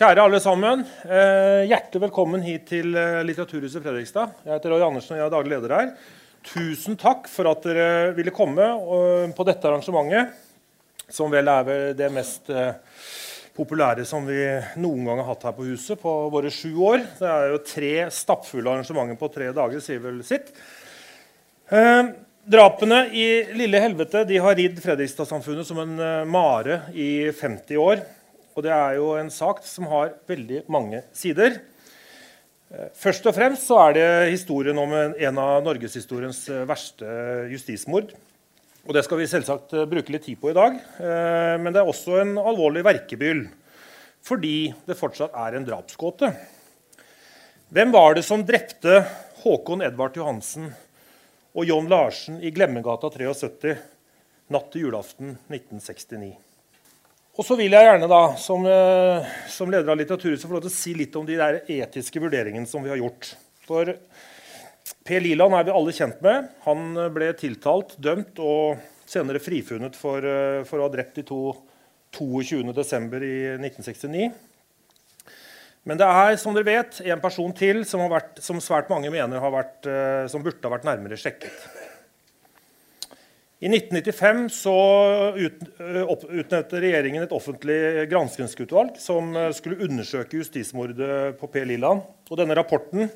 Kjære alle sammen. Eh, hjertelig velkommen hit til eh, Litteraturhuset Fredrikstad. Jeg heter Roy Andersen og jeg er daglig leder her. Tusen takk for at dere ville komme på dette arrangementet, som vel er det mest eh, populære som vi noen gang har hatt her på huset på våre sju år. Det er jo tre stappfulle arrangementer på tre dager, sier vel sitt. Drapene i Lille Helvete de har ridd Fredrikstad-samfunnet som en mare i 50 år. Og det er jo en sak som har veldig mange sider. Eh, først og fremst så er det historien om en, av norgeshistoriens eh, verste justismord. Og Det skal vi selvsagt eh, bruke litt tid på i dag. Men det er også en alvorlig verkebyll fordi det fortsatt er en drapsgåte. Hvem var det som drepte Håkon Edvard Johansen og John Larsen i Glemmegata 73 natt til julaften 1969? Og så vil jeg gjerne da, som, eh, som leder av Litteraturhuset få lov til å si litt om de der etiske vurderingene som vi har gjort. For Per Liland er vi alle kjent med. Han ble tiltalt, dømt og senere frifunnet for, eh, for å ha drept de to 22.12. i 1969. Men det er som dere vet, en person til som, vært, som svært mange mener vært, eh, som burde ha vært nærmere sjekket. I 1995 så utnevnte regjeringen et offentlig granskingsutvalg som skulle undersøke justismordet på Per Liland. Og denne rapporten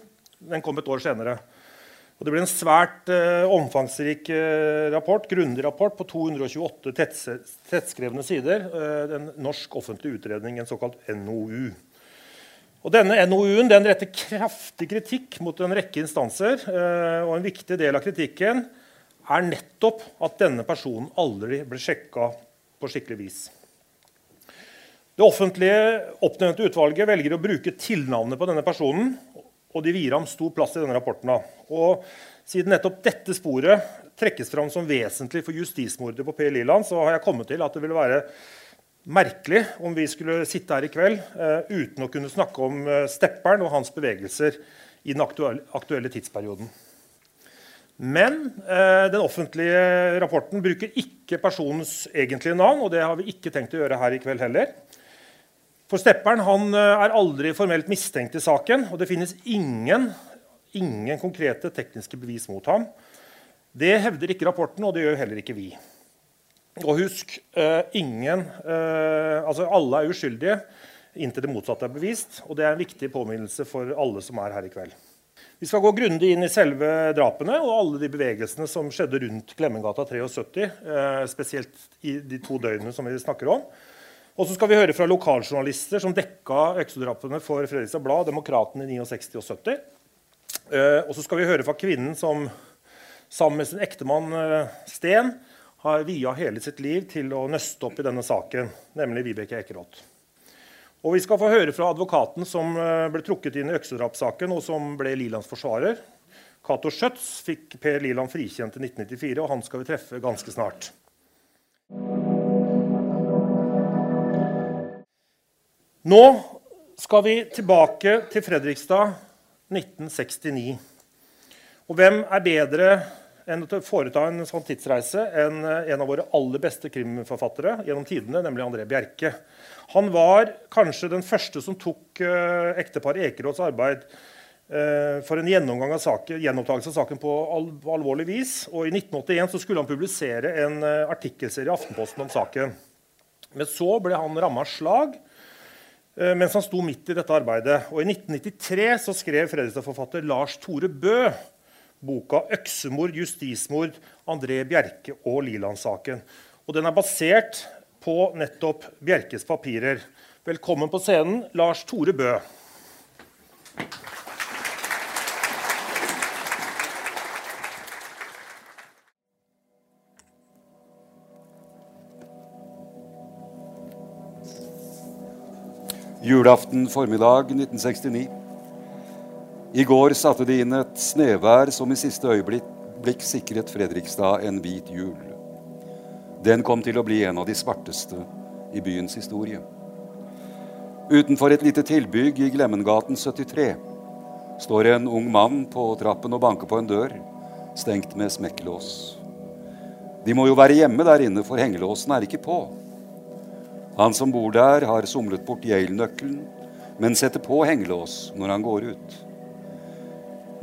den kom et år senere. Og det ble en svært omfangsrik rapport, grundig rapport på 228 tettskrevne sider. En norsk offentlig utredning, en såkalt NOU. Og denne NOU-en den retter kraftig kritikk mot en rekke instanser. og En viktig del av kritikken er nettopp at denne personen aldri ble sjekka på skikkelig vis. Det offentlige oppnevnte utvalget velger å bruke tilnavnet på denne personen, og de vier ham stor plass i denne rapporten. Og siden nettopp dette sporet trekkes fram som vesentlig for justismordet på Per Liland, så har jeg kommet til at det ville være merkelig om vi skulle sitte her i kveld uh, uten å kunne snakke om uh, Stepperen og hans bevegelser i den aktuelle, aktuelle tidsperioden. Men eh, den offentlige rapporten bruker ikke personens egentlige navn. og det har vi ikke tenkt å gjøre her i kveld heller. For Stepperen han eh, er aldri formelt mistenkt i saken, og det finnes ingen, ingen konkrete tekniske bevis mot ham. Det hevder ikke rapporten, og det gjør heller ikke vi. Og husk, eh, ingen, eh, altså alle er uskyldige inntil det motsatte er bevist. Og det er en viktig påminnelse for alle som er her i kveld. Vi skal gå grundig inn i selve drapene og alle de bevegelsene som skjedde rundt Glemmengata 73. Eh, spesielt i de to døgnene som vi snakker om. Og så skal vi høre fra lokaljournalister som dekka øksedrapene for Fredrikstad Blad, Demokraten i 69 og 70. Eh, og så skal vi høre fra kvinnen som sammen med sin ektemann eh, Sten har via hele sitt liv til å nøste opp i denne saken, nemlig Vibeke Ekeroth. Og vi skal få høre fra advokaten som eh, ble trukket inn i øksedrapssaken, og som ble Lilands forsvarer. Cato Schjøtz fikk Per Liland frikjent i 1994, og han skal vi treffe ganske snart. Nå skal vi tilbake til Fredrikstad 1969. Og hvem er bedre enn å foreta en sånn tidsreise enn eh, en av våre aller beste krimforfattere gjennom tidene, nemlig André Bjerke. Han var kanskje den første som tok uh, ekteparet Ekerås arbeid uh, for en gjennomgang av saken, gjenopptakelse av saken på al alvorlig vis. Og I 1981 skulle han publisere en uh, artikkelserie i Aftenposten om saken. Men så ble han ramma av slag mens han sto midt i dette arbeidet. Og I 1993 så skrev Fredrikstad-forfatter Lars Tore Bø boka 'Øksemord, justismord, André Bjerke og Liland-saken'. Og Den er basert på nettopp Bjerkes papirer. Velkommen på scenen, Lars Tore Bø. Julaften formiddag 1969. I går satte de inn et snevær som i siste øyeblikk sikret Fredrikstad en hvit jul. Den kom til å bli en av de svarteste i byens historie. Utenfor et lite tilbygg i Glemmengaten 73 står en ung mann på trappen og banker på en dør, stengt med smekkelås. De må jo være hjemme der inne, for hengelåsen er ikke på. Han som bor der, har somlet bort Yale-nøkkelen men setter på hengelås når han går ut.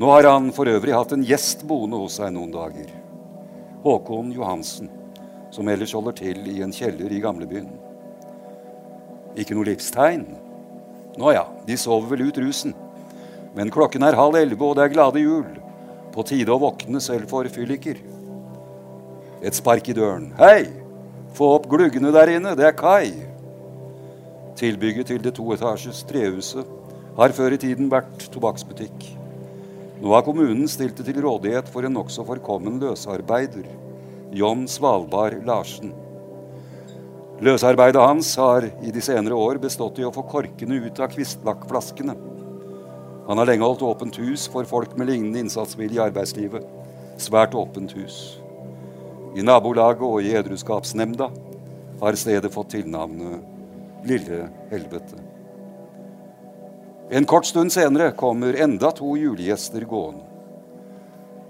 Nå har han for øvrig hatt en gjest boende hos seg noen dager. Håkon Johansen, som ellers holder til i en kjeller i gamlebyen. Ikke noe livstegn? Nå ja, de sover vel ut rusen. Men klokken er halv elleve, og det er glade jul. På tide å våkne selv for fylliker. Et spark i døren. Hei! Få opp gluggene der inne, det er Kai. Tilbygget til det toetasjes trehuset har før i tiden vært tobakksbutikk. Nå har kommunen stilt det til rådighet for en nokså forkommen løsarbeider, John Svalbard Larsen. Løsarbeidet hans har i de senere år bestått i å få korkene ut av kvistlakkflaskene. Han har lenge holdt åpent hus for folk med lignende innsatsvilje i arbeidslivet. Svært åpent hus. I nabolaget og i edruskapsnemnda har stedet fått tilnavnet Lille helvete. En kort stund senere kommer enda to julegjester gående.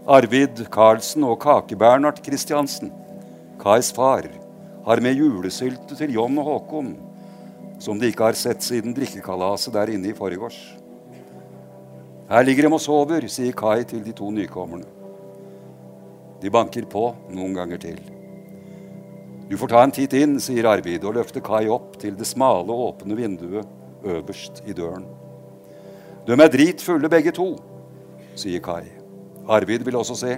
Arvid Karlsen og Kake-Bernhard Kristiansen, Kais far, har med julesylte til John og Håkon, som de ikke har sett siden drikkekalaset der inne i forgårs. Her ligger de og sover, sier Kai til de to nykommerne. De banker på noen ganger til. Du får ta en titt inn, sier Arvid og løfter Kai opp til det smale, åpne vinduet øverst i døren. De er dritfulle begge to, sier Kai. Arvid vil også se,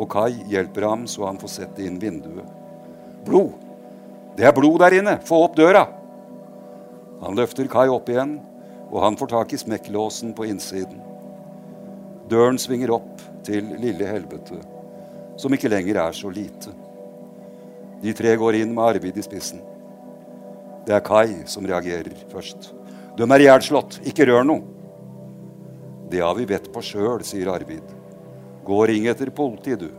og Kai hjelper ham så han får sett inn vinduet. Blod! Det er blod der inne! Få opp døra! Han løfter Kai opp igjen, og han får tak i smekklåsen på innsiden. Døren svinger opp til lille helvete, som ikke lenger er så lite. De tre går inn med Arvid i spissen. Det er Kai som reagerer først. De er ihjelslått. Ikke rør noe. Det har vi vett på sjøl, sier Arvid. Gå og ring etter politiet, du.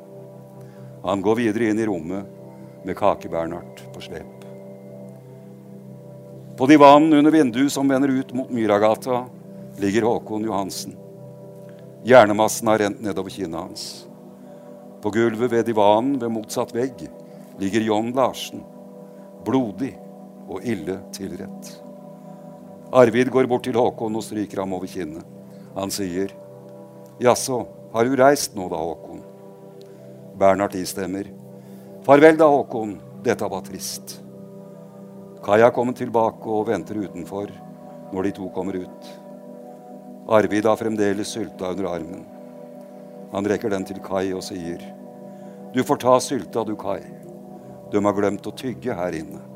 Han går videre inn i rommet med Kake-Bernhard på slep. På divanen under vinduet som vender ut mot Myragata, ligger Håkon Johansen. Hjernemassen har rent nedover kinnet hans. På gulvet ved divanen ved motsatt vegg ligger John Larsen, blodig og ille tilrett. Arvid går bort til Håkon og stryker ham over kinnet. Han sier, 'Jaså, har du reist nå da, Håkon?' Bernhard istemmer. 'Farvel da, Håkon. Dette var trist.' Kai har kommet tilbake og venter utenfor når de to kommer ut. Arvid har fremdeles sylta under armen. Han rekker den til Kai og sier, 'Du får ta sylta, du, Kai. De har glemt å tygge her inne.'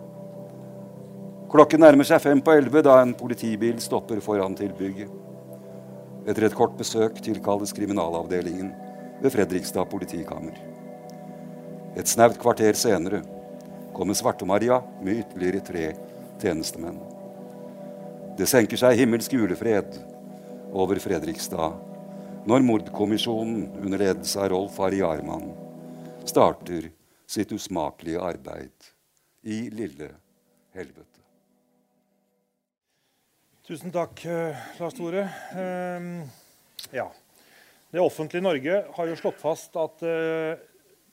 Klokken nærmer seg fem på elleve da en politibil stopper foran tilbygget. Etter et kort besøk tilkalles kriminalavdelingen ved Fredrikstad politikammer. Et snaut kvarter senere kommer Svarte-Maria med ytterligere tre tjenestemenn. Det senker seg himmelsk julefred over Fredrikstad når mordkommisjonen under ledelse av Rolf Ari Arman starter sitt usmakelige arbeid i lille helvete. Tusen takk, eh, Lars Tore. Ehm, ja. Det offentlige Norge har jo slått fast at uh,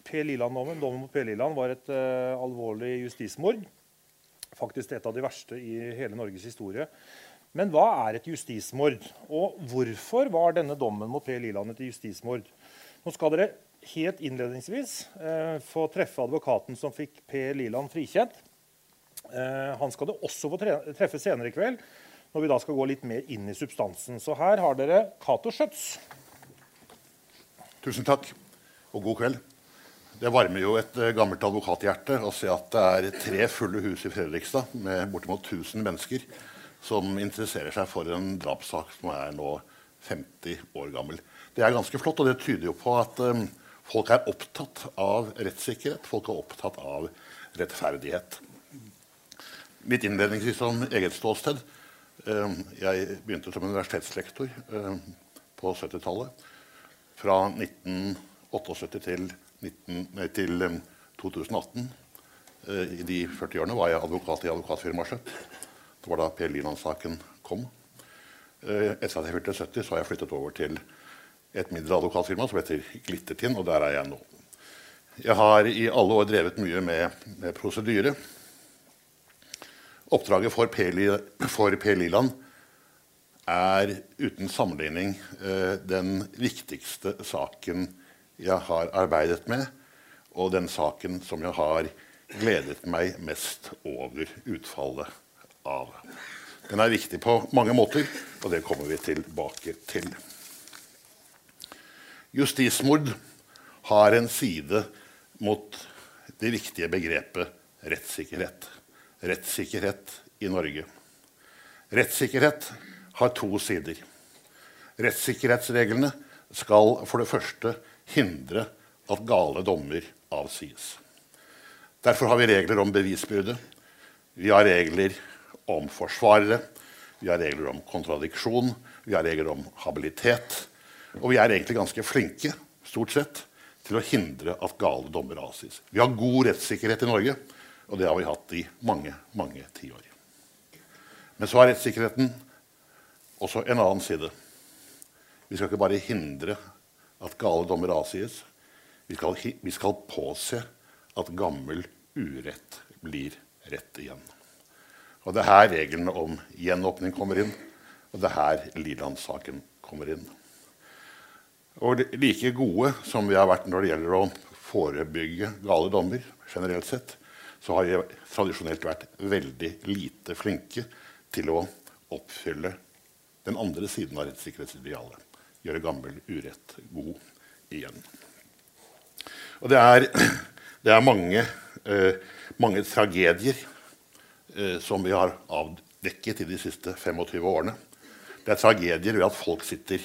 Per Liland-dommen dommen mot P. Liland var et uh, alvorlig justismord. Faktisk et av de verste i hele Norges historie. Men hva er et justismord? Og hvorfor var denne dommen mot Per Liland et justismord? Nå skal dere helt innledningsvis uh, få treffe advokaten som fikk Per Liland frikjent. han skal dere også få treffe senere i kveld når vi da skal gå litt mer inn i substansen. Så her har dere Cato Schjøtz. Tusen takk, og god kveld. Det varmer jo et eh, gammelt advokathjerte å se at det er tre fulle hus i Fredrikstad med bortimot 1000 mennesker som interesserer seg for en drapssak som er nå 50 år gammel. Det er ganske flott, og det tyder jo på at um, folk er opptatt av rettssikkerhet. Folk er opptatt av rettferdighet. Mitt innledningsvis som eget ståsted jeg begynte som universitetslektor ehm, på 70-tallet. Fra 1978 til, 19, nei, til 2018. Ehm, eh, I de 40 årene var jeg advokat i advokatfirmaet Skjøtt. Det var da Per Liland-saken kom. Eh, etter at jeg fylte 70, så har jeg flyttet over til et mindre advokatfirma som heter Glittertind, og der er jeg nå. Jeg har i alle år drevet mye med, med prosedyre. Oppdraget for Per, Liland er uten sammenligning eh, den viktigste saken jeg har arbeidet med, og den saken som jeg har gledet meg mest over utfallet av. Den er viktig på mange måter, og det kommer vi tilbake til. Justismord har en side mot det viktige begrepet rettssikkerhet. Rettssikkerhet i Norge. Rettssikkerhet har to sider. Rettssikkerhetsreglene skal for det første hindre at gale dommer avsies. Derfor har vi regler om bevisbyrde. Vi har regler om forsvarere. Vi har regler om kontradiksjon. Vi har regler om habilitet. Og vi er egentlig ganske flinke stort sett, til å hindre at gale dommer avsies. Vi har god rettssikkerhet i Norge, og det har vi hatt i mange, mange tiår. Men så har rettssikkerheten også en annen side. Vi skal ikke bare hindre at gale dommer avsies. Vi skal, vi skal påse at gammel urett blir rett igjen. Og Det er her reglene om gjenåpning kommer inn, og det er her Liland-saken kommer inn. Og like gode som vi har vært når det gjelder å forebygge gale dommer, generelt sett, så har vi tradisjonelt vært veldig lite flinke til å oppfylle den andre siden av rettssikkerhetsidealet. Gjøre gammel urett god igjen. Og det er, det er mange, eh, mange, tragedier eh, som vi har avdekket i de siste 25 årene. Det er tragedier ved at folk sitter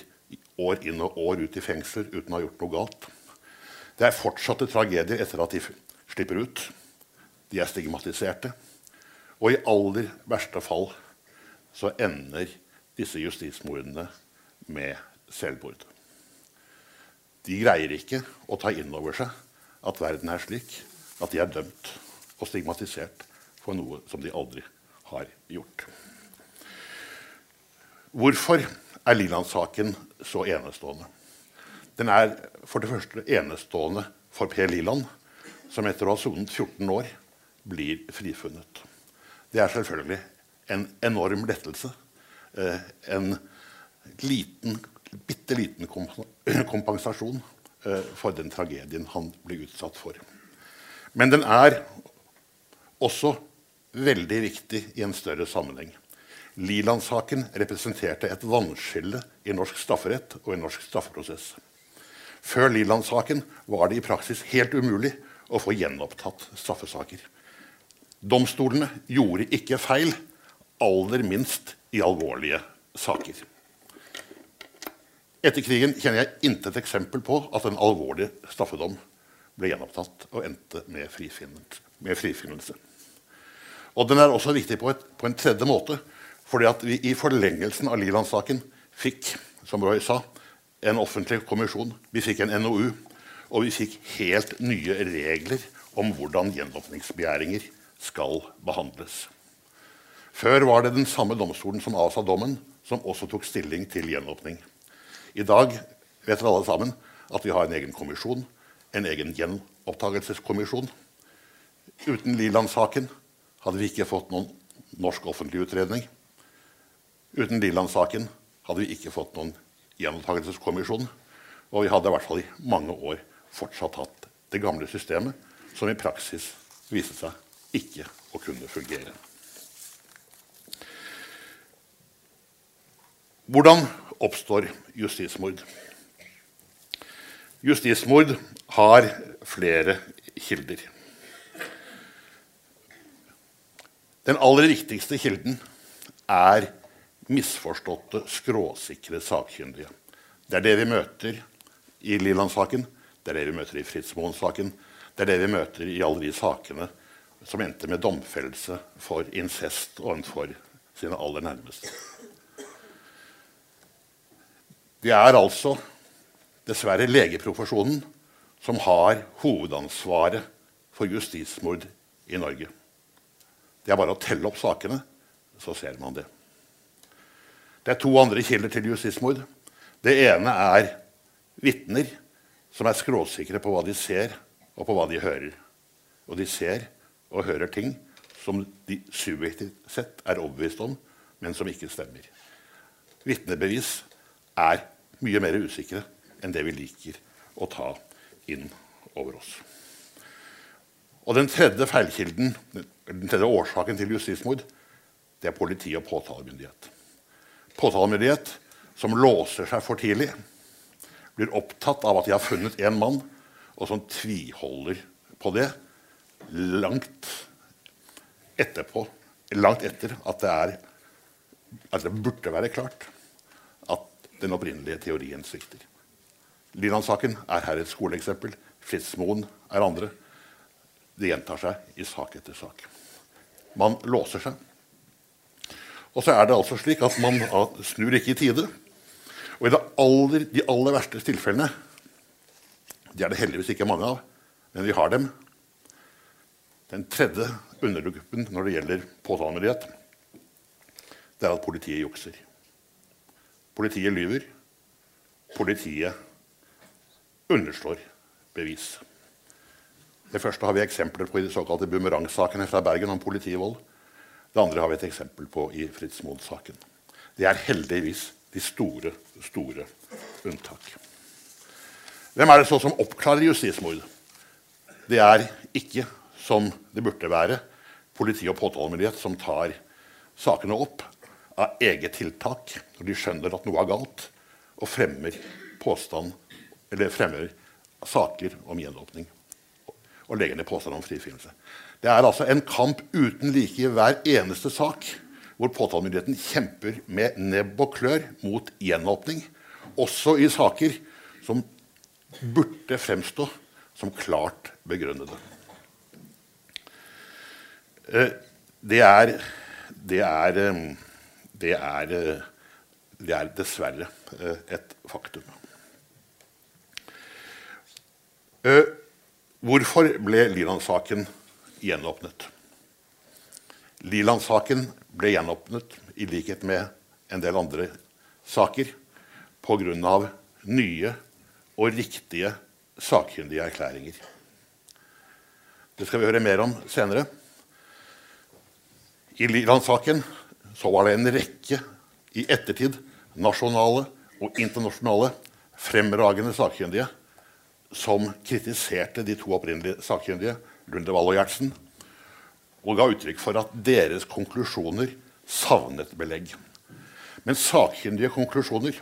år inn og år ut i fengsel uten å ha gjort noe galt. Det er fortsatte tragedier etter at de slipper ut. De er stigmatiserte. Og i aller verste fall så ender disse justismordene med selvmord. De greier ikke å ta inn over seg at verden er slik at de er dømt og stigmatisert for noe som de aldri har gjort. Hvorfor er Liland-saken så enestående? Den er for det første enestående for Per Liland, som etter å ha sonet 14 år blir frifunnet. Det er selvfølgelig en enorm lettelse. Eh, en liten, bitte liten kompensasjon eh, for den tragedien han ble utsatt for. Men den er også veldig viktig i en større sammenheng. Liland-saken representerte et vannskille i norsk strafferett og i norsk straffeprosess. Før Liland-saken var det i praksis helt umulig å få gjenopptatt straffesaker. Domstolene gjorde ikke feil, aller minst i alvorlige saker. Etter krigen kjenner jeg intet eksempel på at en alvorlig straffedom ble gjenopptatt og endte med frifinnelse. Og den er også viktig på, et, på en tredje måte. Fordi at vi i forlengelsen av Liland-saken fikk som Roy sa, en offentlig kommisjon. Vi fikk en NOU. Og vi fikk helt nye regler om hvordan gjenåpningsbegjæringer skal behandles. Før var det den samme domstolen som avsa dommen, som også tok stilling til gjenåpning. I dag vet dere alle sammen at vi har en egen kommisjon, en egen gjenopptakelseskommisjon. Uten Liland-saken hadde vi ikke fått noen norsk offentlig utredning. Uten Liland-saken hadde vi ikke fått noen gjenopptakelseskommisjon. Og vi hadde i hvert fall i mange år fortsatt hatt det gamle systemet, som i praksis viste seg ikke å kunne fungere. Hvordan oppstår justismord? Justismord har flere kilder. Den aller viktigste kilden er misforståtte, skråsikre sakkyndige. Det er det vi møter i Liland-saken, det er det vi møter i Fritz Moen-saken, det er det vi møter i alle de sakene som endte med domfellelse for incest overfor sine aller nærmeste. Det er altså dessverre legeprofesjonen som har hovedansvaret for justismord i Norge. Det er bare å telle opp sakene, så ser man det. Det er to andre kilder til justismord. Det ene er vitner som er skråsikre på hva de ser, og på hva de hører. Og de ser og hører ting som de subjektivt sett er overbevist om, men som ikke stemmer. vitnebevis er mye mer usikre enn det vi liker å ta inn over oss. Og Den tredje feilkilden, den tredje årsaken til justismord det er politi og påtalemyndighet. Påtalemyndighet som låser seg for tidlig, blir opptatt av at de har funnet én mann, og som tviholder på det langt etterpå, langt etter at det, er, at det burde være klart at den opprinnelige teorien svikter. Liland-saken er her et skoleeksempel. Fritz-Moen er andre. Det gjentar seg i sak etter sak. Man låser seg. Og så er det altså slik at man snur ikke i tide. Og i aller, de aller verste tilfellene De er det heldigvis ikke mange av, men vi har dem. Den tredje undergruppen når det gjelder påtalemyndighet, det er at politiet jukser. Politiet lyver. Politiet underslår bevis. Det første har vi eksempler på i de såkalte bumerangsakene fra Bergen om politivold. Det andre har vi et eksempel på i Fritz Moen-saken. Det er heldigvis de store, store unntak. Hvem er det så som oppklarer justismord? Det er ikke, som det burde være, politi og påtalemyndighet som tar sakene opp av eget tiltak når de skjønner at noe er galt, og fremmer påstand eller fremmer saker om gjenåpning og legger ned påstand om frifinnelse. Det er altså en kamp uten like i hver eneste sak hvor påtalemyndigheten kjemper med nebb og klør mot gjenåpning, også i saker som burde fremstå som klart begrunnede. Eh, det er, det er eh, det er, eh, det er dessverre et faktum. Hvorfor ble Liland-saken gjenåpnet? Liland-saken ble gjenåpnet, i likhet med en del andre saker, pga. nye og riktige sakkyndige erklæringer. Det skal vi høre mer om senere. I Liland-saken så var det en rekke i ettertid nasjonale og internasjonale fremragende sakkyndige som kritiserte de to opprinnelige sakkyndige, Lundevall og Gjertsen, og ga uttrykk for at deres konklusjoner savnet belegg. Men sakkyndige konklusjoner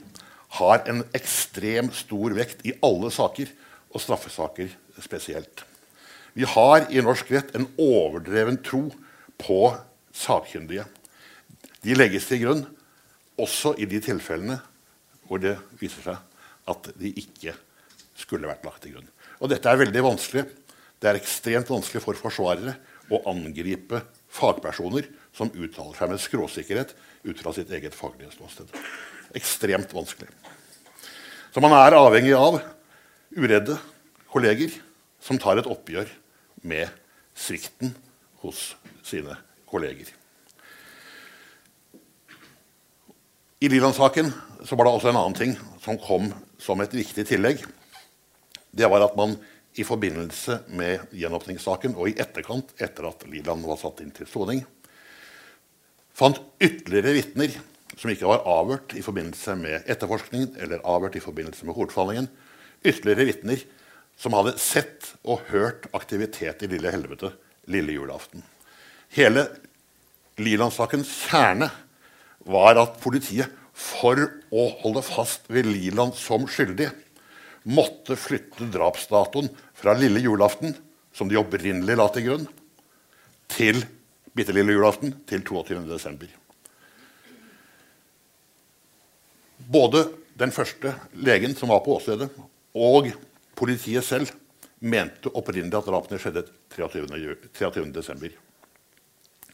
har en ekstrem stor vekt i alle saker, og straffesaker spesielt. Vi har i norsk rett en overdreven tro på sakkyndige. De legges til grunn også i de tilfellene hvor det viser seg at de ikke skulle vært lagt til grunn. Og dette er veldig vanskelig. Det er ekstremt vanskelig for forsvarere å angripe fagpersoner som uttaler seg med skråsikkerhet ut fra sitt eget faglige ståsted. Ekstremt vanskelig. Så man er avhengig av uredde kolleger som tar et oppgjør med svikten hos sine kolleger. I Liland-saken var det også en annen ting som kom som et viktig tillegg. Det var at man i forbindelse med gjenåpningssaken og i etterkant, etter at Liland var satt inn til soning, fant ytterligere vitner som ikke var avhørt i forbindelse med etterforskningen eller avhørt i forbindelse med hovedforhandlingen. Ytterligere vitner som hadde sett og hørt aktivitet i Lille Helvete lille julaften. Hele Liland-sakens kjerne var at politiet, for å holde fast ved Liland som skyldig, måtte flytte drapsdatoen fra lille julaften, som de opprinnelig la til grunn, til bitte lille julaften, til 22. desember. Både den første legen som var på åstedet, og politiet selv mente opprinnelig at drapene skjedde 23. 23.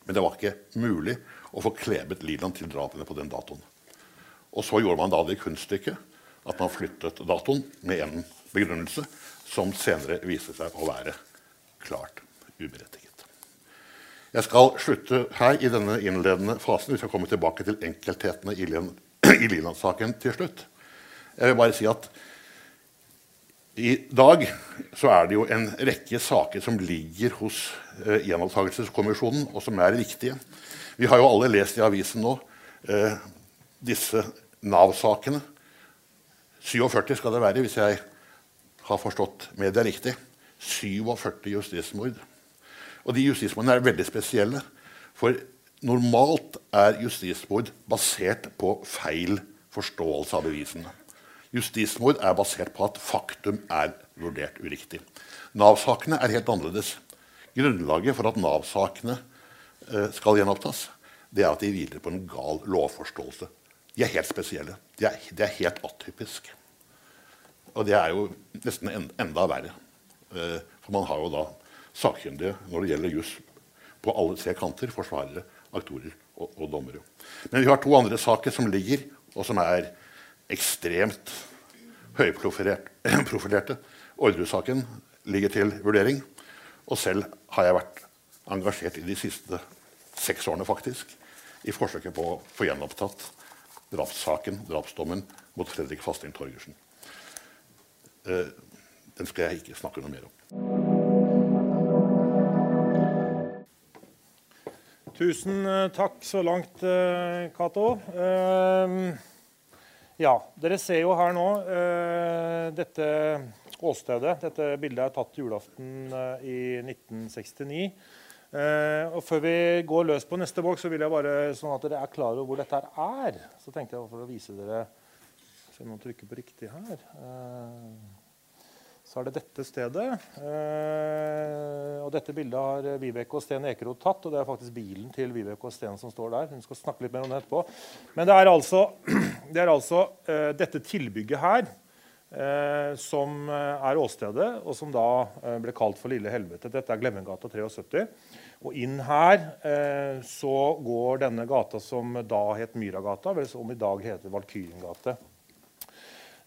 Men det var ikke mulig å få klebet Liland til drapene på den datoen. Og så gjorde man da det kunststykket at man flyttet datoen med en begrunnelse som senere viste seg å være klart uberettiget. Jeg skal slutte her i denne innledende fasen. Vi skal komme tilbake til enkelthetene i Liland-saken til slutt. Jeg vil bare si at i dag så er det jo en rekke saker som ligger hos eh, Gjenopptakelseskommisjonen, og som er viktige. Vi har jo alle lest i avisen nå eh, disse Nav-sakene 47 skal det være, hvis jeg har forstått media riktig. 47 justismord. Og de justismordene er veldig spesielle. For normalt er justismord basert på feil forståelse av bevisene. Justismord er basert på at faktum er vurdert uriktig. Nav-sakene er helt annerledes. Grunnlaget for at Nav-sakene eh, skal gjenopptas, det er at de hviler på en gal lovforståelse. De er helt spesielle. De er, de er helt atypisk. Og det er jo nesten en, enda verre. Eh, for man har jo da sakkyndige når det gjelder juss på alle tre kanter. Forsvarere, aktorer og, og, dommere. Men vi har to andre saker som ligger, og som er ekstremt høyprofilerte. Orderud-saken ligger til vurdering. Og selv har jeg vært engasjert i de siste seks årene faktisk, i forsøket på å få gjenopptatt drapssaken, drapsdommen, mot Fredrik Fasting Torgersen. Eh, den skal jeg ikke snakke noe mer om. Tusen eh, takk så langt, eh, Cato. Ja, dere ser jo her nå dette åstedet. Dette bildet er tatt julaften i 1969. og Før vi går løs på neste bolk, så vil jeg bare sånn at dere er klar over hvor dette er. Så tenkte jeg for å vise dere Se om man trykker på riktig her. Eh, så er det dette stedet. Eh, og dette bildet har Vibeke og Sten Ekerot tatt. Og det er faktisk bilen til Vibeke og Sten som står der. Hun skal snakke litt mer om det etterpå. Men det er altså, det er altså eh, dette tilbygget her som er åstedet, og som da ble kalt for Lille helvete. Dette er Glemmengata 73. Og inn her så går denne gata som da het Myragata, som i dag heter Valkyriengate.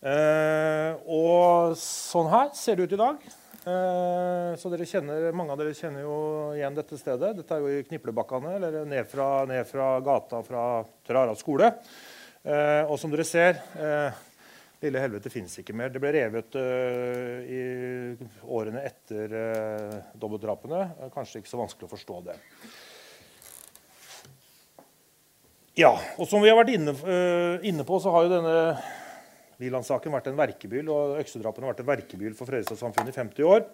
Eh, og sånn her ser det ut i dag. Eh, så dere kjenner, Mange av dere kjenner jo igjen dette stedet. Dette er jo i Kniplebakkene, eller ned fra, ned fra gata fra Trara skole. Eh, og som dere ser Lille helvete fins ikke mer. Det ble revet uh, i årene etter uh, dobbeltdrapene. Kanskje ikke så vanskelig å forstå det. Ja, og som vi har vært inne, uh, inne på, så har jo denne Liland-saken vært en verkebyll, og øksedrapene har vært en verkebyll for Fredrikstad-samfunnet i 50 år.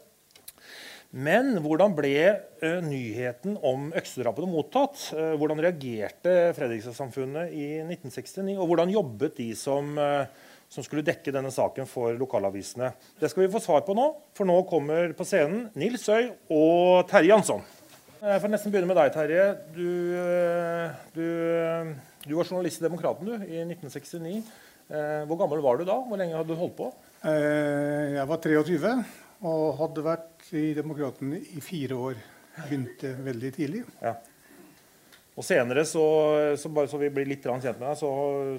Men hvordan ble uh, nyheten om øksedrapene mottatt? Uh, hvordan reagerte Fredrikstad-samfunnet i 1969? Og hvordan jobbet de som, uh, som, skulle dekke denne saken for lokalavisene? Det skal vi få svar på nå, for nå kommer på scenen Nils Øy og Terje Jansson. Jeg får nesten begynne med deg, Terje. Du, du, du var journalist i Demokraten du, i 1969. Eh, hvor gammel var du da? Hvor lenge hadde du holdt på? Eh, jeg var 23 og hadde vært i Demokraten i fire år. Begynte veldig tidlig. Ja. Og senere, så, så, bare så vi blir litt kjent med deg, så,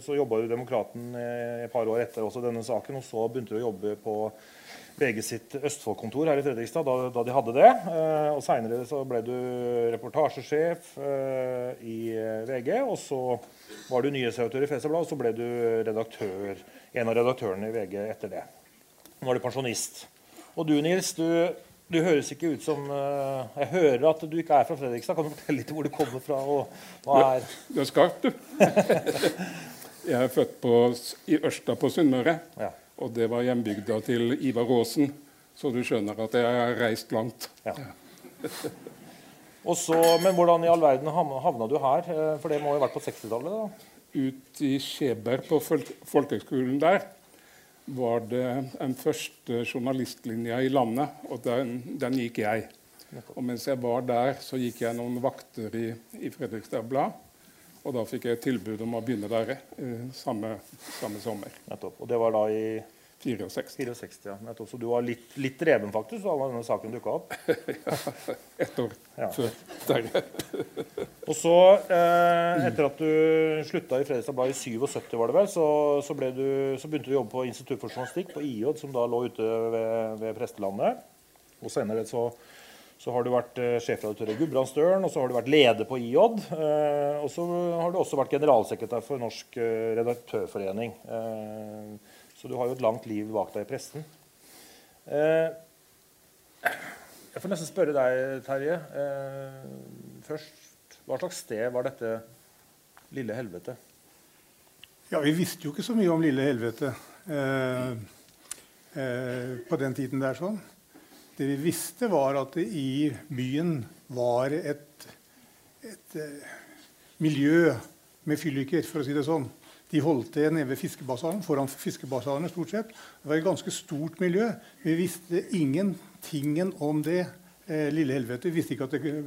så jobba du Demokraten et par år etter også denne saken. Og så begynte du å jobbe på VG sitt Østfold-kontor her i Fredrikstad da, da de hadde det. Eh, og seinere så ble du reportasjesjef eh, i VG. Og så var du nyhetsredaktør i Fredrikstad og så ble du redaktør, en av redaktørene i VG etter det. Nå er du pensjonist. Og du, Nils, du, du høres ikke ut som Jeg hører at du ikke er fra Fredrikstad. Kan du fortelle litt hvor du kommer fra? og hva er... Du er skarp, du. jeg er født på, i Ørsta på Sunnmøre. Ja. Og det var hjembygda til Ivar Aasen. Så du skjønner at jeg har reist langt. Ja. så, men hvordan i all verden havna du her? Eh, for det må jo ha vært på 60-tallet? Ut i Skjeberg, på folkehøgskolen der, var det en første journalistlinja i landet, og den, den, gikk jeg. Og mens jeg var der, så gikk jeg noen vakter i, i Fredrikstad Blad. Og da fikk jeg tilbud om å begynne der eh, samme, samme, sommer. Nettopp. Og det var da i 64. 64 ja. Nettopp. Så du var litt, litt dreven faktisk da denne saken dukka opp? ja, ett år ja. før der. og så, eh, etter at du slutta i Fredrikstad Blad i 77, var det vel, så, så, du, så, begynte du å jobbe på Institutt for journalistikk, på IJ, som da lå ute ved, ved Prestelandet. Og senere så så har du vært eh, sjefredaktør i Gudbrandsdølen, og så har du vært leder på IJ. Eh, og så har du også vært generalsekretær for Norsk eh, redaktørforening. Så du har jo et langt liv bak deg i pressen. Jeg får nesten spørre deg, Terje, først. Hva slags sted var dette lille helvete? Ja, vi visste jo ikke så mye om Lille Helvete eh, eh, på den tiden der sånn. Det vi visste, var at det i byen var et, et eh, miljø med fylliker, for å si det sånn. De holdt det nede ved fiskebasaren, foran fiskebasarene stort sett. Det var et ganske stort miljø. Vi visste ingentingen om det eh, lille helvete. Vi visste ikke at det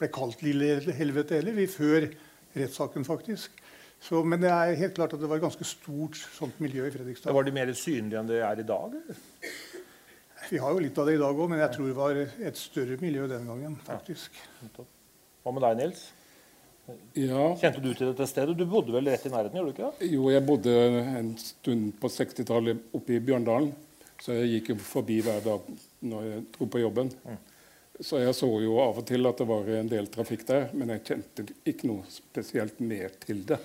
ble kalt Lille helvete heller, vi før rettssaken, faktisk. Så, men det er helt klart at det var et ganske stort sånt miljø i Fredrikstad. Var de mer synlige enn det er i dag? Eller? Vi har jo litt av det i dag òg, men jeg tror det var et større miljø den gangen. faktisk. Hva med deg, Nils? Ja, Kjente du til dette stedet? Du bodde vel rett i nærheten? gjorde du ikke det? jo, jeg bodde en stund på 60-tallet oppe i Bjørndalen. Så jeg gikk jo forbi hver dag når jeg dro på jobben. Så jeg så jo av og til at det var en del trafikk der, men jeg kjente ikke noe spesielt mer til det.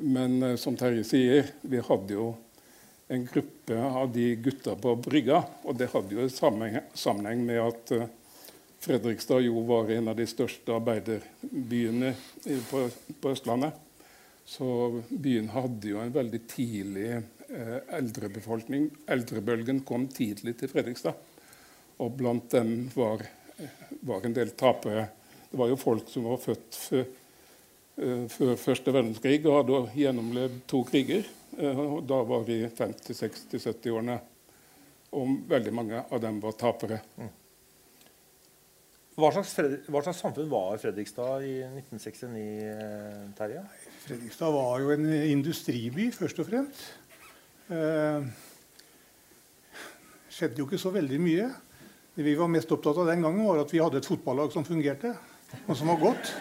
Men eh, som Terje sier, vi hadde jo en gruppe av de gutta på brygga. Og det hadde jo sammenheng, med at eh, Fredrikstad jo var en av de største arbeiderbyene på, Østlandet. Så byen hadde jo en veldig tidlig eh, eldrebefolkning. Eldrebølgen kom tidlig til Fredrikstad. Og blant dem var, var en del tapere. Det var jo folk som var født eh, før første verdenskrig og hadde gjennomlevd to kriger. Eh, og da var vi 50-, 60-, 70-årene. Og veldig mange av dem var tapere. Hva slags, hva slags samfunn var Fredrikstad i 1969, eh, Terje? Fredrikstad var jo en industriby, først og fremst. Eh, skjedde jo ikke så veldig mye. Det vi var mest opptatt av den gangen, var at vi hadde et fotballag som fungerte, og som var godt.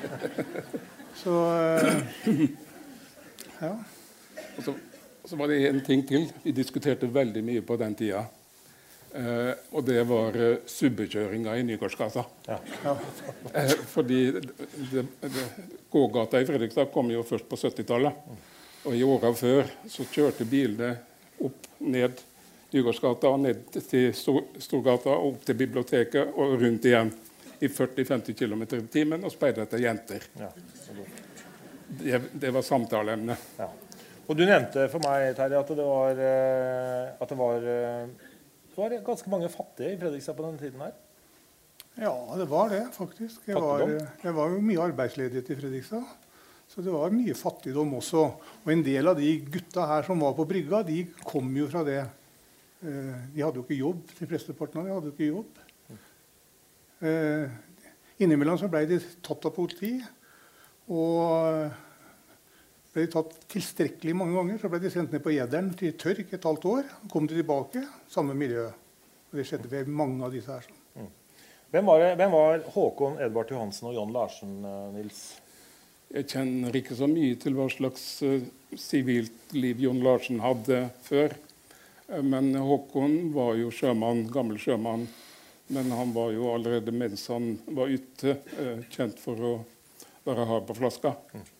Så eh, ja. Så, var det en ting til. Vi diskuterte veldig mye på den tida. Eh, og det var eh, subbekjøringa i Nygårdsgata. Ja. Eh, fordi det, det, gågata i Fredrikstad kom jo først på 70-tallet. Og i åra før så kjørte bilene opp ned Nygårdsgata og ned til Stor, Storgata og opp til biblioteket og rundt igjen i 40-50 km i timen og speidet etter jenter. Ja. Det, det var samtaleemnet. Og du nevnte for meg, Terje, at det var, eh, at det var, eh, det var ganske mange fattige i Fredrikstad på den tiden her. ja, det var det, faktisk. Det var, det var jo mye arbeidsledighet i Fredrikstad. Så det var mye fattigdom også. Og en del av de gutta her som var på brygga, de kom jo fra det. Eh, De hadde jo ikke jobb. De flesteparten av dem hadde jo ikke jobb. Innimellom så ble de tatt av politi. Og ble de tatt tilstrekkelig mange ganger, så ble de sendt ned på Jederen til tørk et halvt år. Kom de tilbake, samme miljø. Og det skjedde ved mange av disse her. Hvem var, det, hvem var Håkon Edvard Johansen og John Larsen, eh, Nils? Jeg kjenner ikke så mye til hva slags sivilt sivilt liv John Larsen hadde før. Eh, Men Håkon var jo sjømann, gammel sjømann. Men han var jo allerede mens han var ute, eh, kjent for å være hard på flaska. Eh,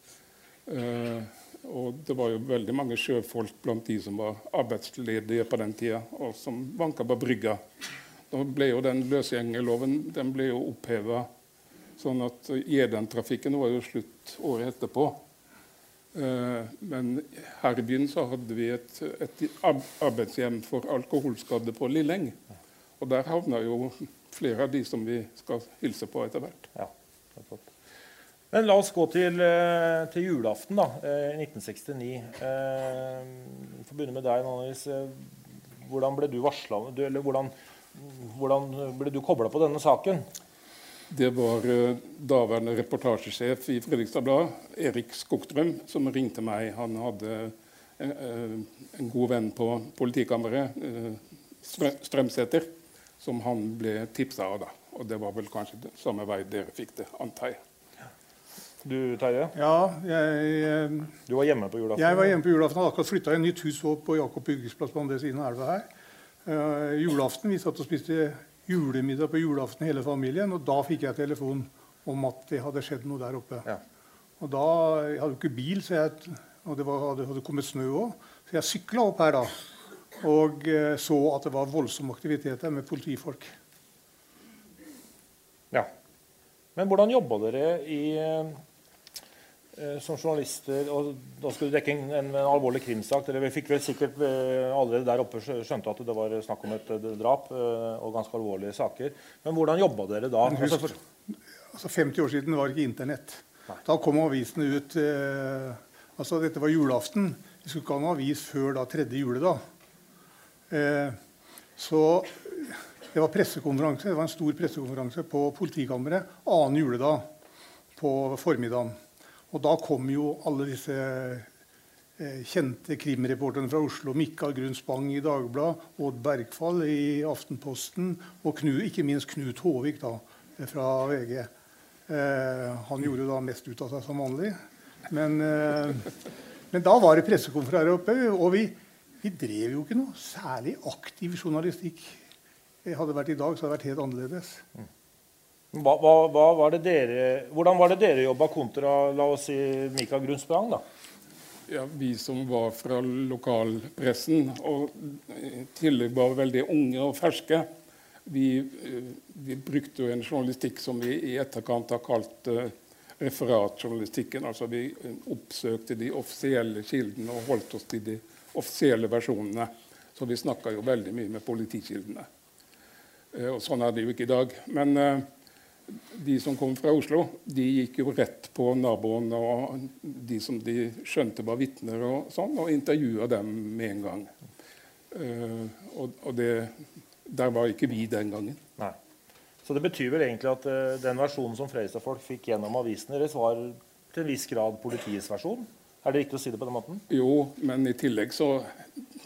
og det var jo veldig mange sjøfolk blant de som var arbeidsledige på den tida, og som vanka på brygga. Da ble jo den løsgjengerloven den ble jo oppheva Sånn at Gjedern-trafikken var jo slutt året etterpå. Eh, men her i byen så hadde vi et, et arbeidshjem for alkoholskadde på Lilleng. Og der havna jo flere av de som vi skal hilse på etter hvert. Ja, nettopp. Men la oss gå til, eh, til julaften da, eh, i 1969. Eh, Får begynne med deg, Annelise. Eh, Hvordan ble du varsla Eller hvordan, hvordan ble du kobla på denne saken? Det var eh, daværende reportasjesjef i Fredrikstad Blad, Erik Skogstrøm, som ringte meg. Han hadde eh, eh, en god venn på politikammeret, eh, Strømsæter, som han ble tipsa av. da. Og det var vel kanskje samme vei dere fikk det, antar jeg. Du, Terje? Ja, jeg, eh, Du var hjemme på julaften? jeg var hjemme på julaften. Hadde akkurat flytta i nytt hus på Jakob Bygges plass på andre siden av elva her. Uh, julaften, Vi satt og spiste julemiddag på julaften hele familien, og da fikk jeg telefon om at det hadde skjedd noe der oppe. Ja. Og da, Jeg hadde jo ikke bil, så jeg, og det var, hadde, hadde kommet snø òg, så jeg sykla opp her da. Og uh, så at det var voldsom aktivitet der med politifolk. Ja. Men hvordan jobba dere i, som journalister og Da skulle du dekke en, en, en alvorlig krimsak. Dere fikk vel sikkert eh, allerede der oppe skjønte at det var snakk om et eh, drap eh, og ganske alvorlige saker. Men hvordan jobba dere da? Husk- Altså, Altså 50 år siden var det ikke Internett. Nei. Da kom avisene ut eh, altså Dette var julaften. Vi skulle ikke ha noen avis før da tredje juledag. Eh, så det var pressekonferanse, det var en stor pressekonferanse på politikammeret annen juledag på formiddagen. Og da kom jo alle disse eh, kjente krimreporterne fra Oslo. Mikael Spang i Dagbladet, Odd Bergfall i Aftenposten og Knu, ikke minst Knut Håvik da, fra VG. Eh, han gjorde da mest ut av seg som vanlig. Men, eh, men da var det pressekonferanse her oppe, og vi, vi drev jo ikke noe særlig aktiv journalistikk. Eh, Hadde det vært i dag, så hadde det vært helt annerledes. Hva, hva, hva var dere, hvordan var det dere jobba kontra la oss si, Mika Grunnsprang? da? Ja, Vi som var fra lokalpressen og i tillegg var veldig unge og ferske, vi, eh, vi brukte jo en journalistikk som vi i etterkant har kalt eh, referatjournalistikken. Altså vi eh, oppsøkte de offisielle kildene og holdt oss til de offisielle versjonene. Så vi snakka jo veldig mye med politikildene. Og sånn er det jo ikke i dag. Men eh, de som kom fra Oslo, de gikk jo rett på naboene og de som de skjønte var vitner, og sånn, og intervjua dem med en gang. Uh, og og det, der var ikke vi den gangen. Nei. Så det betyr vel egentlig at uh, den versjonen som Fredrikstad-folk fikk gjennom avisen deres, var til en viss grad politiets versjon? Er det riktig å si det på den måten? Jo, men i tillegg så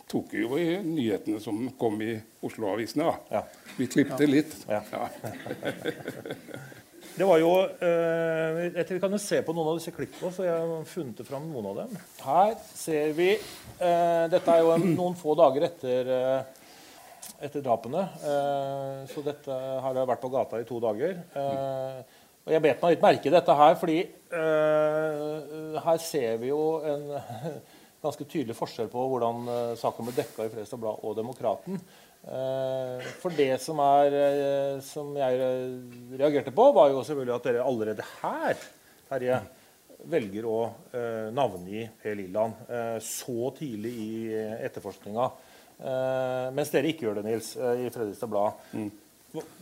tok vi jo i nyhetene som kom i Oslo-avisene. Ja. Vi klipte litt. Ja. Ja. Det var jo, eh, Vi kan jo se på noen av disse klippene, så jeg har funnet fram noen av dem. Her ser vi eh, Dette er jo en, noen få dager etter, eh, etter drapene. Eh, så dette har jeg vært på gata i to dager. Eh, og jeg bet meg litt merke i dette her, fordi eh, her ser vi jo en ganske tydelig forskjell på hvordan eh, saken ble dekka i Fredrikstad Blad og Demokraten. Eh, for det som, er, eh, som jeg reagerte på, var jo selvfølgelig at dere allerede her Terje, velger å navngi Per Lilland så tidlig i etterforskninga. Mens dere ikke gjør det, Nils, i Fredrikstad Blad. Mm.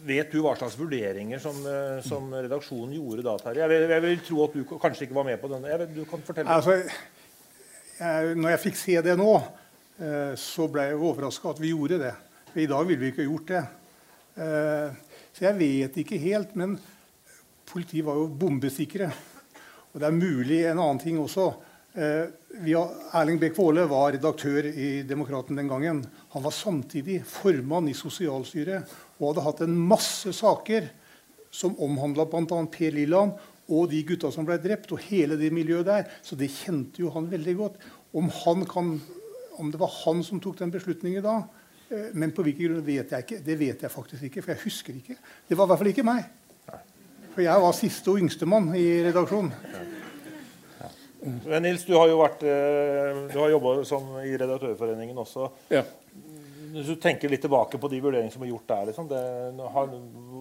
Vet du hva slags vurderinger som, som redaksjonen gjorde da, Terje? Jeg vil, jeg vil tro at du kanskje ikke var med på denne. Vet, du kan fortelle. Altså, jeg, når jeg fikk se det nå, eh, så ble jeg overraska at vi gjorde det. For I dag ville vi ikke gjort det. Eh, så jeg vet ikke helt. Men politiet var jo bombesikre. Og det er mulig en annen ting også. Eh, Erling Bech Våle var redaktør i Demokraten den gangen. Han var samtidig formann i sosialstyret og hadde hatt en masse saker som omhandla bl.a. Per Lilland og de gutta som ble drept, og hele det miljøet der. Så det kjente jo han veldig godt. Om, han kan, om det var han som tok den beslutningen da, eh, men på hvilken grunn vet jeg ikke. Det vet jeg faktisk ikke, for jeg husker ikke. Det var i hvert fall ikke meg. For jeg var siste og yngstemann i redaksjonen. Men Nils, du har jo vært, eh, du har jobba i Redaktørforeningen også. Ja. Hvis du tenker litt tilbake på de vurderingene som er gjort der, liksom, det, har,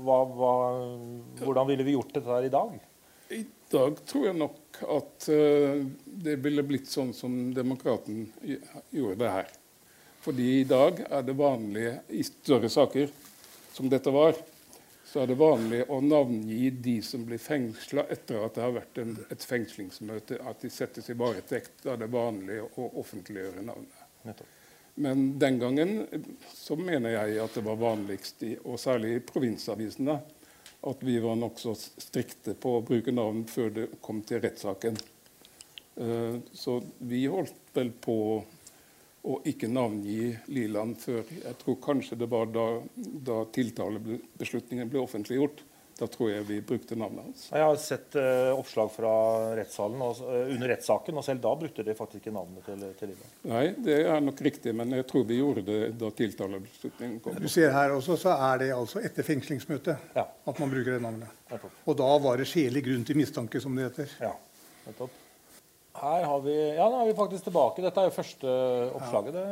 hva, hva, hvordan ville vi gjort dette her i dag? I dag tror jeg nok at eh, det ville blitt sånn som Demokraten gjorde det her. Fordi i dag er det vanlig i større saker, som dette var, så er det vanlig å navngi de som blir fengsla etter at det har vært en, et fengslingsmøte, at de settes i varetekt. Da er det vanlig å offentliggjøre navnet. Men den gangen eh, så mener jeg at det var vanligst, i, og særlig i provinsavisene, at vi var nokså strikte på å bruke navn før det kom til rettssaken. Eh, Så vi holdt vel på å ikke navngi Liland før Jeg tror kanskje det var da, da tiltalebeslutningen ble offentliggjort. Da tror jeg vi brukte navnet hans. Jeg har sett uh, oppslag fra rettssalen og, uh, under rettssaken, og selv da brukte de faktisk ikke navnet til, til Lille. Nei, det er nok riktig, men jeg tror vi gjorde det da tiltalebeslutningen kom. Du ser her også, så er det altså etter fengslingsmøtet Ja. at man bruker det navnet. Nettopp. Og da var det skjelig grunn til mistanke, som det heter. Ja, nettopp. Her har vi Ja, nå er vi faktisk tilbake. Dette er jo første oppslaget, det,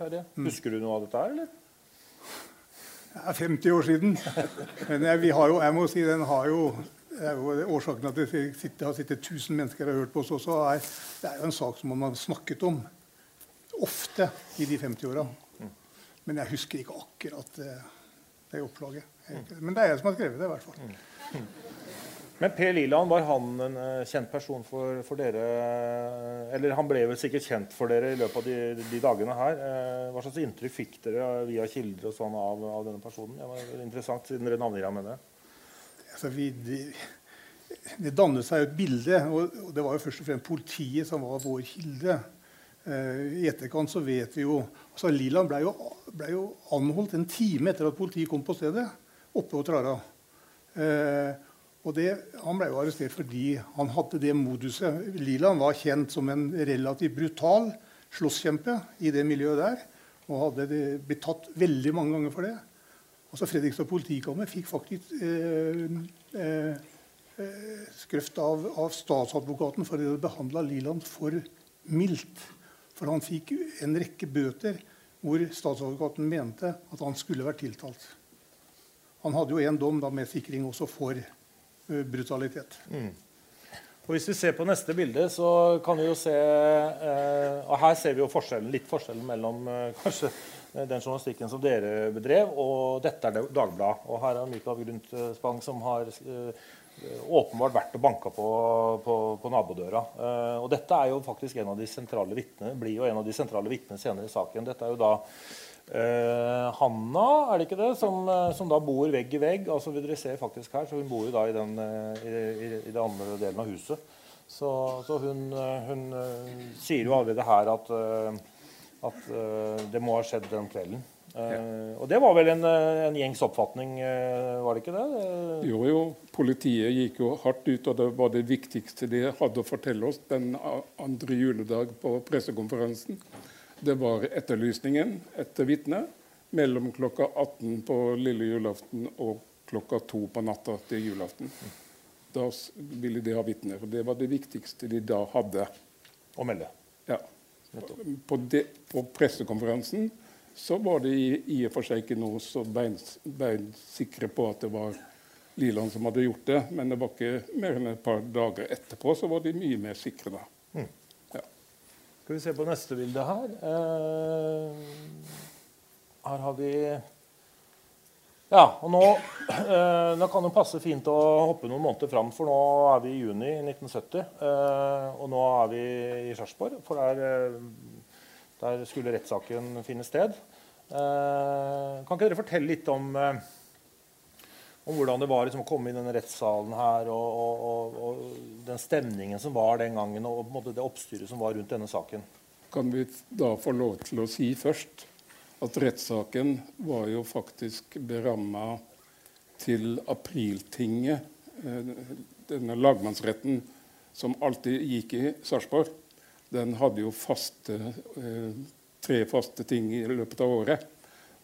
Terje. Husker du noe av dette her, eller? Det er 50 år siden. Men jeg, har jo, jeg må si den har jo årsaken at det har sittet 1000 mennesker og hørt på oss også, er det er jo en sak som man har snakket om ofte i de 50 åra. Men jeg husker ikke akkurat det, det opplaget. Men det er jeg som har skrevet det, i hvert fall. Men Per Liland, var han en uh, kjent person for, for, dere? Eller han ble vel sikkert kjent for dere i løpet av de, de dagene her. Uh, hva slags inntrykk fikk dere via kilder og sånn av, av, denne personen? Det var interessant, siden dere navngir ham med det. Altså, vi, det, det dannet seg et bilde, og, det var jo først og fremst politiet som var vår kilde. I etterkant så vet vi jo altså Liland ble jo, ble jo anholdt en time etter at politiet kom på stedet, oppe på Trara. Uh, og det, Han ble jo arrestert fordi han hadde det moduset. Liland var kjent som en relativt brutal slåsskjempe i det miljøet der. Og hadde blitt tatt veldig mange ganger for det. Altså Fredrikstad politikammer fikk faktisk eh, eh, eh, skrøft av, av, statsadvokaten for å ha behandla Liland for mildt. For han fikk en rekke bøter hvor statsadvokaten mente at han skulle vært tiltalt. Han hadde jo en dom da med sikring også for brutalitet. Mm. Og Hvis vi ser på neste bilde, så kan vi jo se eh, og Her ser vi jo forskjellen, litt forskjellen mellom eh, kanskje eh, den journalistikken som dere bedrev, og dette er Dagbladet. Og her er Mikael Grundspang som har eh, åpenbart vært og banka på, på, på nabodøra. Eh, og dette er jo faktisk en av de sentrale vittnene, blir jo en av de sentrale vitnene senere i saken. Dette er jo da Hanna er det ikke det, som, uh, som, da bor vegg i vegg. altså vil dere se faktisk her, så Hun bor jo da i den, uh, i, i, i den andre delen av huset. Så, så hun, hun sier jo allerede her at, at det må ha skjedd den kvelden. Ja. Og det var vel en, en gjengs oppfatning, var det ikke det? Jo, jo. Politiet gikk jo hardt ut, og det var det viktigste de hadde å fortelle oss den andre juledag på pressekonferansen. Det var etterlysningen etter vitnet mellom klokka 18 på lille julaften og klokka 2 på natta til julaften. Da ville de ha vitner. og Det var det viktigste de da hadde. Å melde? Ja. På, de, på, pressekonferansen så var de i, og for seg ikke noe så beinsikre på at det var Liland som hadde gjort det, men det var ikke mer enn et par dager etterpå så var de mye mer sikre. da. Skal vi se på neste bilde her. Eh, her har vi Ja, og nå, eh, nå kan det passe fint å hoppe noen måneder fram, for nå er vi i juni 1970. Eh, og nå er vi i Sarpsborg, for der, der, skulle rettssaken finne sted. kan ikke dere fortelle litt om om hvordan det var liksom, å komme i denne rettssalen her, og, og, og, og, den stemningen som var den gangen, og måte det oppstyret som var rundt denne saken. Kan vi da få lov til å si først at rettssaken var jo faktisk beramma til apriltinget, eh, denne lagmannsretten som alltid gikk i Sarpsborg. Den hadde jo faste, eh, tre faste ting i løpet av året.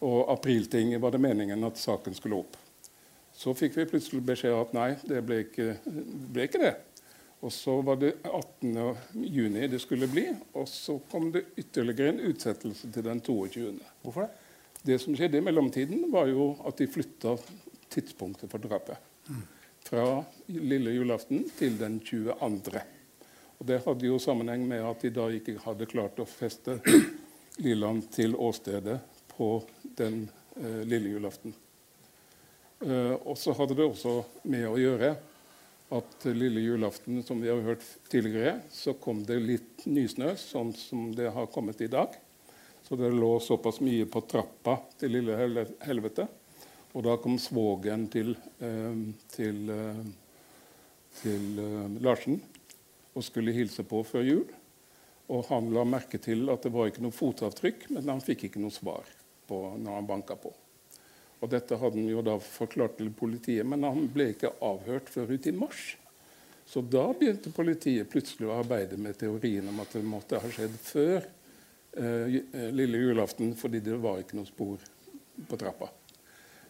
Og apriltinget var det meningen at saken skulle opp. Så fikk vi plutselig beskjed om at nei, det ble ikke, ble ikke det. Og så var det 18. juni det skulle bli, og så kom det ytterligere en utsettelse til den 22. Hvorfor det? Det som skjedde i mellomtiden, var jo at de flytta tidspunktet for drapet. Fra lille julaften til den 22. Og Det hadde jo sammenheng med at de da ikke hadde klart å feste Liland til åstedet på den eh, lille julaften. Eh, og så hadde det også med å gjøre at lille julaften, som vi har hørt tidligere, så kom det litt nysnø, sånn som det har kommet i dag. Så det lå såpass mye på trappa til lille helvete. Og da kom svogeren til, eh, til, eh, til Larsen og skulle hilse på før jul. Og han la merke til at det var ikke noe fotavtrykk, men han fikk ikke noe svar på når han banka på. Og dette hadde han jo da forklart til politiet, men han ble ikke avhørt før ut i mars. Så da begynte politiet plutselig å arbeide med teorien om at det måtte ha skjedd før eh, lille julaften, fordi det var ikke noe spor på trappa.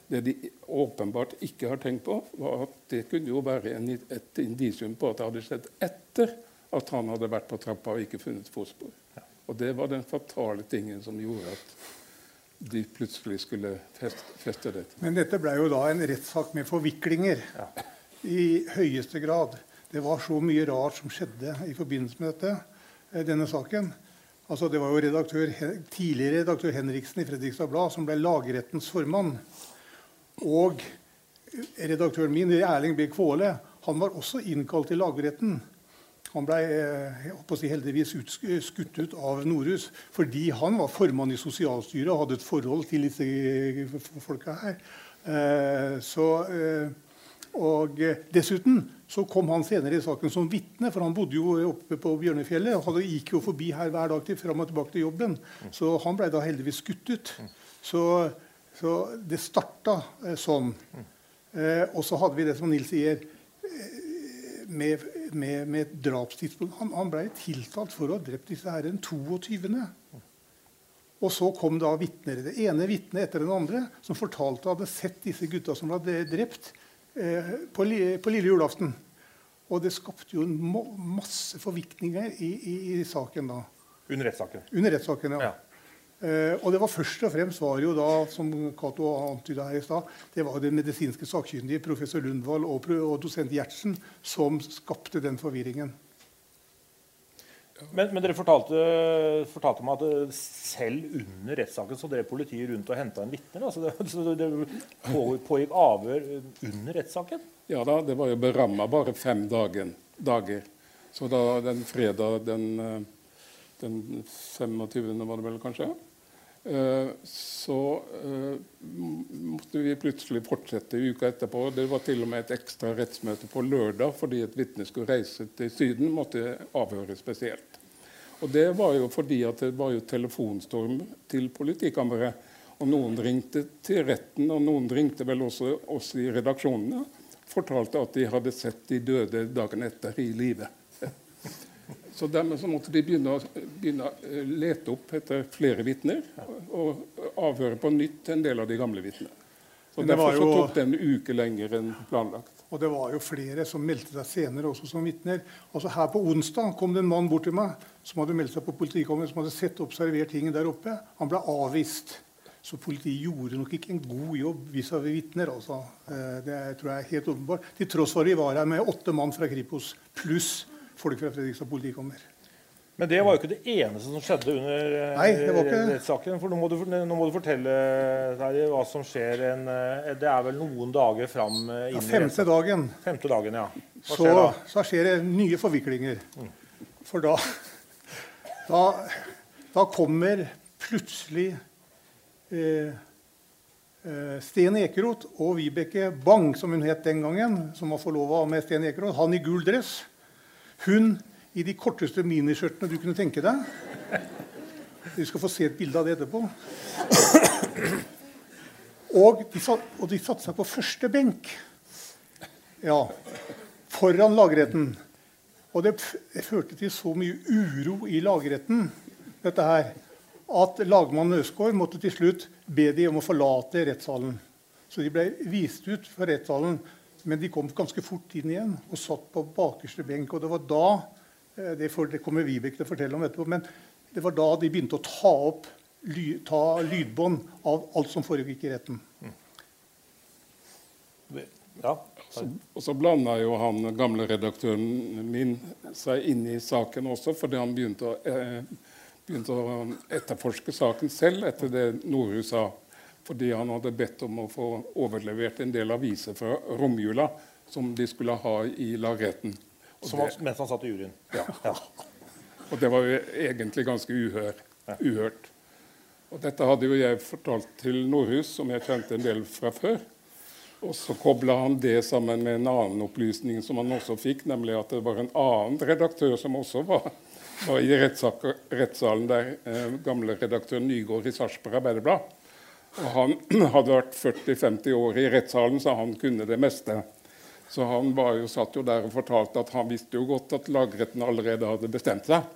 Det de åpenbart ikke har tenkt på, var at det kunne jo være en, et indisium på at det hadde skjedd etter at han hadde vært på trappa og ikke funnet fotspor. Og det var den fatale tingen som gjorde at de plutselig skulle feste, dette. Men dette ble jo da en rettssak med forviklinger. Ja. I høyeste grad. Det var så mye rart som skjedde i forbindelse med dette, eh, denne saken. Altså, det var jo redaktør, tidligere redaktør Henriksen i Fredrikstad Blad som ble lagrettens formann. Og redaktøren min, Erling B. Kvåle, han var også innkalt til lagretten. Han ble eh, si, heldigvis skutt ut av Norhus fordi han var formann i sosialstyret og hadde et forhold til disse folka her. Eh, så, eh, og dessuten så kom han senere i saken som vitne, for han bodde jo oppe på Bjørnefjellet. og hadde, gikk jo forbi her hver dag til fram og tilbake til jobben. Så han ble da heldigvis skutt ut. Så, så det starta sånn. og så hadde vi det som Nils sier med, med, med et drapstidspunkt. Han, han ble tiltalt for å ha drept disse her den 22. Og så kom da vitner, det ene vitnet etter den andre som fortalte hadde sett disse gutta som ble drept eh, på, på, lille julaften. Og det skapte jo masse forvikninger i, i, i saken da. Under rettssaken? Under rettssaken, ja. ja. Uh, og det var først og fremst var jo da, som Cato antyda her i stad, det var den medisinske sakkyndige professor Lundvall og, og dosent Gjertsen som skapte den forvirringen. Men, men dere fortalte, fortalte meg at selv under rettssaken så drev politiet rundt og henta en vitne? Altså det, så det pågikk avhør under rettssaken? Ja da, det var jo beramma bare fem dagen, dager. Så da den fredag den, eh, den 25. var det vel kanskje? Eh, så uh, måtte vi plutselig fortsette uka etterpå. Det var til og med et ekstra rettsmøte på lørdag fordi et vitne skulle reise til Syden. måtte avhøre spesielt. Og Det var jo fordi at det var jo telefonstorm til politikammeret. Og Noen ringte til retten, og noen ringte vel også oss i redaksjonene. Fortalte at de hadde sett de døde dagen etter i live. Så dermed så måtte de begynne å, begynne å eh, lete opp etter flere vitner og avhøre på nytt en del av de gamle vitnene. Så Derfor jo, så tok det en uke lenger enn planlagt. Og det var jo flere som meldte seg senere også som vitner. Altså Her på onsdag kom det en mann bort til meg som hadde meldt seg på politikammeret, som hadde sett og observert ting der oppe. Han ble avvist. Så politiet gjorde nok ikke en god jobb vis-à-vis vitner. Altså. Eh, det tror jeg er helt åpenbart. Til tross for at vi var her med åtte mann fra Kripos pluss folk fra Fredrikstad politikammer. Men det var jo ikke det eneste som skjedde under eh, Nei, rettssaken. For nå må, du, nå må du fortelle Terje, hva som skjer en, eh, Det er vel noen dager fram eh, ja, Femte dagen. Femte dagen, ja. Hva så, skjer da? Så skjer det nye forviklinger. Mm. For da, da, da kommer plutselig eh, Sten Ekeroth og Vibeke Bang, som hun het den gangen, som var forlova med Sten Ekeroth, han i gul dress. Hun i de korteste miniskjørtene du kunne tenke deg. Du skal få se et bilde av det etterpå. Og de, og de satte seg på første benk ja, foran lagretten. Og det, det førte til så mye uro i lagretten dette her, at lagmann Øsgaard måtte til slutt be de om å forlate rettssalen. Så de ble vist ut fra rettssalen men de kom ganske fort inn igjen og satt på bakerste benk. Og det var da eh, det, for, det kommer Vibeke til å fortelle om etterpå, men det var da de begynte å ta opp ly, ta lydbånd av alt som foregikk i retten. Ja. Så, og så blanda jo han gamle redaktøren min seg inn i saken også, fordi han begynte å, eh, begynte å etterforske saken selv etter det Norhus sa fordi han hadde bedt om å få overlevert en del aviser fra romjula som de skulle ha i lagretten. mens han satt i juryen? Ja. ja. Og det var jo egentlig ganske uhør, uhørt. Og dette hadde jo jeg fortalt til Nordhus, som jeg kjente en del fra før. Og så kobla han det sammen med en annen opplysning som han også fikk, nemlig at det var en annen redaktør som også var, var i rettssalen der, eh, gamle redaktør Nygård i Sarpsborg Arbeiderblad. Og han hadde vært 40-50 år i rettssalen, så han kunne det meste. Så han jo, satt jo der og fortalte at han visste jo godt at lagretten allerede hadde bestemt seg.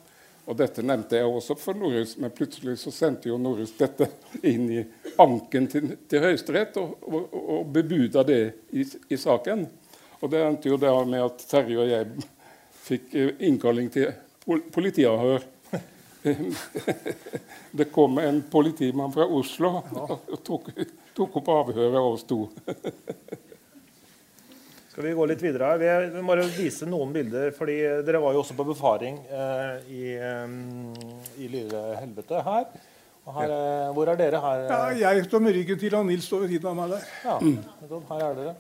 Og dette nevnte jeg også for Norhus, men plutselig så sendte jo Norhus dette inn i anken til, til Høyesterett og, og, og bebuda det i, i, saken. Og det endte jo der med at Terje og jeg fikk innkalling til politiavhør det kom en politimann fra Oslo og tok, tok opp avhøret av oss to. Skal vi gå litt videre her? Vi vi må vise noen bilder. fordi Dere var jo også på befaring eh, i, eh, i Lille helvete her. Og her eh, hvor er dere her? Ja, jeg står med ryggen til, og Nils står ved siden av meg der. Ja, mm. her er dere.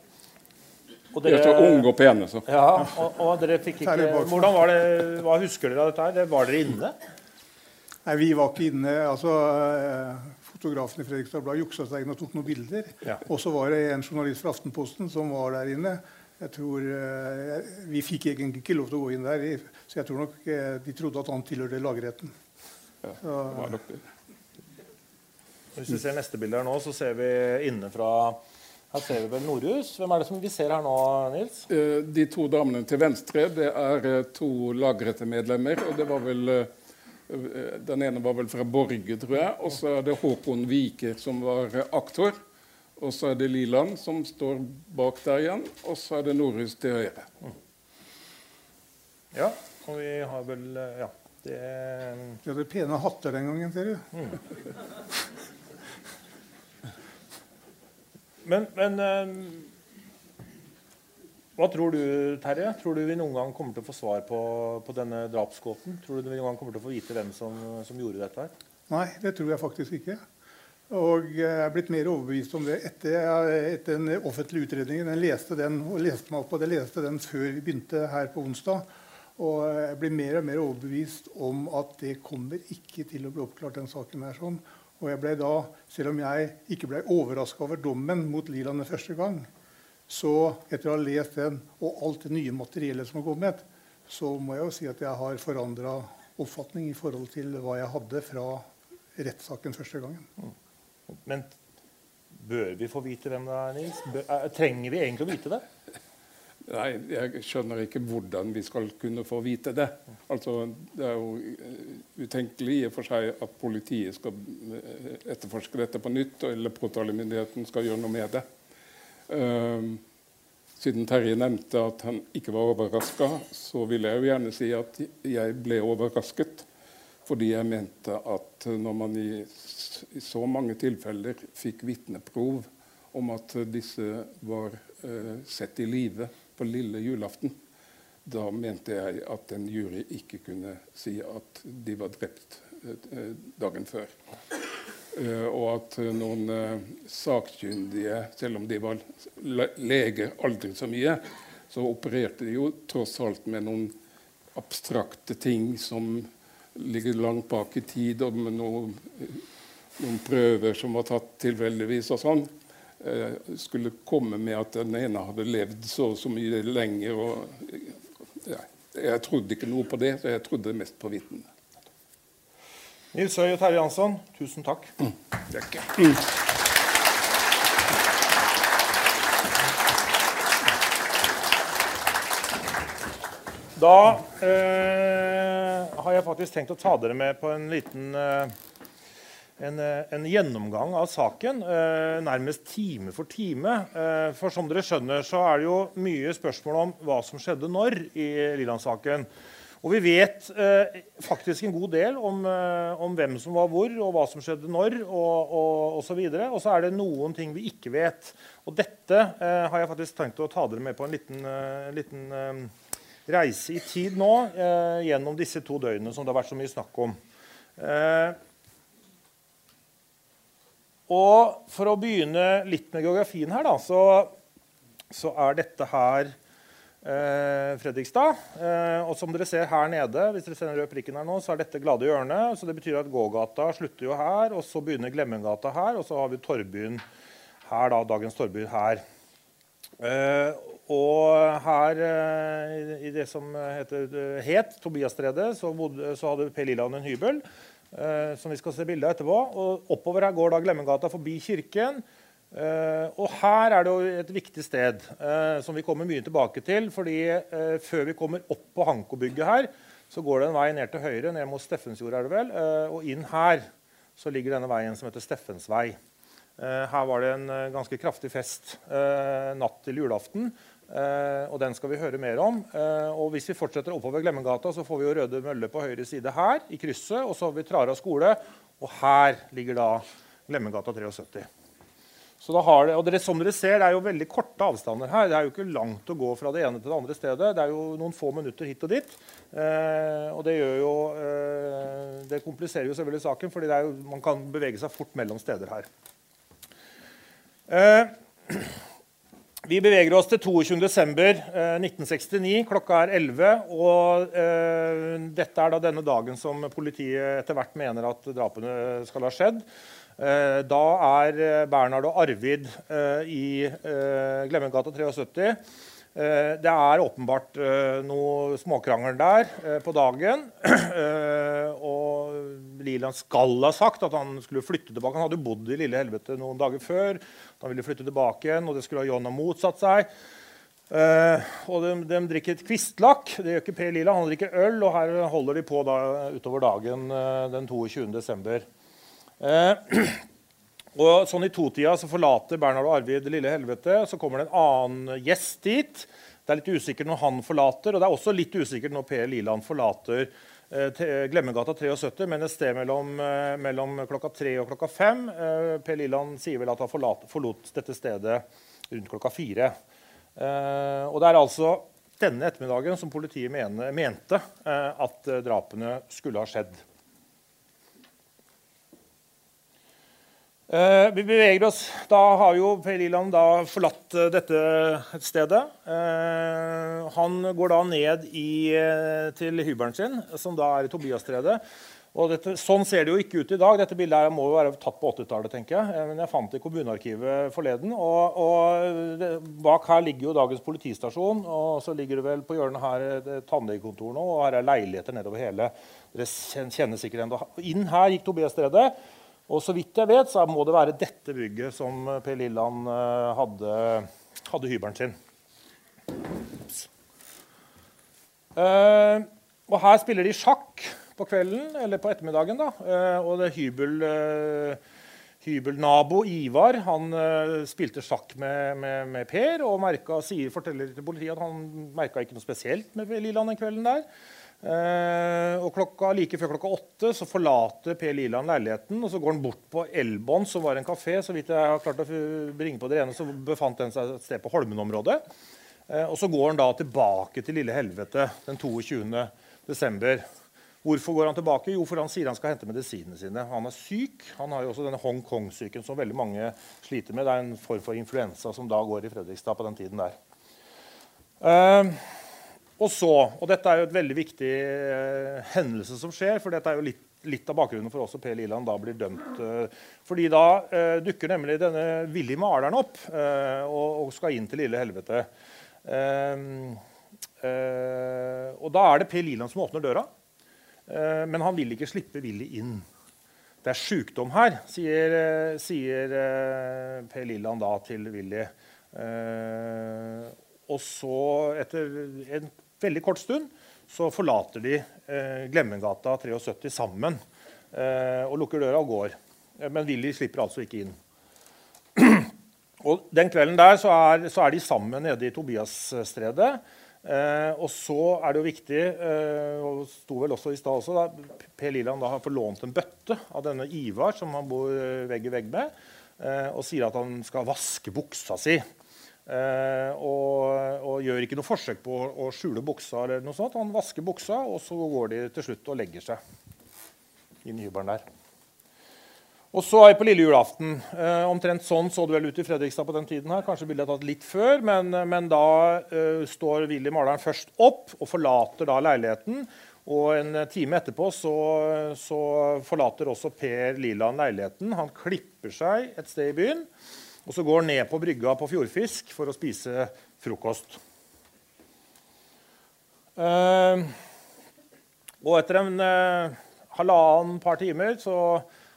Og Vi er så unge og pene, så. Ja, og, og dere fikk ikke. Hvordan var det, Hva husker dere av dette? her? Var dere inne? Nei, vi var ikke inne. altså eh, Fotografen i Fredrikstad Blad juksa seg inn og tok noen bilder. Ja. Og så var det en journalist fra Aftenposten som var der inne. Jeg tror, eh, Vi fikk egentlig ikke lov til å gå inn der, så jeg tror nok eh, de trodde at han tilhørte lagretten. Ja, det var nok det. Hvis vi ser neste bilde her nå, så ser vi inne fra Her ser vi vel Nordhus. Hvem er det som vi ser her nå, Nils? Eh, De to damene til venstre det er to lagrette medlemmer, og det var vel Den ene var vel fra Borge, tror jeg. Og så er det Håkon Viker, som var eh, aktor. Og så er det Liland, som står bak der igjen. Og så er det Nordhus til høyre. Ja, og vi har vel eh, Ja. Det de hadde pene hatter den gangen, ser du. Men, men eh, hva tror du, Terje? Tror du vi noen gang kommer til å få svar på, på denne drapsgåten? Tror du vi noen gang kommer til å få vite hvem som, som gjorde dette? her? Nei, det tror jeg faktisk ikke. Og jeg er blitt mer overbevist om det etter, etter den offentlige utredningen. Jeg leste den og leste meg opp på det. Jeg leste den før vi begynte her på onsdag. Og jeg blir mer og mer overbevist om at det kommer ikke til å bli oppklart, den saken her. sånn. Og jeg ble da, selv om jeg ikke ble overraska over dommen mot Liland første gang, så etter å ha lest den og alt det nye materiellet som har kommet, så må jeg jo si at jeg har forandra oppfatning i forhold til hva jeg hadde fra rettssaken første gangen. Men bør vi få vite hvem det er, Nils? Bør, eh, trenger vi egentlig å vite det? Nei, jeg skjønner ikke hvordan vi skal kunne få vite det. Altså, det er jo eh, utenkelig i og for seg at politiet skal eh, etterforske dette på nytt, eller påtalemyndigheten skal gjøre noe med det. Ehm, siden Terje nevnte at han ikke var overraska, så vil jeg jo gjerne si at jeg ble overrasket. Fordi jeg mente at når man i, så mange tilfeller fikk vitneprov om at disse var eh, sett i live på lille julaften, da mente jeg at en jury ikke kunne si at de var drept eh, dagen før. Eh, og at eh, noen eh, sakkyndige, selv om de var le leger aldri så mye, så opererte de jo tross alt med noen abstrakte ting som ligger langt bak i tid, og med noen, noen prøver som var tatt tilfeldigvis og sånn. Skulle komme med at den ene hadde levd så og så mye lenger. Og, ja, jeg trodde ikke noe på det, så jeg trodde mest på vitnene. Nils Høy og Terje Jansson, tusen takk. Mm. er. Da eh, har jeg faktisk tenkt å ta dere med på en liten eh, en, eh, en gjennomgang av saken, eh, nærmest time for time. Eh, for som dere skjønner, så er det jo mye spørsmål om hva som skjedde når i Liland-saken. Og vi vet eh, faktisk en god del om, eh, om hvem som var hvor, og hva som skjedde når, og, og, og. Og så er det noen ting vi ikke vet. Og dette eh, har jeg faktisk tenkt å ta dere med på en liten, eh, liten eh, reise i tid nå, eh, gjennom disse to døgnene som det har vært så mye snakk om. Og for å begynne litt med geografien her, da, så, så er dette her Fredrikstad. Eh, og som dere ser her nede, hvis dere ser den røde prikken her nå, så er dette Glade hjørne. Så det betyr at gågata slutter jo her, og så begynner Glemmengata her, og så har vi Torbyen her, da, dagens Torby her. Eh, og her eh, i det som heter, het Tobiasstredet, så, så hadde Per Liland en hybel. eh, som vi skal se bilde av etterpå. Og oppover her går da Glemmengata forbi kirken. Eh, og her er det jo et viktig sted uh, som vi kommer mye tilbake til. fordi uh, før vi kommer opp på Hanko-bygget her, så går det en vei ned til høyre, ned mot Steffensjord, er det vel. og inn her så ligger denne veien som heter Steffens vei. Eh, her var det en ganske kraftig fest natt til julaften. og den skal vi høre mer om. Og hvis vi fortsetter oppover Glemmengata, så får vi jo Røde Mølle på høyre side her, i krysset. Og så har vi Trara skole, og her ligger da Glemmengata 73. Så da har det, og dere, som dere ser, Det er jo veldig korte avstander her. Det er jo ikke langt å gå fra det ene til det andre stedet. Det er jo noen få minutter hit og dit. Eh, og det gjør jo eh, Det kompliserer jo selvfølgelig saken, fordi man kan bevege seg fort mellom steder her. Eh, vi beveger oss til 22.12.1969. Eh, Klokka er 11. Og eh, dette er da denne dagen som politiet etter hvert mener at drapene skal ha skjedd. Eh, da er eh, Bernhard og Arvid eh, i Glemmegata 73. Det er åpenbart noe småkrangel der på dagen. og Liland skal ha sagt at han skulle flytte tilbake. Han hadde bodd i Lille Helvete noen dager før. Han ville flytte tilbake igjen, og det skulle ha John ha motsatt seg. og de, de, drikker et kvistlakk. Det gjør ikke Per Lila. Han drikker øl, og her holder de på da, utover dagen den 22. Eh, og sånn I totida så forlater Bernhard og Arvid det lille helvete. Så kommer det en annen gjest dit. Det er litt usikkert når han forlater, og det er også litt usikkert når Per Liland forlater eh, Glemmegata 73, men et sted mellom, eh, mellom klokka tre og klokka fem. Eh, per Liland sier vel at han forlat, forlot dette stedet rundt klokka fire. Eh, og det er altså denne ettermiddagen som politiet mene, mente eh, at drapene skulle ha skjedd. Vi beveger oss, Da har jo Per Liland forlatt uh, dette stedet. Uh, han går da ned i, til hybelen sin, som da er i Tobiastredet. Og dette, sånn ser det jo ikke ut i dag. Dette bildet må jo være tatt på 80-tallet. tenker jeg. Men jeg fant det i kommunearkivet forleden. Og, og bak her ligger jo dagens politistasjon. Og så ligger det vel på hjørnet her tannlegekontor nå, og her er leiligheter nedover hele. Dere kjenner sikkert enda. Inn her gikk Tobias Tobiastredet. Og så vidt jeg vet, så må det være dette bygget som Per Lilland eh, hadde, hadde hybelen sin. Uh, og her spiller de sjakk på kvelden, eller på ettermiddagen. da, uh, Og det er hybel, uh, hybelnabo Ivar han spilte sjakk med, med, med Per og merka, sier, forteller til politiet at han merka ikke noe spesielt med Lilland den kvelden der. Eh, og klokka, Like før klokka åtte så forlater Per Liland leiligheten og så går han bort på Elbånd, som var en kafé. Så vidt jeg har klart å bringe på det rene, så befant den seg et sted på Holmen-området. Eh, og så går han da tilbake til Lille Helvete den 22. desember. Hvorfor går han tilbake? Jo, for han sier han skal hente medisinene sine. Han er syk. Han har jo også denne Hongkong-syken som veldig mange sliter med. Det er en form for influensa som da går i Fredrikstad på den tiden der. Uh, og så, og dette er jo et veldig viktig eh, hendelse som skjer, for dette er jo litt, litt av bakgrunnen for også Per Liland da blir dømt. Eh, fordi da eh, dukker nemlig denne Willy maleren opp eh, og, og, skal inn til lille helvete. Eh, eh, og da er det Per Liland som åpner døra, men han vil ikke slippe Willy inn. Det er sykdom her, sier, sier Per Liland da til Willy. og så, etter en veldig kort stund så forlater de eh, Glemmengata 73 sammen eh, og lukker døra og går. Eh, men Willy slipper altså ikke inn. og Den kvelden der så er, så er de sammen nede i Tobiasstredet. Eh, og så er det jo viktig, eh, og sto vel også i stad også, da, Per Liland da har forlånt en bøtte av denne Ivar, som han bor eh, vegg i vegg med, eh, og sier at han skal vaske buksa si. Eh, og, og, gjør ikke noe forsøk på å, skjule buksa. eller noe sånt. Han vasker buksa, og så går de til slutt og legger seg i hybelen der. Og så er vi på lille julaften. Eh, omtrent sånn så det vel ut i Fredrikstad på den tiden. her. Kanskje bildet er tatt litt før, men, men da eh, står Willy maleren først opp og forlater da leiligheten. Og en time etterpå så, så forlater også Per Liland leiligheten. Han klipper seg et sted i byen. Og så går han ned på brygga på Fjordfisk for å spise frokost. Eh, og etter en eh, halvannen par timer så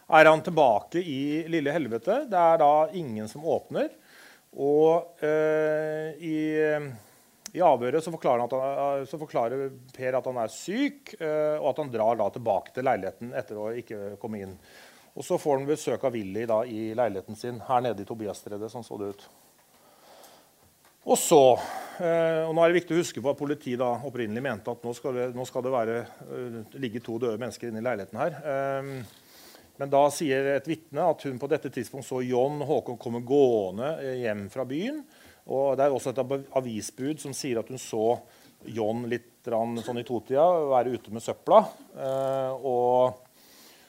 er han tilbake i lille helvete. Det er da ingen som åpner. Og eh, i, i, avhøret så forklarer, han, så forklarer, Per at han er syk, og at han drar da tilbake til leiligheten etter å ikke komme inn. Og så får han besøk av Willy da, i leiligheten sin her nede i Tobiasstredet. Sånn så det ut. Og så, eh, og nå er det viktig å huske på at Politiet da opprinnelig mente at nå skal det, nå skal det være, uh, ligge to døde mennesker inne i leiligheten her. Um, Men da sier et vitne at hun på dette tidspunkt så John Håkon komme gående eh, hjem fra byen. Og det er også et avisbud som sier at hun så John litt sånn i totida være ute med søpla. Eh, og,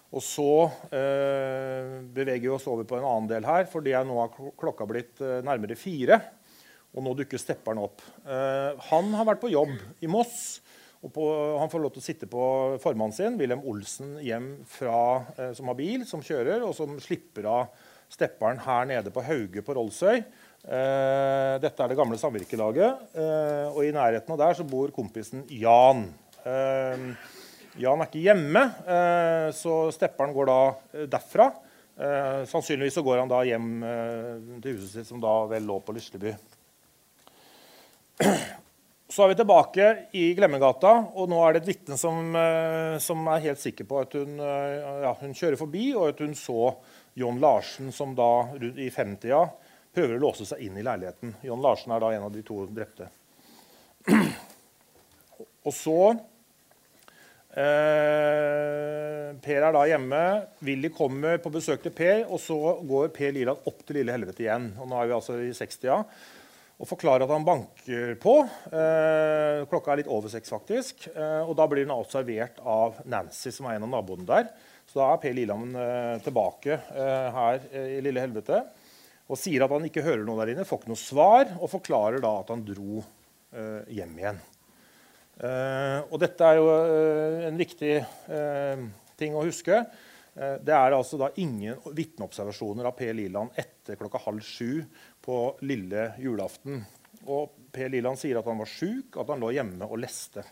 og, så eh, beveger vi oss over på en annen del her, fordi er nå har klokka blitt eh, nærmere fire. Og nå dukker stepperen opp. Eh, han har vært på jobb i Moss. og på, Han får lov til å sitte på formannen sin, Wilhelm Olsen, hjem fra, eh, som har bil, som kjører, og som slipper av stepperen her nede på Hauge på Rollsøy. Eh, dette er det gamle samvirkelaget. Eh, og i nærheten av der så bor kompisen Jan. Eh, Jan er ikke hjemme, eh, så stepperen går da derfra. sannsynligvis så går han da hjem til huset sitt, som da vel lå på Lysleby. Så er vi tilbake i Glemmegata, og nå er det et vitne som, eh, som, er helt sikker på at hun, eh, ja, hun, kjører forbi, og at hun så John Larsen, som da i femtida prøver å låse seg inn i leiligheten. John Larsen er da en av de to drepte. Og så eh, Per er da hjemme. Willy kommer på besøk til Per, og så går Per Liland opp til Lille Helvete igjen. Og nå er vi altså i 60-a og forklarer at han banker på. Eh, klokka er litt over seks, faktisk. Eh, og da blir han observert av Nancy, som er en av naboene der. Så da er Per Liland eh, tilbake eh, her eh, i Lille Helvete og sier at han ikke hører noe der inne, får ikke noe svar, og forklarer da at han dro eh, hjem igjen. Og dette er jo en viktig ting å huske. Det er altså da ingen vitneobservasjoner av Per Liland etter klokka halv sju på lille julaften. Og Per Liland sier at han var sjuk, at han lå hjemme og leste.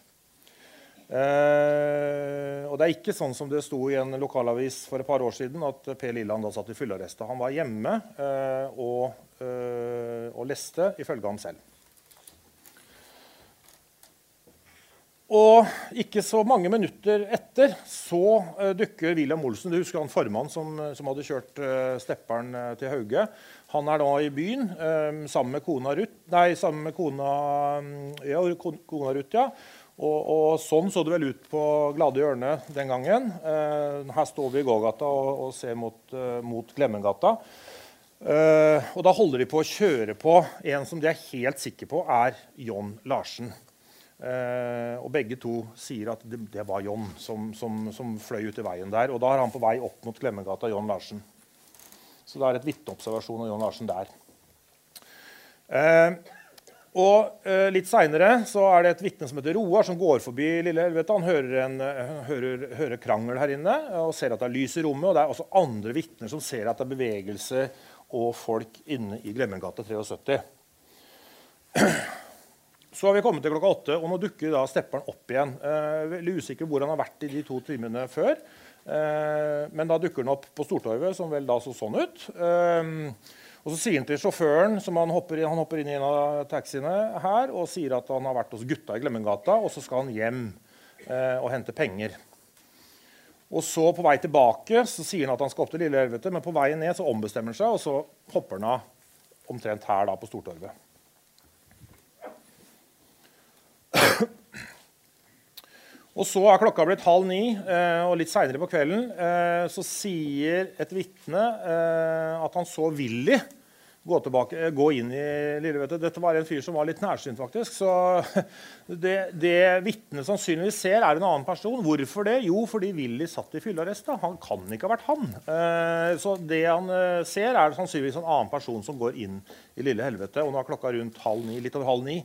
Eh, og det er ikke sånn som det sto i en lokalavis for et par år siden, at Per Liland da satt i fyllearrest. Han var hjemme eh, og, eh, og leste, ifølge ham selv. Og ikke så mange minutter etter så uh, dukker William Olsen Du husker han formann som, som hadde kjørt uh, stepperen uh, til Hauge. Han er da i byen um, sammen med kona Ruth. Nei, sammen med kona, um, ja, kona Ruth, ja. Og, og, sånn så det vel ut på Glade hjørne den gangen. her står vi i gågata og, og ser mot, mot Glemmengata. og da holder de på å kjøre på en som de er helt sikre på er John Larsen. Eh, og begge to sier at det, det var John som, som, som, fløy ut i veien der. Og da er han på vei opp mot Glemmegata, John Larsen. Så det er et vitneobservasjon av John Larsen der. Eh, og eh, Litt seinere er det et vitne som heter Roar, som går forbi Lille Helvete. Han hører, en, uh, hører, hører, krangel her inne og ser at det er lys i rommet. Og det er også andre vitner som ser at det er bevegelse og folk inne i Glemmegata 73. Så har vi kommet til klokka åtte, og nå dukker da stepperen opp igjen. Eh, veldig usikker hvor han har vært i de to timene før. Eh, men da dukker han opp på Stortorvet, som vel da så sånn ut. Eh, og så sier han til sjåføren, som han hopper, inn, han hopper inn i en av taxiene her, og sier at han har vært hos gutta i Glemmengata, og så skal han hjem eh, og hente penger. Og så På vei tilbake så sier han at han skal opp til Lille Helvete, men på vei ned så ombestemmer han seg, og så hopper han av omtrent her da på Stortorvet. Og så er klokka blitt halv ni, eh, og litt seinere på kvelden eh, så sier et vitne eh, at han så Willy gå, tilbake, gå inn i Lillevettet. Dette var en fyr som var litt nærsynt, faktisk. Så det, det vitnet sannsynligvis ser, er en annen person. Hvorfor det? Jo, fordi Willy satt i fyllearrest. Han kan ikke ha vært han. Så det han ser, er sannsynligvis en annen person som går inn i lille helvete. Og nå er klokka rundt halv ni, litt over halv ni.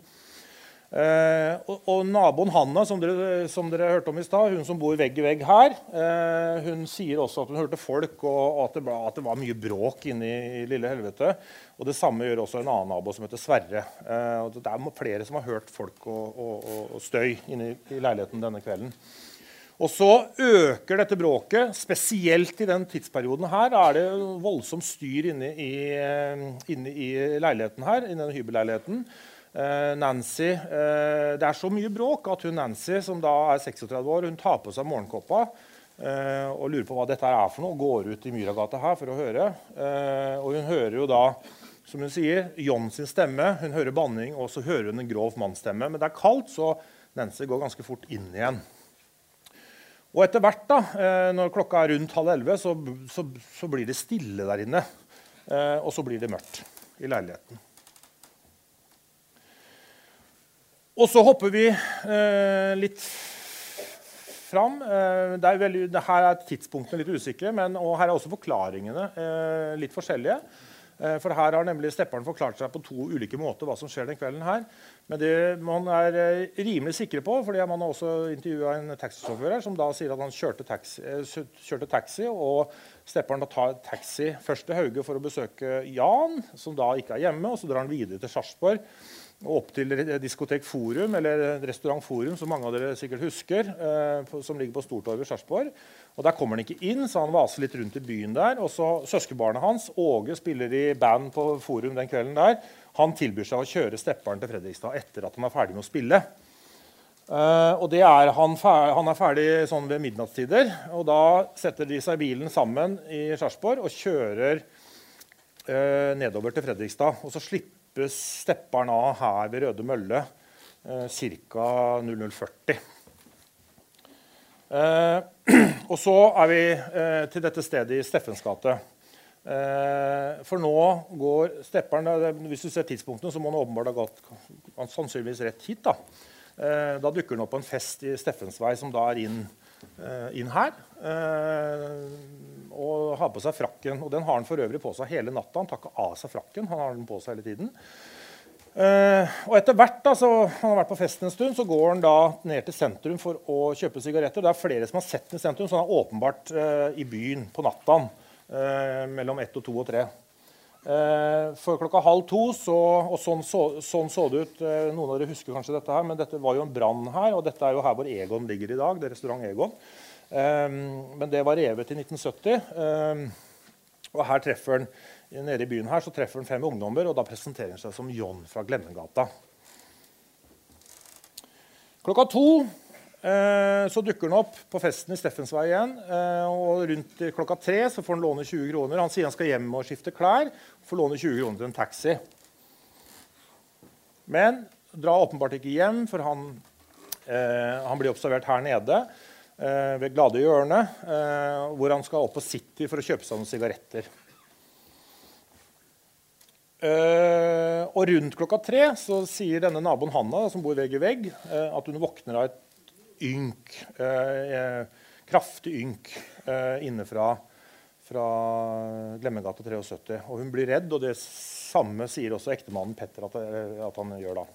Eh, og, og, naboen Hanna, som dere, som dere, hørte om i stad, hun som bor vegg i vegg her, eh, hun sier også at hun hørte folk, og, og at, det at, det var mye bråk inne i, lille helvete. Og Det samme gjør også en annen nabo som heter Sverre. Eh, og Det er flere som har hørt folk og, og støy inne i, leiligheten denne kvelden. Og så øker dette bråket, spesielt i den tidsperioden her. er det voldsomt styr inne i, eh, inne i leiligheten her, i denne hybelleiligheten. Eh, Nancy eh, Det er så mye bråk at hun Nancy, som da er 36 år, hun tar på seg morgenkåpa eh, og lurer på hva dette er for noe. og Går ut i Myragata her for å høre. Og hun hører jo da som hun sier, John sin stemme. Hun hører banning, og så hører hun en grov mannsstemme. Men det er kaldt, så Nancy går ganske fort inn igjen. Og etter hvert, da, når klokka er rundt halv elleve, så, så, så, blir det stille der inne. Og så blir det mørkt i leiligheten. Og så hopper vi eh, litt fram. Eh, det er veldig, det her er tidspunktene litt usikre, men, og her er også forklaringene eh, litt forskjellige. Eh, for her har nemlig stepperen forklart seg på to ulike måter hva som skjer den kvelden her. Men det man er eh, rimelig sikre på, fordi man har også intervjua en taxisjåfør som da sier at han kjørte taxi, eh, kjørte taxi og stepperen da tar taxi først til Hauge for å besøke Jan, som da ikke er hjemme, og så drar han videre til Sarpsborg og opp til Diskotek Forum, eller Restaurant Forum, som mange av dere sikkert husker, som ligger på Stortorvet i Sarpsborg. Og Der kommer han ikke inn, så han vaser litt rundt i byen der. Og så Søskenbarnet hans, Åge, spiller i band på Forum den kvelden der. Han tilbyr seg å kjøre stepperen til Fredrikstad etter at han er ferdig med å spille. Uh, og er han, han, er ferdig sånn ved midnattstider. Og da setter de seg i bilen sammen i Sarpsborg og kjører uh, nedover til Fredrikstad. Og så slippes han av her ved Røde Mølle uh, ca. 0040. Uh, og så er vi uh, til dette stedet i Steffens gate. For nå går stepperen Hvis du ser tidspunktene, så må han åpenbart ha gått sannsynligvis rett hit. Da, da dukker han opp på en fest i Steffens vei, som da er inn, inn her. og har på seg frakken. Og den har han for øvrig på seg hele natta. Han tar ikke av seg frakken. han har den på seg hele tiden. Uh, og etter hvert da, så Han har vært på festen en stund, så går han da ned til sentrum for å kjøpe sigaretter. Det er flere som har sett ham i sentrum, så han er åpenbart i byen på natta mellom ett og to og tre. For klokka halv to, så, og sånn så, sånn så, det ut Noen av dere husker kanskje dette her, men dette var jo en brann her. Og dette er jo her hvor Egon ligger i dag. det er restaurant Egon. men det var revet i 1970. og her treffer han Nede i byen her så treffer han fem ungdommer, og da presenterer han seg som John fra Glemmengata. Klokka to eh, så dukker han opp på festen i Steffensvei igjen. Eh, og rundt klokka tre så får han låne 20 kroner. Han sier han skal hjem og skifte klær. Får låne 20 kroner til en taxi. Men drar åpenbart ikke hjem, for han, eh, han blir observert her nede eh, ved Glade hjørne, eh, hvor han skal opp på City for å kjøpe seg noen sigaretter. Uh, og rundt klokka tre så sier denne naboen Hanna, som bor vegg i vegg, at hun våkner av et ynk, uh, kraftig ynk inne fra, fra Glemmegata 73. Og hun blir redd, og det samme sier også ektemannen Petter at, at han gjør da.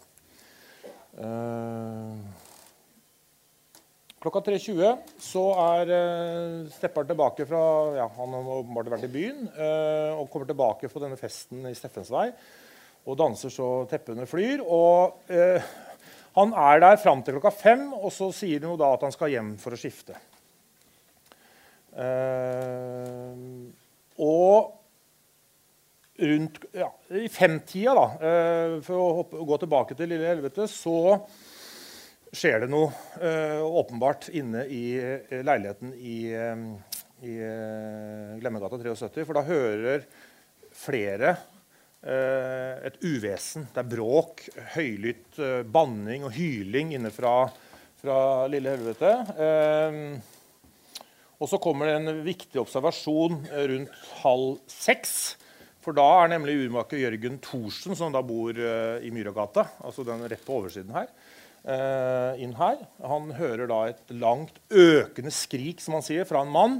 Klokka 3.20 så er uh, Steppar tilbake fra ja, Han har åpenbart vært i byen uh, og kommer tilbake på denne festen i Steffens vei og danser så teppene flyr. Og uh, han er der fram til klokka fem, og så sier han jo da at han skal hjem for å skifte. Uh, og rundt ja, i femtida, da, for å hoppe, gå tilbake til Lille Helvete, så skjer det noe uh, åpenbart inne i uh, leiligheten i, uh, i Glemmegata 73. For da hører flere et uvesen. Det er bråk, høylytt banning og hyling inne fra, fra Lille Helvete. og så kommer det en viktig observasjon rundt halv seks. For da er nemlig urmaker Jørgen Thorsen, som da bor i Myragata, altså den rett på oversiden her, Eh, inn her. Han hører da et langt, økende skrik som han sier, fra en mann.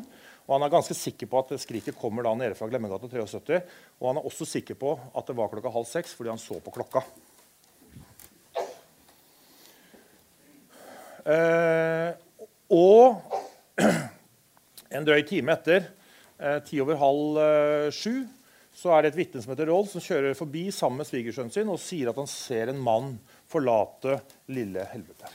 Og Han er ganske sikker på at skriket kommer da nede fra Glemmegata 73. Og han er også sikker på at det var klokka halv seks fordi han så på klokka. Eh, og en drøy time etter, eh, ti over halv eh, sju, så er det et vitne som heter Rolf, som kjører forbi sammen med svigersønnen sin og sier at han ser en mann forlate lille helvete.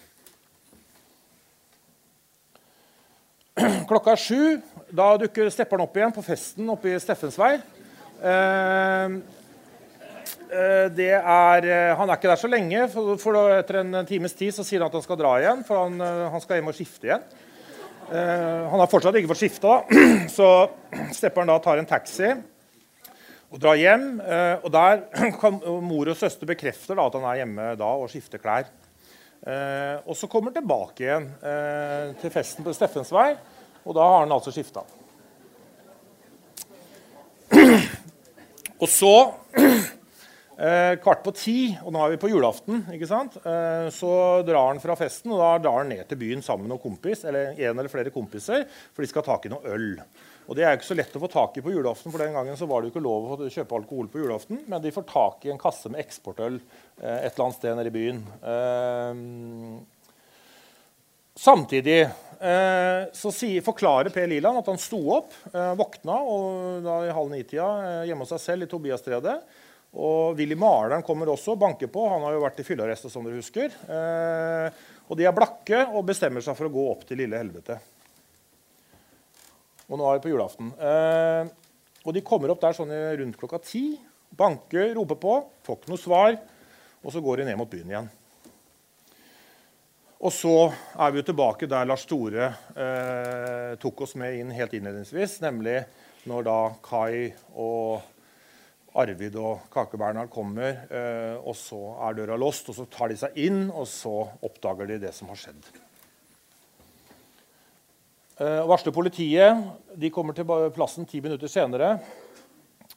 Klokka sju. Da dukker stepperen opp igjen på festen oppe i Steffens vei. Eh, eh, det er, eh, han er ikke der så lenge, for, etter en times tid så sier han at han skal dra igjen. For han, han skal hjem og skifte igjen. han har fortsatt ikke fått skifta, så stepperen da tar en taxi og drar hjem. Eh, og der kan mor og søster bekrefter da, at han er hjemme da og skifter klær. Eh, og så kommer han tilbake igjen eh, til festen på Steffens vei, og da har han altså skifta. Og så eh, kvart på ti, og nå er vi på julaften, ikke sant? Så drar han fra festen og da drar han ned til byen sammen med noen kompis, eller en eller flere kompiser, for de skal ha tak i noe øl. Og Det er jo ikke så lett å få tak i på julaften, for den gangen så var det jo ikke lov å kjøpe alkohol på julaften, men de får tak i en kasse med eksportøl eh, et eller annet sted nede i byen. Eh, Samtidig eh, så forklarer Per Liland at han sto opp, våkna og da i halv ni-tida hjemme hos seg selv i Tobiastredet. Og Willy Maleren kommer også og banker på. Han har jo vært i fyllearrestet, som dere husker. Og de er blakke og bestemmer seg for å gå opp til lille helvete. Og nå er vi på julaften. Eh, og de kommer opp der sånn rundt klokka ti. Banker, roper på, får ikke noe svar. Og så går de ned mot byen igjen. Og så er vi jo tilbake der Lars Store eh, tok oss med inn helt innledningsvis. Nemlig når da Kai og Arvid og Kake-Bernhard kommer, eh, og så er døra låst. Og så tar de seg inn, og så oppdager de det som har skjedd. Eh, varsler politiet. De kommer til plassen ti minutter senere.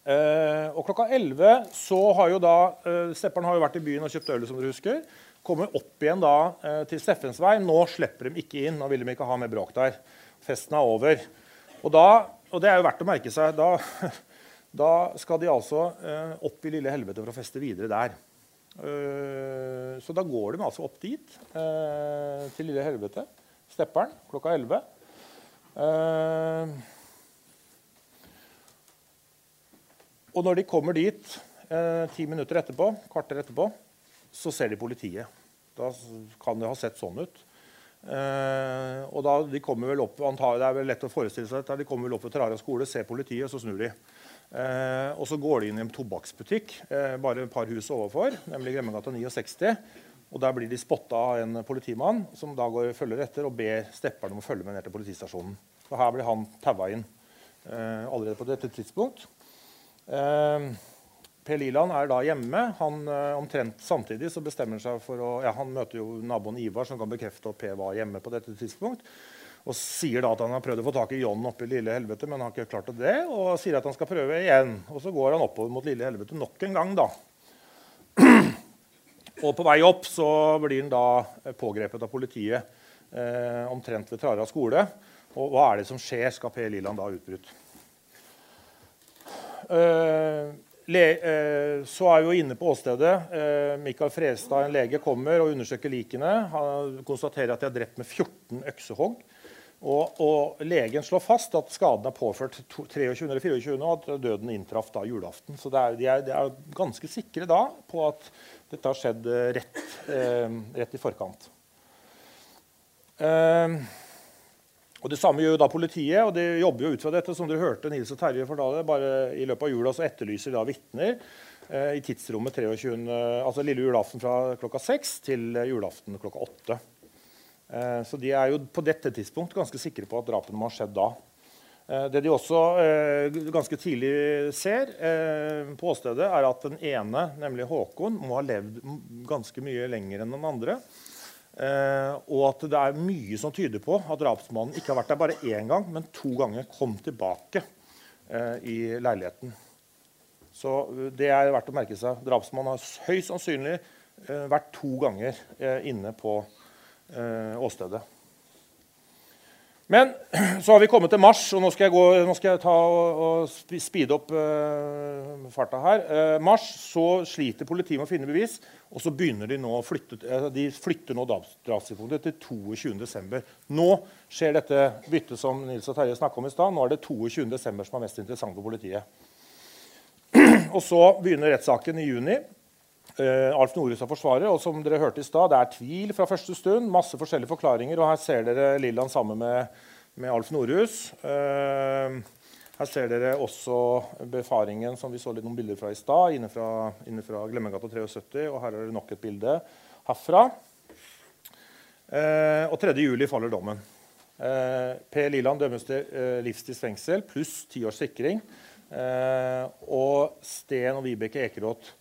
Eh, og klokka 11 så har jo da eh, Stepperen har jo vært i byen og kjøpt øl, som dere husker. Kommer opp igjen da eh, til Steffens vei. Nå slipper de ikke inn. Nå vil de ikke ha mer bråk der. Festen er over. Og, da, og det er jo verdt å merke seg, da, da skal de altså eh, opp i lille helvete for å feste videre der. Uh, så da går de altså opp dit, til lille helvete, Stepperen, klokka 11. Uh, og når de kommer dit ti minutter etterpå, kvarter etterpå, så ser de politiet. Da kan det ha sett sånn ut. Eh, og da, de kommer vel opp, antar, Det er vel lett å forestille seg dette. De kommer vel opp ved Terraria skole, ser politiet, så snur de. Eh, og så går de inn i en tobakksbutikk eh, bare et par hus overfor, nemlig Gremmegata 69. Og Der blir de spotta av en politimann som da går følger etter og ber stepperne om å følge med ned til politistasjonen. Og Her blir han taua inn eh, allerede på dette tidspunkt. Eh, Per Liland er da hjemme. Han, eh, omtrent samtidig så bestemmer han seg for å ja, Han møter jo naboen Ivar, som kan bekrefte at Per var hjemme på dette tidspunkt. Og sier da at han har prøvd å få tak i John oppe i Lille Helvete, men han har ikke klart det. Og sier at han skal prøve igjen. Og så går han oppover mot Lille Helvete nok en gang, da. Og på vei opp så blir han da pågrepet av politiet eh, omtrent ved Trara skole. Og hva er det som skjer, skal Per Liland da utbrutt. Le, eh, så er vi jo inne på åstedet. Eh, Mikael Frestad, en lege, kommer og undersøker likene. Han konstaterer at de er drept med 14 øksehogg. Og, og, legen slår fast at skaden er påført 23. eller 24., og at døden inntraff da julaften. Så er, de, er, de, er, ganske sikre da på at dette har skjedd eh, rett, eh, rett i forkant. Eh, og Det samme gjør da politiet, og de jobber jo ut fra dette. som dere hørte Nils og Terje fortale, bare I løpet av jula så etterlyser da vitner eh, i tidsrommet 23, altså lille julaften fra klokka 6 til julaften klokka 8. Eh, så de er jo på dette tidspunkt ganske sikre på at drapene må ha skjedd da. Eh, det de også eh, ganske tidlig ser eh, på åstedet, er at den ene, nemlig Håkon, må ha levd ganske mye lenger enn den andre. Og at det er mye som tyder på at drapsmannen ikke har vært der bare én gang, men to ganger kom tilbake i leiligheten. Så det er verdt å merke seg. Drapsmannen har høyst sannsynlig vært to ganger inne på åstedet. Men så har vi kommet til mars, og nå skal jeg, gå, nå skal jeg ta og, og speede opp uh, farta her. Uh, mars så sliter politiet med å finne bevis, og så begynner de nå å flytte, uh, de flytter nå drapstidspunktet til 22.12. Nå skjer dette byttet som Nils og Terje snakka om i stad. Nå er det 22.12. som er mest interessant for politiet. og så begynner rettssaken i juni. Uh, Alf Norhus som forsvarer, og som dere hørte i stad, det er tvil fra første stund. Masse forskjellige forklaringer, og her ser dere Lilland sammen med, med Alf Norhus. Uh, her ser dere også befaringen som vi så litt noen bilder fra i stad, inne fra, Glemmegata 73. Og her er det nok et bilde herfra. Eh, og 3. juli faller dommen. Per Liland dømmes til livstids fengsel pluss ti års sikring. og Sten og Vibeke Ekeråt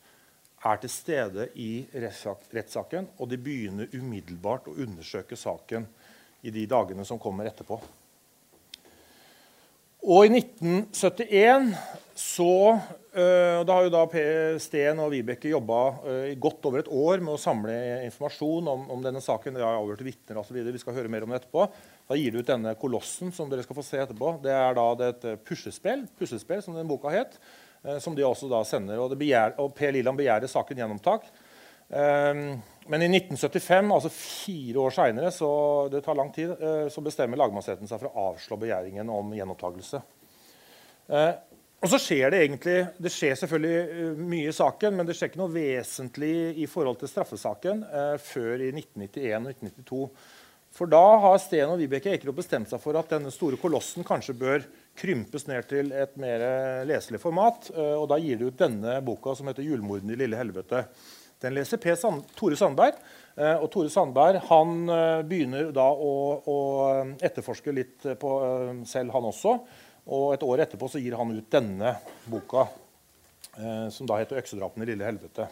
er til stede i rettssaken, og de begynner umiddelbart å undersøke saken i de dagene som kommer etterpå. Og i 1971 så uh, Da har jo da Per Steen og Vibeke jobba uh, i godt over et år med å samle informasjon om, om denne saken. De har avhørt vitner osv. Vi skal høre mer om det etterpå. Da gir de ut denne kolossen som dere skal få se etterpå. Det er da det et puslespill, puslespill som den boka het. Uh, som de også da sender. Og, begjær, og Per Liland begjærer saken gjenopptak. Men i 1975, altså fire år seinere, så det tar lang tid, eh, så bestemmer lagmannsretten seg for å avslå begjæringen om gjenopptakelse. Eh, og så skjer Det egentlig, det skjer selvfølgelig eh, mye i saken, men det skjer ikke noe vesentlig i forhold til straffesaken før i 1991 og 1992. For da har Steen og Vibeke Ekerot bestemt seg for at denne store kolossen kanskje bør krympes ned til et mer leselig format. og Da gir de ut denne boka, som heter 'Julemorden i lille helvete'. Den leser P. Sand, Tore Sandberg. Eh, og Tore Sandberg han eh, begynner da å, å etterforske litt på, eh, selv, han også. Og et år etterpå så gir han ut denne boka, som da heter 'Øksedrapene i lille helvete'.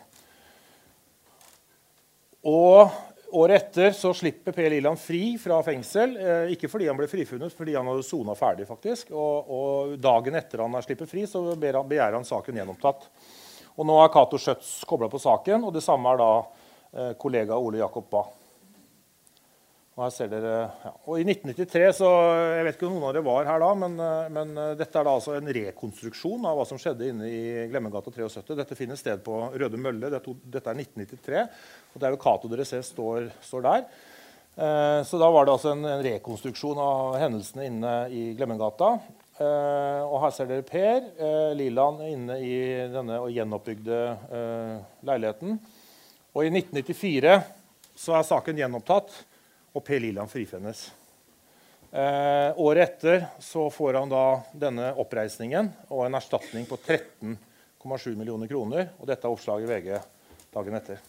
Og Året etter så slipper Per Liland fri fra fengsel. Eh, ikke fordi han ble frifunnet, fordi han hadde sona ferdig. faktisk. Og, og, Dagen etter han er sluppet fri, så begjærer han saken gjenopptatt. Og nå er Cato Schjøtz kobla på saken, og det samme er da eh, kollega Ole Jakob Bae. Og her ser dere, ja. og I 1993 så, Jeg vet ikke om noen av dere var her da, men, eh, men eh, dette er da altså en rekonstruksjon av hva som skjedde inne i Glemmegata 73. Dette finner sted på Røde Mølle. Dette, er 1993. og Det er jo Cato dere ser står, står der. Eh, så da var det altså en, en, rekonstruksjon av hendelsene inne i Glemmegata. Eh, og her ser dere Per eh, Liland inne i denne gjenoppbygde uh, leiligheten. Og i 1994 så er saken gjenopptatt, og Per Liland frifinnes. året etter så får han da denne oppreisningen og en erstatning på 13,7 millioner kroner. Og dette er oppslaget i VG dagen etter.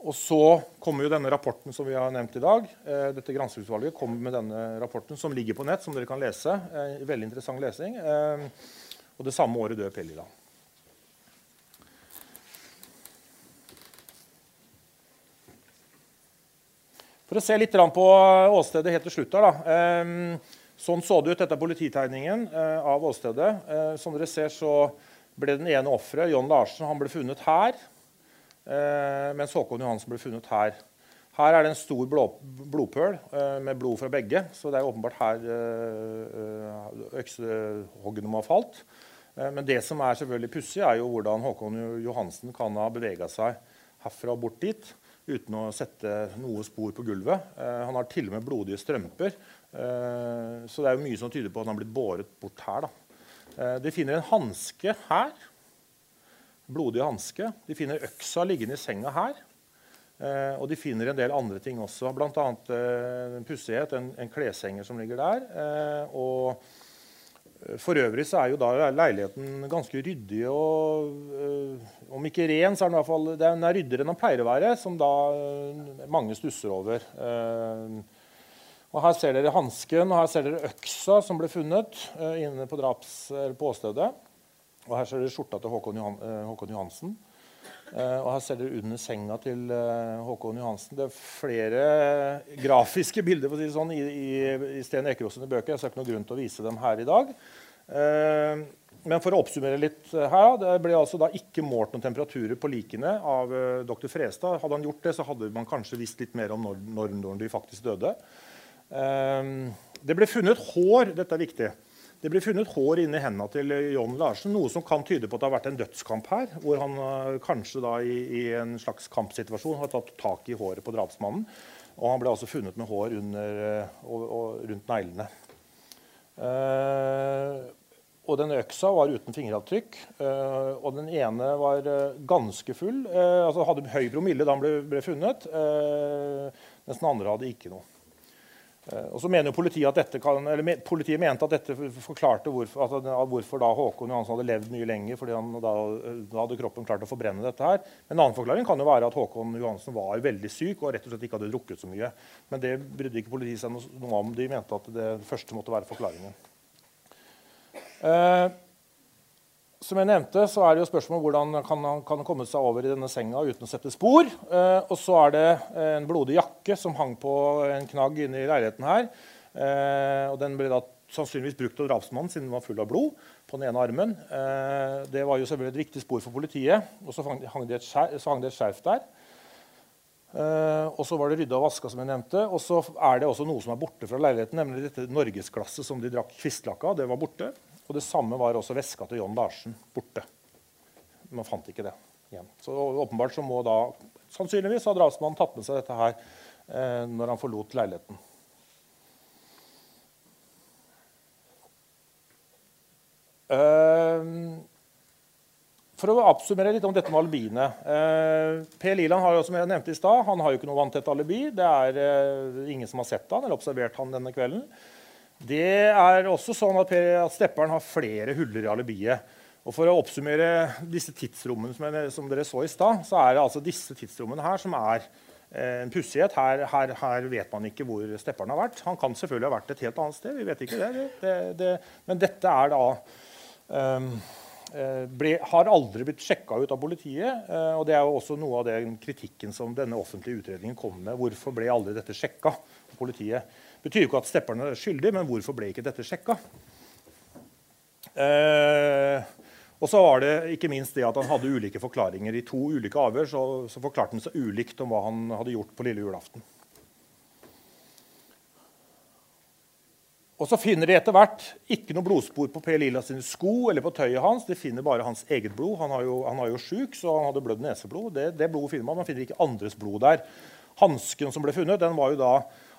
Og så kommer jo denne rapporten som vi har nevnt i dag. Eh, dette Granskingsutvalget kommer med denne rapporten som ligger på nett, som dere kan lese. Eh, veldig interessant lesing. Eh, og det samme året dør Pellila. For å se litt på åstedet helt til slutt her, da. Eh, sånn så det ut. Dette er polititegningen eh, av åstedet. Eh, som dere ser, så ble den ene offeret, John Larsen, han ble funnet her. Eh, mens Håkon Johansen ble funnet her. Her er det en stor blodpøl med blod fra begge, så det er åpenbart her eh, øksehoggene må ha falt. Men det som er selvfølgelig pussig, er jo hvordan Håkon Johansen kan ha bevega seg herfra og bort dit uten å sette noe spor på gulvet. Han har til og med blodige strømper, så det er jo mye som tyder på at han har blitt båret bort her. Da. De finner en hanske her blodig hanske. De finner øksa liggende i senga her. Eh, og de finner en del andre ting også, bl.a. Uh, en pussighet, en, en kleshenger som ligger der. Eh, og eh, for øvrig så er jo da leiligheten ganske ryddig og eh, Om ikke ren, så er den i hvert fall den er ryddigere enn den pleier å være, som da eh, mange stusser over. og Her ser dere hansken og her ser dere øksa som ble funnet inne på, draps. Og Her ser dere skjorta til Håkon, Johan, uh, Håkon Johansen. Uh, og her ser dere under senga til uh, Håkon Johansen. Det er flere grafiske bilder si sånn, i, i, i Sten Ekerås sine bøker. Jeg ser ikke noen grunn til å vise dem her i dag. Uh, men for å oppsummere litt her, det ble altså da ikke målt noen temperaturer på likene av dr. Frestad. Hadde han gjort det, så hadde man kanskje visst litt mer om når, når de faktisk døde. det ble funnet hår. Dette er viktig. Det ble funnet hår inni hendene til John Larsen, noe som kan tyde på at det har vært en dødskamp her. Hvor han uh, kanskje da i, i, en slags kampsituasjon har tatt tak i håret på drapsmannen. Og han ble altså funnet med hår under, uh, og, og rundt neglene. Uh, og den øksa var uten fingeravtrykk. og den ene var ganske full. altså Hadde høy promille da han ble, ble funnet. mens den andre hadde ikke noe. Eh, og så mener politiet, at kan, politiet mente at dette forklarte hvorfor, altså, hvorfor da Håkon Johansen hadde levd mye lenger. fordi da, da, hadde kroppen klart å forbrenne dette her. En annen forklaring kan jo være at Håkon Johansen var veldig syk og rett og slett ikke hadde drukket så mye. Men det brydde ikke politiet seg noe om. De mente at det første måtte være forklaringen. Eh, som jeg nevnte, så er det jo spørsmål hvordan kan han kan komme seg over i denne senga uten å sette spor. Eh, og så er det en blodig jakke som hang på en knagg inne i leiligheten her. Eh, og den ble da sannsynligvis brukt av drapsmannen siden den var full av blod på den ene armen. Eh, det var jo selvfølgelig et viktig spor for politiet. Og så hang det et skjerf der. Uh, og så var det rydda og vaska, som jeg nevnte. Og så er det også noe som er borte fra leiligheten, nemlig dette norgesglasset som de drakk kvistlakka av. Det var borte. Og det samme var også veska til John Larsen borte. Man fant ikke det igjen. Så åpenbart så må da sannsynligvis ha drapsmannen tatt med seg dette her eh, når han forlot leiligheten. Uh, for å oppsummere litt om dette med alibiene. Eh, Per Liland har jo, som jeg nevnte i sted, han har jo ikke noe vanntett alibi. Det er eh, ingen som har sett han eller observert han denne kvelden. Det er også sånn at, per, at Stepperen har flere huller i alibiet. Og For å oppsummere disse tidsrommene som, jeg, som dere så i stad, så er det altså disse tidsrommene her som er eh, en pussighet. Her, her, her, vet man ikke hvor Stepperen har vært. Han kan selvfølgelig ha vært et helt annet sted. vi vet ikke det. det, det men dette er da um, ble, har aldri blitt sjekka ut av politiet. Eh, og Det er jo også noe av den kritikken som denne offentlige utredningen kom med. Hvorfor ble aldri dette sjekka av politiet? Betyr jo ikke at Stepperen er skyldig, men hvorfor ble ikke dette sjekka? Eh, og så var det ikke minst det at han hadde ulike forklaringer. I to ulike avhør så, så forklarte han seg ulikt om hva han hadde gjort på lille julaften. Og så finner de etter hvert ikke noe blodspor på Per Lila sine sko eller på tøyet hans. De finner bare hans eget blod. Han er jo, han er jo sjuk, så han hadde blødd neseblod. Det, det, blodet finner man. Man finner ikke andres blod der. Hansken som ble funnet, den var jo da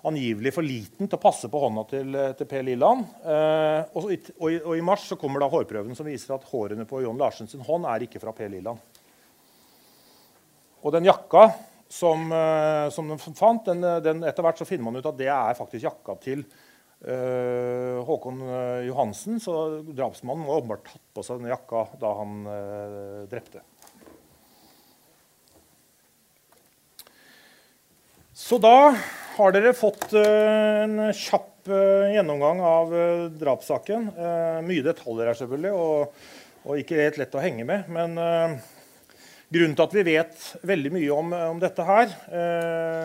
angivelig for liten til å passe på hånda til, til Per Lilland. Eh, og, og, og, i mars så kommer da hårprøven som viser at hårene på John Larsen sin hånd er ikke fra Per Lilland. Og den jakka som, eh, som de fant, den, den, etter hvert så finner man ut at det er faktisk jakka til eh, Håkon Johansen, så drapsmannen må åpenbart tatt på seg denne jakka da han eh, drepte. Så da har dere fått en kjapp gjennomgang av drapssaken. mye detaljer her, selvfølgelig, og, og, ikke helt lett å henge med. Men grunnen til at vi vet veldig mye om, om dette her,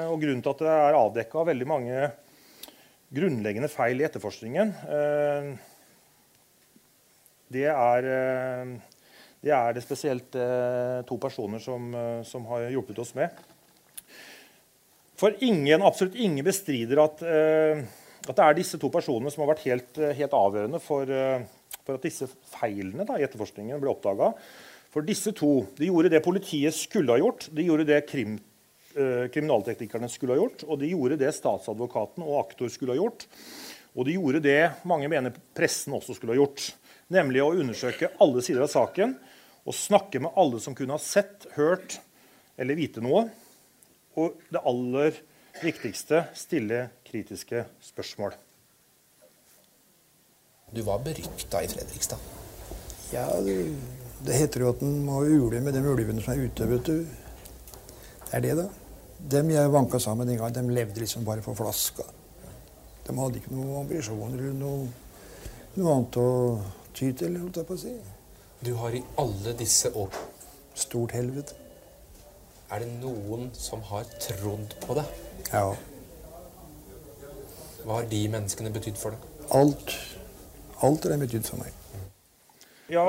og grunnen til at det er avdekka veldig mange grunnleggende feil i etterforskningen, eh, det er, eh, det er det spesielt eh, to personer som, som, har hjulpet oss med. For ingen, absolutt ingen bestrider at, at, det er disse to personene som har vært helt, helt avgjørende for, for, at disse feilene da, i etterforskningen ble oppdaga. For disse to de gjorde det politiet skulle ha gjort. De gjorde det krim, Eh, kriminalteknikerne skulle ha gjort, og de gjorde det statsadvokaten og aktor skulle ha gjort. Og de gjorde det mange mener pressen også skulle ha gjort, nemlig å undersøke alle sider av saken og snakke med alle som kunne ha sett, hørt eller vite noe. Og det aller viktigste stille kritiske spørsmål. Du var berykta i Fredrikstad. Ja, det, heter jo at en må ule med de ulvene som er ute, vet du. Det er det, da. Dem jeg vanka sammen den gang, de levde liksom bare for flaska. De hadde ikke noen ambisjoner eller noe, noe, annet å ty til, holdt jeg på å si. Du har i alle disse år Stort helvete. Er det noen som har trodd på det? Ja. Hva har de menneskene betydd for deg? Alt. Alt har de betydd for meg. Ja,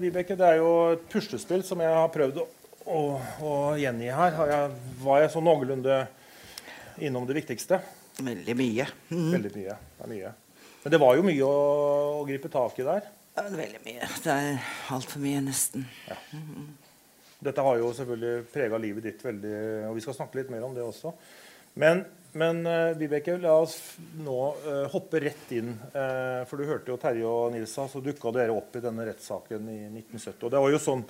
Vibeke, det er jo et puslespill som jeg har prøvd å å, å gjengi her, jeg, var jeg så noenlunde innom det viktigste. Veldig mye. Mm. Veldig mye. Det er mye. Men det var jo mye å, å gripe tak i der. Ja, veldig mye. Det er altfor mye, nesten. Ja. Mm. Dette har jo selvfølgelig prega livet ditt veldig, og vi skal snakke litt mer om det også. Men, men uh, Vibeke, la oss nå uh, hoppe rett inn. Uh, for du hørte jo Terje og Nilsa, så dukka dere opp i denne rettssaken i 1970. Og det var jo sånn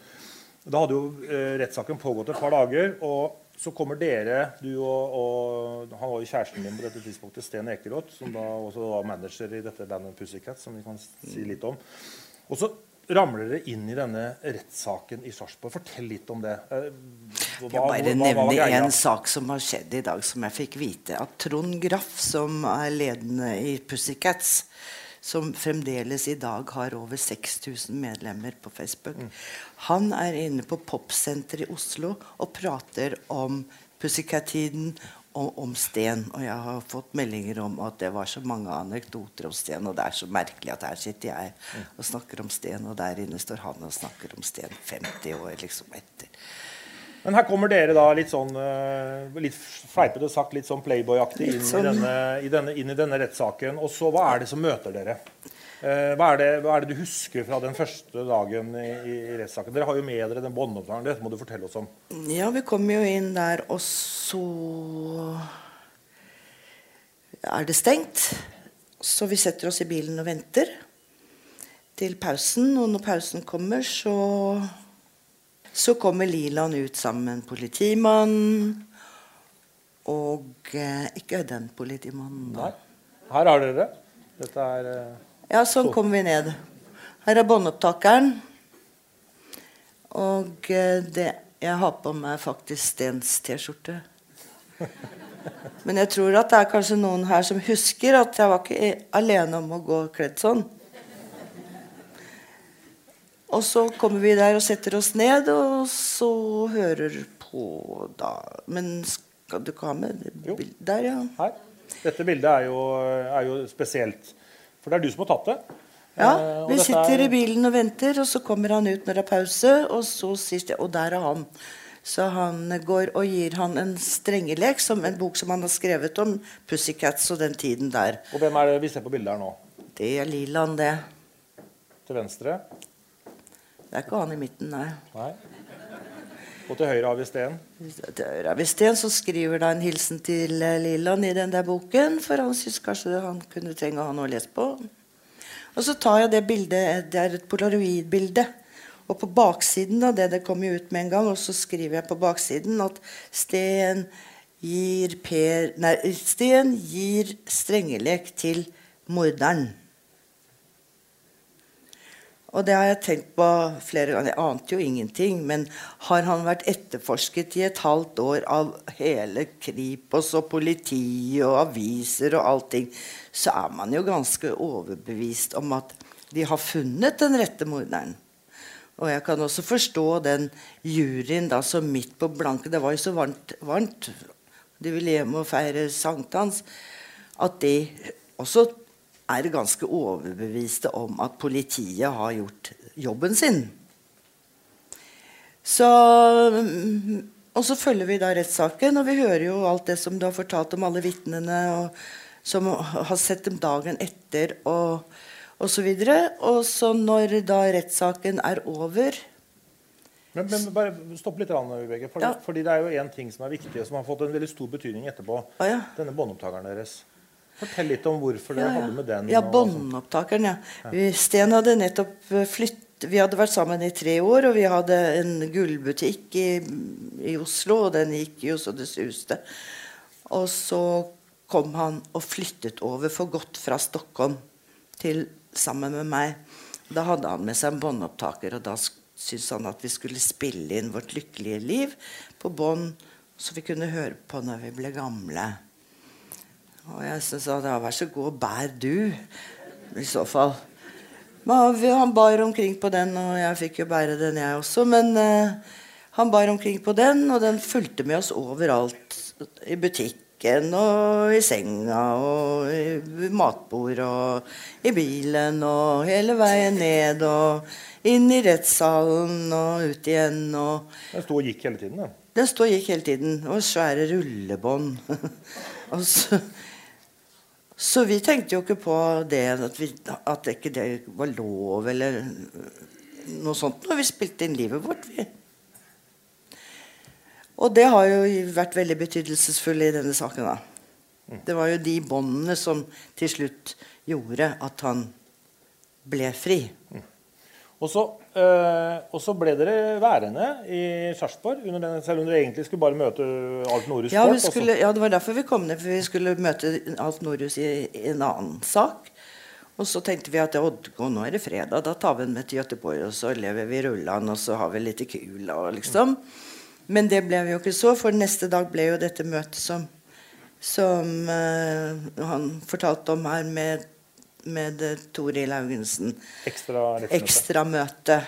da hadde jo uh, rettssaken pågått et par dager. og så kommer dere, du og, og, Han var jo kjæresten din på dette tidspunktet, Sten Ekeroth, som da også var manager i dette bandet Pussycat. som vi kan si litt om. Og så ramler dere inn i denne rettssaken i Sarpsborg. Fortell litt om det. Hva, jeg bare nevne en sak som har skjedd i dag, som jeg fikk vite. At Trond Graff, som er ledende i Pussycats, som fremdeles i dag har over 6000 medlemmer på Facebook. Mm. Han er inne på Popsenteret i Oslo og prater om Pussycat-tiden og om Sten. Og jeg har fått meldinger om at det var så mange anekdoter om Sten. Og det er så merkelig at her sitter jeg og snakker om Sten, og der inne står han og snakker om Sten 50 år liksom etter. Men her kommer dere da litt sånn eh, litt fleipete sagt litt sånn Playboy-aktig inn, sånn. inn, i denne rettssaken. Og så hva er det som møter dere? Eh, hva, er det, hva, er det, du husker fra den første dagen i, i rettssaken? Dere har jo med dere den båndopptakeren. Dette må du fortelle oss om. Ja, vi kommer jo inn der, og så er det stengt. Så vi setter oss i bilen og venter til pausen. Og når pausen kommer, så så kommer Liland ut sammen med en politimann. Og eh, ikke den politimannen, da. Nei. Her har dere. det. Dette er eh, Ja, sånn kommer vi ned. Her er båndopptakeren. Og eh, det jeg har på meg, faktisk Stens T-skjorte. Men jeg tror at det er kanskje noen her som husker at jeg var ikke alene om å gå kledd sånn. Og så kommer vi der og setter oss ned, og så hører på da Men skal du ikke ha med det bildet der, ja? Her. Dette bildet er jo, er jo, spesielt. For det er du som har tatt det. Ja, eh, vi sitter er... i bilen og venter, og så kommer han ut når det er pause, og så sier Og der er han. Så han går og gir han en strengelek, som en bok som han har skrevet om Pussycats og den tiden der. Og hvem er det vi ser på bildet her nå? Det er Liland, det. Til venstre? Det er ikke han i midten, nei. nei. Og til høyre har vi Sten? Til høyre har vi Sten, så skriver da en hilsen til eh, Lilland i den der boken. For han syns kanskje han kunne trenge å ha noe å lese på. Og så tar jeg det bildet, det er et polaroidbilde. Og på baksiden av det det kom ut med en gang, og så skriver jeg på baksiden at Sten gir, per, gir strengelek til morderen. Og det har jeg tenkt på flere ganger. Jeg ante jo ingenting. Men har han vært etterforsket i et halvt år av hele Kripos og politiet og aviser og allting, så er man jo ganske overbevist om at de har funnet den rette morderen. Og jeg kan også forstå den juryen da som midt på blanke Det var jo så varmt. varmt. De ville hjem og feire sankthans. At de også er ganske overbeviste om at politiet har gjort jobben sin. Så, og så følger vi da rettssaken, og vi hører jo alt det som du har fortalt om alle vitnene som har sett dem dagen etter, og osv. Og, og så når da rettssaken er over men, men, bare stopp litt, Vibeke, For, ja. fordi det er jo én ting som er viktig, som har fått en veldig stor betydning etterpå. Ah, ja. Denne båndopptakeren deres. Fortell litt om hvorfor dere ja, ja. hadde med den. Ja, Båndopptakeren. ja. Sten hadde nettopp flytt... flyttet Vi hadde vært sammen i tre år, og vi hadde en gullbutikk i, i Oslo, og den gikk jo så det suste. Og så kom han og flyttet over for godt fra Stockholm til, sammen med meg. Da hadde han med seg en båndopptaker, og da syntes han at vi skulle spille inn vårt lykkelige liv på bånd, så vi kunne høre på når vi ble gamle. Og jeg sa ja, vær så god, bær du, i så fall. Han bar omkring på den, og jeg fikk jo bære den, jeg også. Men uh, han bar omkring på den, og den fulgte med oss overalt. I butikken og i senga og i matbord og i bilen og hele veien ned og inn i rettssalen og ut igjen. Og den sto og gikk hele tiden? da? Den sto og gikk hele tiden. Og svære rullebånd. og så så vi tenkte jo ikke på det at, vi, at ikke det var lov eller noe sånt når vi spilte inn livet vårt. Vi. Og det har jo vært veldig betydelsesfullt i denne saken. da. Det var jo de båndene som til slutt gjorde at han ble fri. Og så, øh, ble dere værende i Sarpsborg, selv om dere egentlig skulle bare møte Alt Norhus ja, skulle, ja, det var derfor vi kom ned. For vi skulle møte Alt Norhus i, i, en annen sak. Og så tenkte vi at Oddgå, nå er det fredag, da tar vi den med til Göteborg, og så lever vi rullan, og så har vi litt kul, og liksom. Men det ble vi jo ikke så, for neste dag ble jo dette møtet som, som øh, han fortalte om her med med eh, Toril Haugensen. Ekstra. Ekstra møte.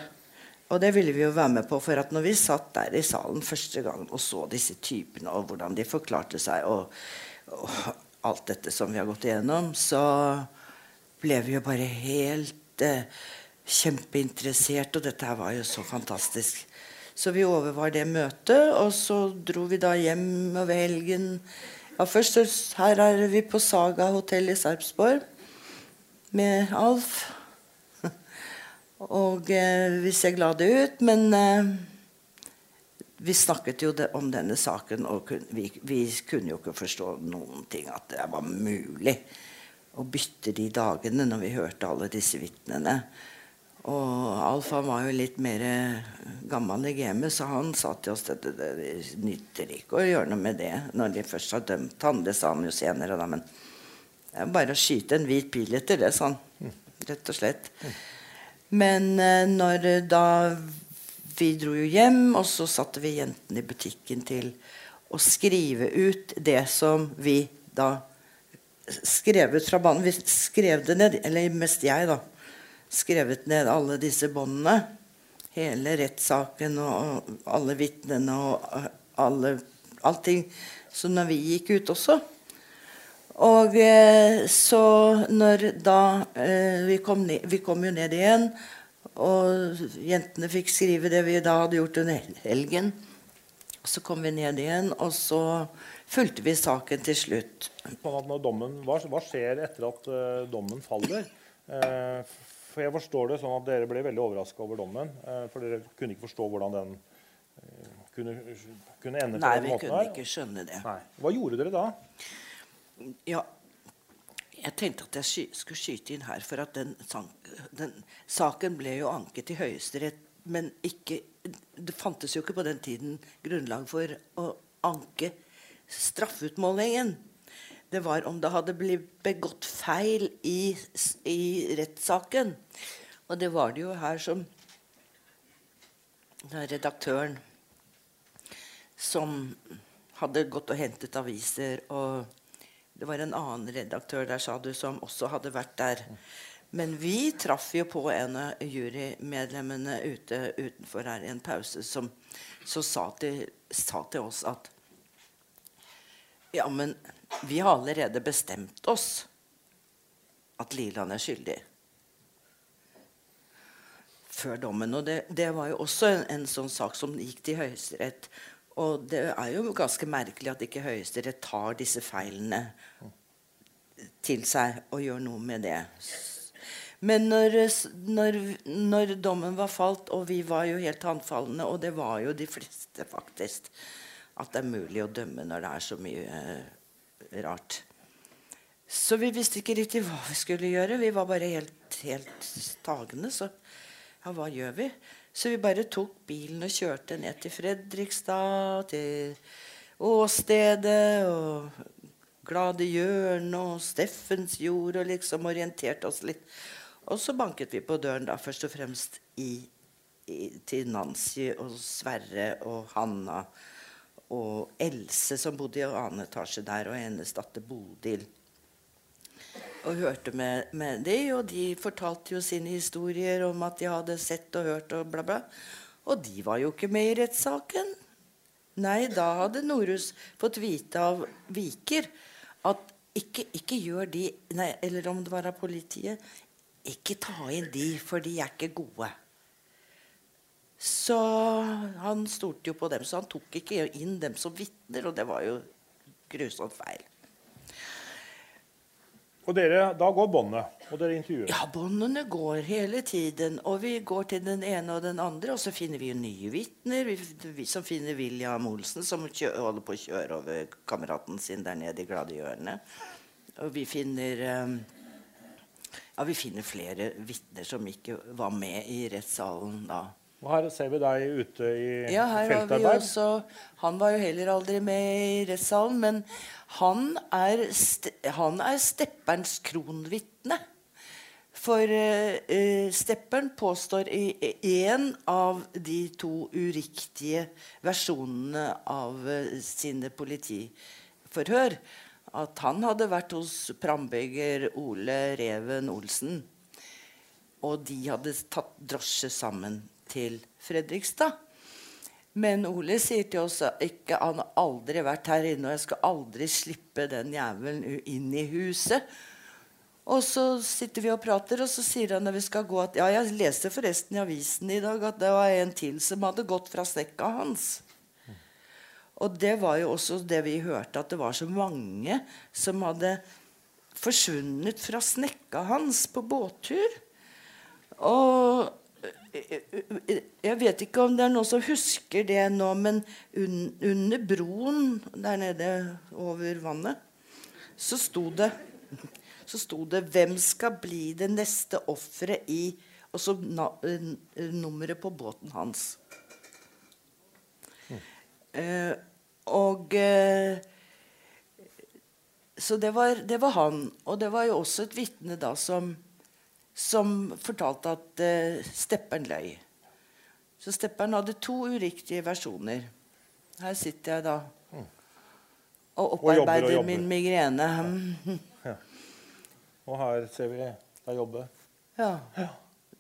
Og det ville vi jo være med på, for at når vi satt der i salen første gang og så disse typene, og hvordan de forklarte seg, og, og alt dette som vi har gått igjennom, så ble vi jo bare helt eh, kjempeinteressert, og dette her var jo så fantastisk. Så vi overvar det møtet, og så dro vi da hjem over helgen. Ja, først her er vi på Saga hotell i Sarpsborg med Alf. Og eh, vi ser glade ut, men eh, vi snakket jo om denne saken, og kun, vi, vi, kunne jo ikke forstå noen ting. At det var mulig å bytte de dagene når vi hørte alle disse vitnene. Og Alf han var jo litt mer gammel i gamet, så han sa til oss at det, det, det nytter ikke å gjøre noe med det når de først har dømt han. Det sa han jo senere, da, men det er bare å skyte en hvit pil etter det, sånn. Rett og slett. Men eh, når eh, da Vi dro jo hjem, og så satte vi jentene i butikken til å skrive ut det som vi da skrev ut fra banen. Vi skrev det ned, eller mest jeg, da. Skrevet ned alle disse båndene. Hele rettssaken og alle vitnene og eh, alle, allting. Så når vi gikk ut også og eh, så når da eh, vi, kom ned, vi kom jo ned igjen, og jentene fikk skrive det vi da hadde gjort under helgen. Så kom vi ned igjen, og så fulgte vi saken til slutt. Sånn dommen, hva, skjer etter at uh, dommen faller? For Jeg forstår det sånn at dere ble veldig overraska over dommen. For dere kunne ikke forstå hvordan den kunne, kunne ende på Nei, den måten. her. Nei, vi kunne ikke skjønne det. Nei. Hva gjorde dere da? Ja, jeg tenkte at jeg skulle skyte inn her, for at den, den saken ble jo anket til Høyesterett, men ikke Det fantes jo ikke på den tiden grunnlag for å anke straffeutmålingen. Det var om det hadde blitt begått feil i, i rettssaken. Og det var det jo her som redaktøren som hadde gått og hentet aviser og det var en annen redaktør der, sa du, som også hadde vært der. Men vi traff jo på en av jurymedlemmene ute utenfor her i en pause som sa til, sa til oss at Ja, men vi har allerede bestemt oss at Liland er skyldig. Før dommen. Og det, det var jo også en, en, sånn sak som gikk til Høyesterett. Og det er jo ganske merkelig at ikke Høyesterett tar disse feilene til seg og gjør noe med det. Men når, når, når, dommen var falt, og vi var jo helt handfalne, og det var jo de fleste faktisk, at det er mulig å dømme når det er så mye uh, rart. Så vi visste ikke riktig hva vi skulle gjøre. Vi var bare helt, helt tagende. Så ja, hva gjør vi? Så vi bare tok bilen og kjørte ned til Fredrikstad, til åstedet og Glade Hjørne og Steffensjord og liksom orienterte oss litt. Og så banket vi på døren da først og fremst i, i, til Nancy og Sverre og Hanna og Else, som bodde i annen etasje der, og hennes datter Bodil og hørte med, med de, og de fortalte jo sine historier om at de hadde sett og hørt og bla, bla. Og de var jo ikke med i rettssaken. Nei, da hadde Norhus fått vite av Viker at ikke, ikke gjør de nei, Eller om det var av politiet. Ikke ta inn de, for de er ikke gode. Så han stolte jo på dem, så han tok ikke inn dem som vitner, og det var jo grusomt feil. Og dere, Da går båndet, og dere intervjuer? Ja, båndene går hele tiden. Og vi går til den ene og den andre, og så finner vi jo nye vitner. Vi, vi, som finner William Olsen, som kjø, holder på å kjøre over kameraten sin der nede i Gladiørene. Og vi finner um, ja, vi finner flere vitner som ikke var med i rettssalen da. Og her ser vi deg ute i ja, her feltarbeid. Har vi også, han var jo heller aldri med i rettssalen, men han er, han er stepperens kronvitne. For uh, Stepperen påstår i én av de to uriktige versjonene av uh, sine politiforhør at han hadde vært hos prambygger Ole Reven Olsen. Og de hadde tatt drosje sammen til Fredrikstad. Men Ole sier til oss at han har aldri vært her inne, og jeg skal aldri slippe den jævelen inn i huset. Og så sitter vi og prater, og så sier han når vi skal gå at Ja, jeg leste forresten i avisen i dag at det var en til som hadde gått fra snekka hans. Og det var jo også det vi hørte, at det var så mange som hadde forsvunnet fra snekka hans på båttur. Og jeg vet ikke om det er noen som husker det nå, men under broen der nede over vannet, så sto det så sto det 'Hvem skal bli det neste offeret i' Og så nummeret på båten hans. Mm. Eh, og eh, Så det var, det var, han. Og det var jo også et vitne da som, som fortalte at uh, Stepperen løy. Så Stepperen hadde to uriktige versjoner. Her sitter jeg da mm. og opparbeider og min migrene. Ja. Og her ser vi deg jobbe. Ja.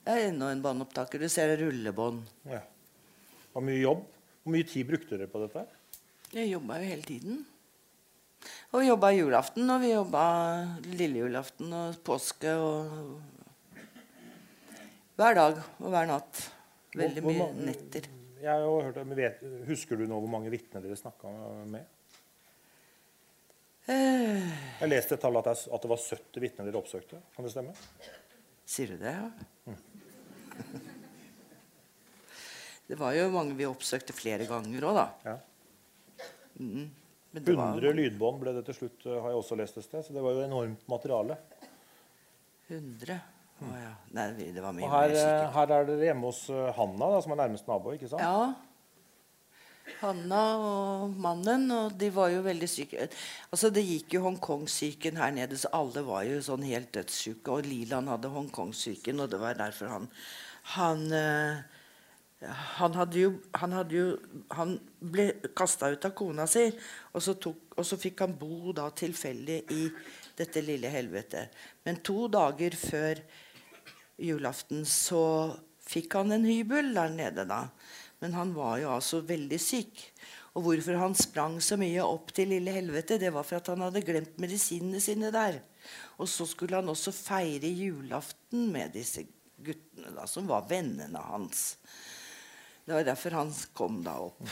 Det er enda en båndopptaker. Du ser rullebånd. Ja. Og mye jobb. Hvor mye tid brukte dere på dette? Jeg jobba jo hele tiden. Og vi jobba julaften, og vi jobba lille julaften og påske og Hver dag og hver natt. Veldig mye netter. Jeg har hørt, vet, Husker du nå hvor mange vitner dere snakka med? Eh. Jeg leste et tall at, det var 70 vitner dere oppsøkte. Kan det stemme? Sier du det, ja? Mm. det var jo mange vi oppsøkte flere ganger òg, da. Ja. Mm. 100 var... lydbånd ble det til slutt, har jeg også lest et sted. Så det var jo enormt materiale. 100? Oh, ja. Nei, det var mye og her, her er dere hjemme hos eh, Hanna, da, som er nærmest nabo? ikke sant? Ja. Hanna og mannen, og de var jo veldig syke. Altså Det gikk jo Hongkong-syken her nede, så alle var jo sånn helt dødssyke. Og Liland hadde Hongkong-syken, og det var derfor han, han øh, han hadde jo, han, hadde jo, han ble kasta ut av kona si, og så, tok, og så fikk han bo da tilfeldig i dette lille helvetet. Men to dager før julaften så fikk han en hybel der nede, da. Men han var jo altså veldig syk. Og hvorfor han sprang så mye opp til lille helvete, det var for at han hadde glemt medisinene sine der. Og så skulle han også feire julaften med disse guttene, da, som var vennene hans. Det var derfor han kom da opp.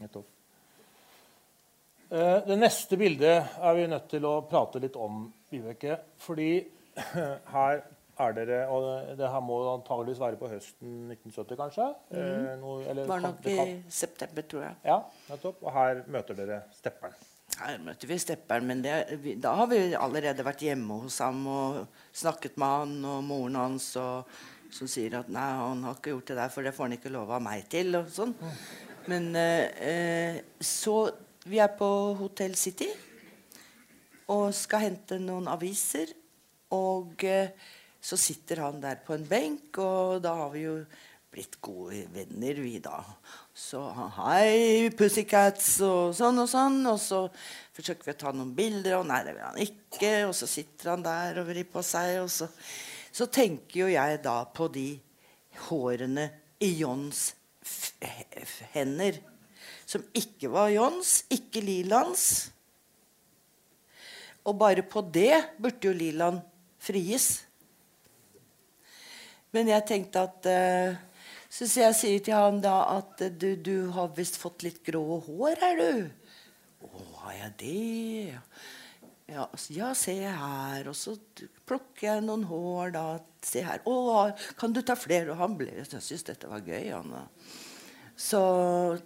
Nettopp. Eh, det neste bildet er vi nødt til å prate litt om, Vibeke. Fordi her er dere Og det her må antageligvis være på høsten 1970, kanskje? Mm. Eh, noe, eller, var nok i september, tror jeg. Ja, nettopp. Og her møter dere stepperen. Her møter vi stepperen, men det, vi, da har vi allerede vært hjemme hos ham og snakket med han og moren hans. og som sier at 'nei, han har ikke gjort det der, for det får han ikke lov av meg til'. og sånn. Men eh, så Vi er på Hotell City og skal hente noen aviser. Og eh, så sitter han der på en benk, og da har vi jo blitt gode venner, vi da. Så hei, Pussycats, og sånn og sånn. Og så forsøker vi å ta noen bilder, og nei, det vil han ikke. Og så sitter han der og vrir på seg, og så så tenker jo jeg da på de hårene i Johns hender. Som ikke var Johns, ikke Lilands. Og bare på det burde jo Liland fries. Men jeg tenkte at uh, Så jeg sier til han da at uh, du, du, har visst fått litt grå hår, er du? Å, har jeg det? Ja, ja, se her. Og så plukker jeg noen hår, da. Se her. Å, kan du ta flere? Og han ble, jeg syntes dette var gøy. Han. Så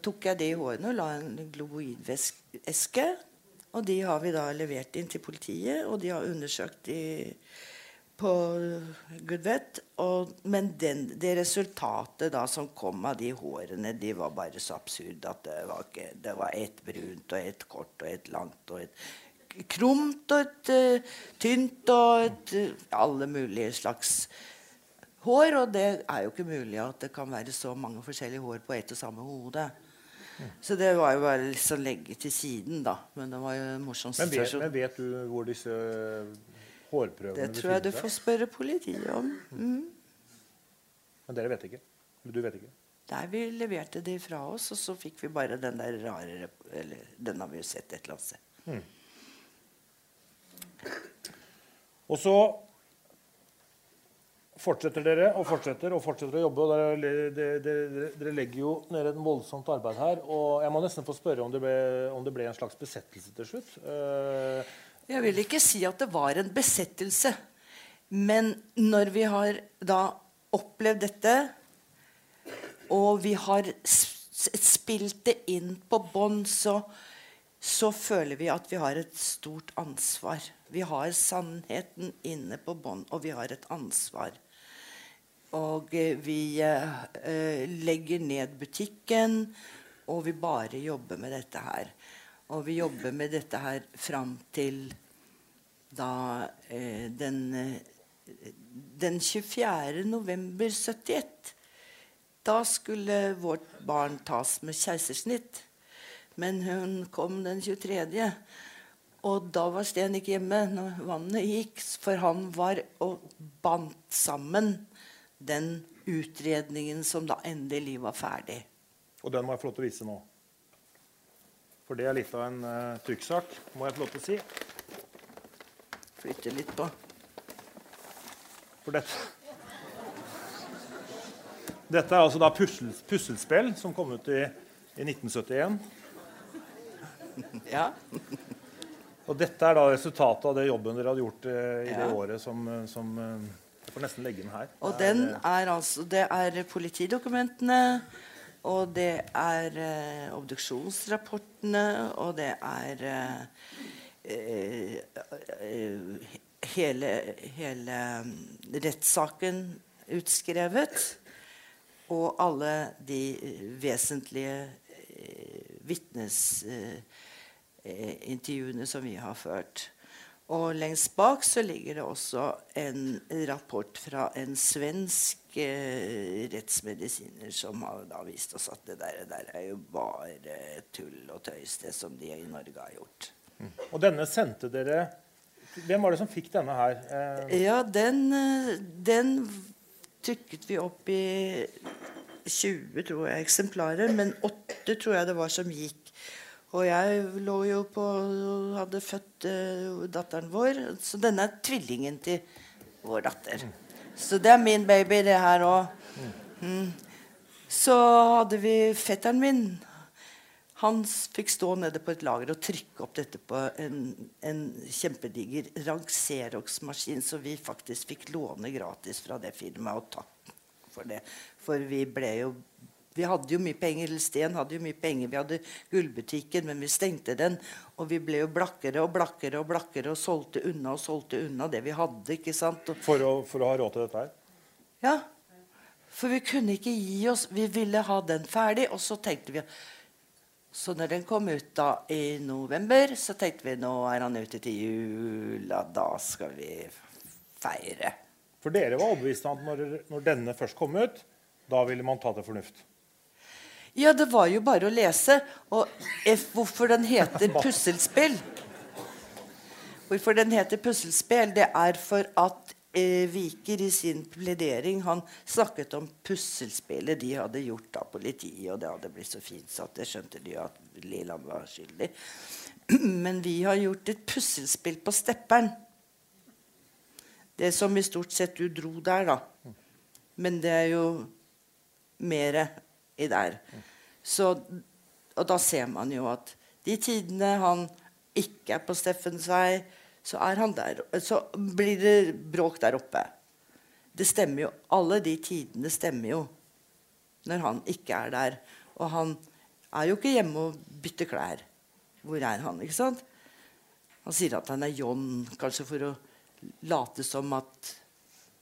tok jeg de hårene og la en globoideske. Og de har vi da levert inn til politiet, og de har undersøkt de på gud vet. Og, men den, det resultatet da som kom av de hårene, de var bare så absurde at det var, ikke, det var ett brunt og ett kort og ett langt og et kromt og et uh, tynt og et uh, Alle mulige slags hår. Og det er jo ikke mulig at det kan være så mange forskjellige hår på ett og samme hode. Så det var jo bare liksom legge til siden, da. Men det var jo en morsom Men vet, situasjon. men vet du hvor disse hårprøvene Det tror jeg du får spørre politiet om. Mm. Men dere vet ikke? Du vet ikke? Nei, vi leverte det fra oss, og så fikk vi bare den der rare Eller den har vi jo sett et eller annet sted. Og så fortsetter dere og fortsetter og fortsetter å jobbe. og Dere, dere, dere, dere legger jo ned et voldsomt arbeid her. og Jeg må nesten få spørre om det ble, om det ble en slags besettelse til slutt. Eh, Jeg vil ikke si at det var en besettelse. Men når vi har da opplevd dette, og vi har spilt det inn på bånd, så, så føler vi at vi har et stort ansvar. Vi har sannheten inne på bånd, og vi har et ansvar. Og eh, vi eh, eh, legger ned butikken, og vi bare jobber med dette her. Og vi jobber med dette her fram til da eh, den, den 24. november 71. Da skulle vårt barn tas med keisersnitt. Men hun kom den 23. Og da var Sten ikke hjemme når vannet gikk, for han var og bandt sammen den utredningen som da endelig var ferdig. og den må jeg få lov til å vise nå. For det er litt av en uh, trykksak, må jeg få lov til å si. Flytte litt på. For dette Dette er altså da pussel, puslespill som kom ut i, i 1971. Ja. Og dette er da resultatet av det jobben dere hadde gjort eh, i det året som, eh, som eh, Jeg får nesten legge den her. Og den er altså Det er politidokumentene, og det er eh, obduksjonsrapportene, og det er eh, eh, eh, hele, hele mm, rettssaken utskrevet. Og alle de eh, vesentlige eh, vitnesintervjuene eh, som vi har ført. Og lengst bak så ligger det også en rapport fra en svensk eh, rettsmedisiner som har da vist oss at det der, det der er jo bare tull og tøys, det som de i Norge har gjort. Og denne sendte dere Hvem var det som fikk denne her? Eh, Ja, den, eh, den trykket vi opp i 20 tror jeg, eksemplarer, men 8 tror jeg det var som gikk. Og jeg lå jo på hadde født uh, datteren vår, så denne er tvillingen til vår datter. Så det er min baby, det her òg. Mm. Så hadde vi fetteren min. Han fikk stå nede på et lager og trykke opp dette på en, en kjempediger Xerox-maskin, så vi faktisk fikk låne gratis fra det firmaet. Og takk for det. For vi ble jo Vi hadde jo mye penger. Sten hadde jo mye penger. Vi hadde gullbutikken, men vi stengte den. Og vi ble jo blakkere og blakkere og blakkere og solgte unna og solgte unna det vi hadde. ikke sant? Og for, å, for å ha råd til dette her? ja. For vi kunne ikke gi oss. Vi ville ha den ferdig. Og så tenkte vi Så når den kom ut da i november, så tenkte vi nå er han ute til jul. og da skal vi feire. For dere var overbevist om at når, når denne først kom ut, da ville man ta til fornuft. Ja, det var jo bare å lese. Og F, hvorfor den heter Puslespill Hvorfor den heter Puslespill, det er for at eh, Viker i sin pledering han snakket om puslespillet de hadde gjort av politiet, og det hadde blitt så fint så at det skjønte de at Liland var skyldig. Men vi har gjort et puslespill på Stepperen. Det som i stort sett du dro der, da. Men det er jo mer i der. Så, og da ser man jo at de tidene han ikke er på Steffens vei, så er han der. Så blir det bråk der oppe. Det stemmer jo. Alle de tidene stemmer jo når han ikke er der. Og han er jo ikke hjemme og bytter klær. Hvor er han? ikke sant? Han sier at han er John, kanskje for å late som at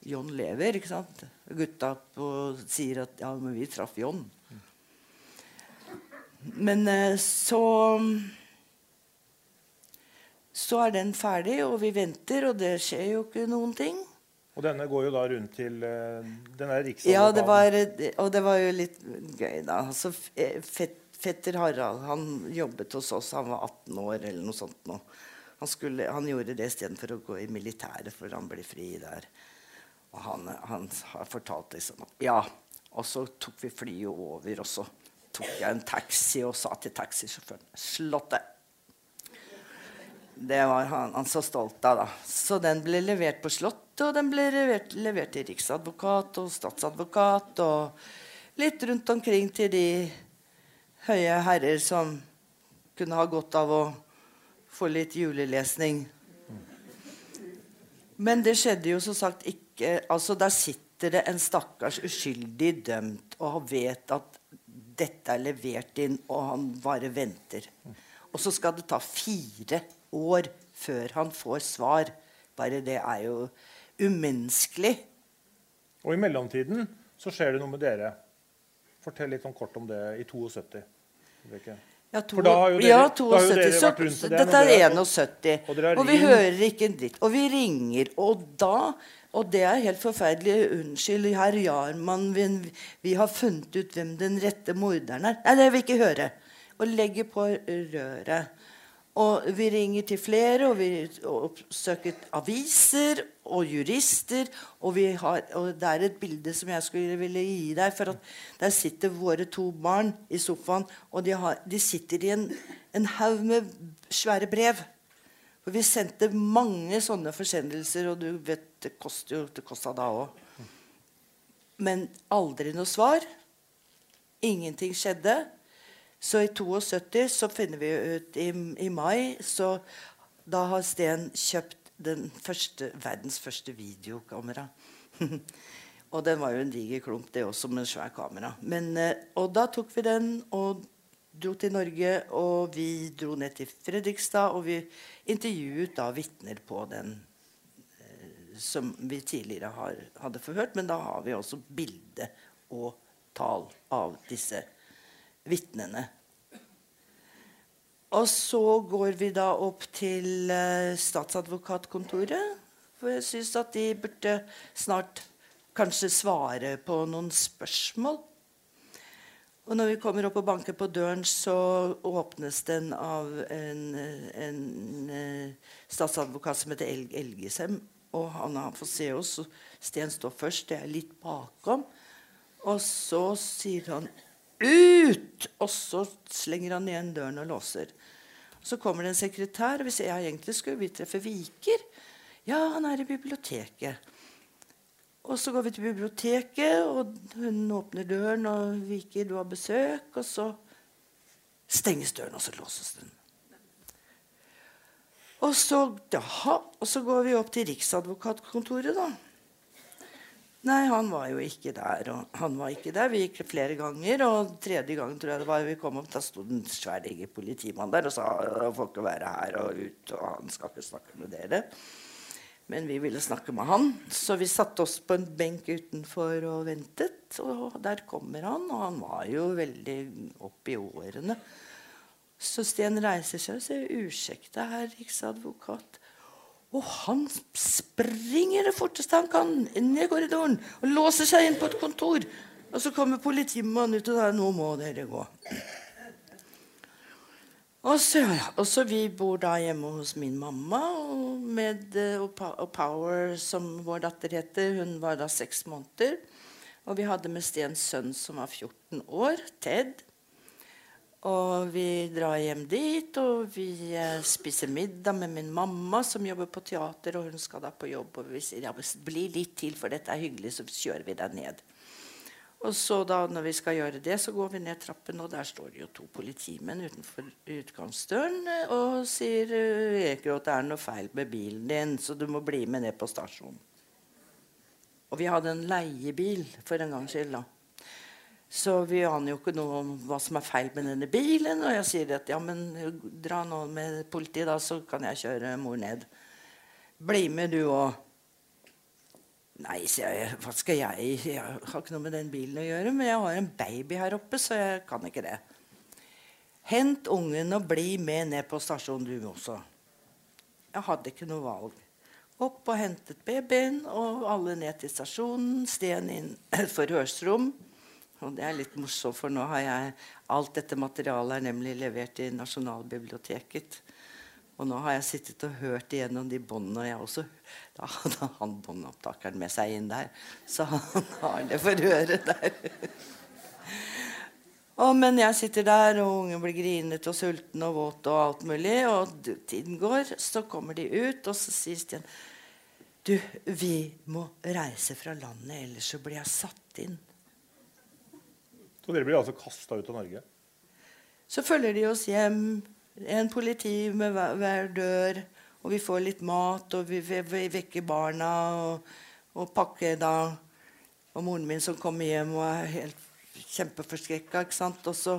John lever. ikke sant? Gutta på, sier at ja, men vi traff John. Men eh, så Så er den ferdig, og vi venter, og det skjer jo ikke noen ting. Og denne går jo da rundt til eh, Den er Ja, det var, og det var jo litt gøy, da. Altså, eh, fetter Harald han jobbet hos oss. Han var 18 år eller noe sånt. Nå. Han, skulle, han gjorde det istedenfor å gå i militæret, for han ble fri der. Og han, han har fortalt liksom Ja. Og så tok vi flyet over, og så tok jeg en taxi og sa til taxisjåføren 'Slottet'. Det var han, han, så stolt av. da. Så den ble levert på Slottet, og den ble levert, levert til riksadvokat og statsadvokat. Og litt rundt omkring til de høye herrer som kunne ha godt av å få litt julelesning. Men det skjedde jo som sagt ikke altså Der sitter det en stakkars uskyldig dømt og vet at dette er levert inn, og han bare venter. Og så skal det ta fire år før han får svar. Bare det er jo umenneskelig. Og i mellomtiden så skjer det noe med dere. Fortell litt om kort om det i 72. Ja, to, dere, ja, 72. Så, det, dette er 71. Og, og vi hører ikke en dritt. Og vi ringer. Og da Og det er helt forferdelig. Unnskyld, herr Jarmann, vi, vi, har funnet ut hvem den rette morderen er. Nei, det vil vi ikke høre. Og legger på røret. Og vi ringer til flere, og vi oppsøker aviser og jurister. Og, har, og, det er et bilde som jeg skulle ville gi deg. For der sitter våre to barn i sofaen, og de, har, de sitter i en, en haug med svære brev. For vi sendte mange sånne forsendelser, og du vet, det koster jo det kosta da òg. Men aldri noe svar. Ingenting skjedde. Så i 72 så finner vi ut i, i mai så Da har Sten kjøpt første, verdens første videokamera. og den var jo en diger klump, det også, med en svær kamera. Men, eh, og da tok vi den og dro til Norge, og vi dro ned til Fredrikstad, og vi intervjuet da vitner på den eh, som vi tidligere har, hadde forhørt. Men da har vi også bilde og tall av disse vitnene. Og så går vi da opp til eh, statsadvokatkontoret. For jeg syns at de burde snart kanskje svare på noen spørsmål. Og når vi kommer opp og banker på døren, så åpnes den av en, en, en uh, statsadvokat som heter El Elgesem. Og han han får se oss. Sten står først, det er litt bakom. Og så sier han ut! Og så slenger han igjen døren og låser. Så kommer det en sekretær, og vi sier ja, egentlig skulle vi treffe Viker. Ja, han er i biblioteket. Og så går vi til biblioteket, og hun åpner døren, og 'Viki, du har besøk. Og så stenges døren, og så låses den. Og så, jaha, og så går vi opp til Riksadvokatkontoret, da. Nei, han var jo ikke der. Og han var ikke der. Vi gikk flere ganger, og tredje gangen tror jeg det var vi kom opp, da sto en svær politimannen politimann der og sa får ikke være her og ut, og han skal ikke snakke med dere. Men vi ville snakke med han, så vi satte oss på en benk utenfor og ventet. Og der kommer han, og han var jo veldig opp i årene. Så Sten reiser seg og sier 'Ursäkta, herr riksadvokat'. Og han springer det forteste han kan ned korridoren og låser seg inn på et kontor. Og så kommer politimannen ut og sier 'Nå må dere gå'. Og så, og så Vi bor da hjemme hos min mamma og, med, og Power, som vår datter heter. Hun var da seks måneder. Og vi hadde med Stens sønn som var 14 år, Ted. Og vi drar hjem dit, og vi eh, spiser middag med min mamma, som jobber på teater, og hun skal da på jobb. Og vi sier ja, bli litt til, for dette er hyggelig, så kjører vi deg ned. Og så da, når vi skal gjøre det, så går vi ned trappen, og der står det jo to politimenn utenfor utgangsdøren og sier at det er noe feil med bilen din, så du må bli med ned på stasjonen. Og vi hadde en leiebil for en gangs skyld. da. Så vi aner jo ikke noe om hva som er feil med denne bilen. Og jeg sier at ja, men dra nå med politiet, da, så kan jeg kjøre mor ned. Bli med, du òg. Nei, sier jeg. Hva skal jeg Jeg har ikke noe med den bilen å gjøre, men jeg har en baby her oppe, så jeg kan ikke det. Hent ungen og bli med ned på stasjonen, du også. Jeg hadde ikke noe valg. Opp og hentet babyen, og alle ned til stasjonen. Sten inn forhørsrom. Og det er litt morsomt, for nå har jeg Alt dette materialet er nemlig levert i Nasjonalbiblioteket. Og nå har jeg sittet og hørt igjennom de båndene, og jeg også Da hadde han båndopptakeren med seg inn der. Så han har det for øret der. Og, men jeg sitter der, og ungen blir grinete og sulten og våt og alt mulig. Og tiden går, så kommer de ut, og så sier Stian Du, vi må reise fra landet, ellers så blir jeg satt inn. Så dere blir altså kasta ut av Norge? Så følger de oss hjem. En politi med hver, dør. Og vi får litt mat, og vi, vekker barna og, og pakker da. Og moren min som kommer hjem og er helt kjempeforskrekka. Og, så,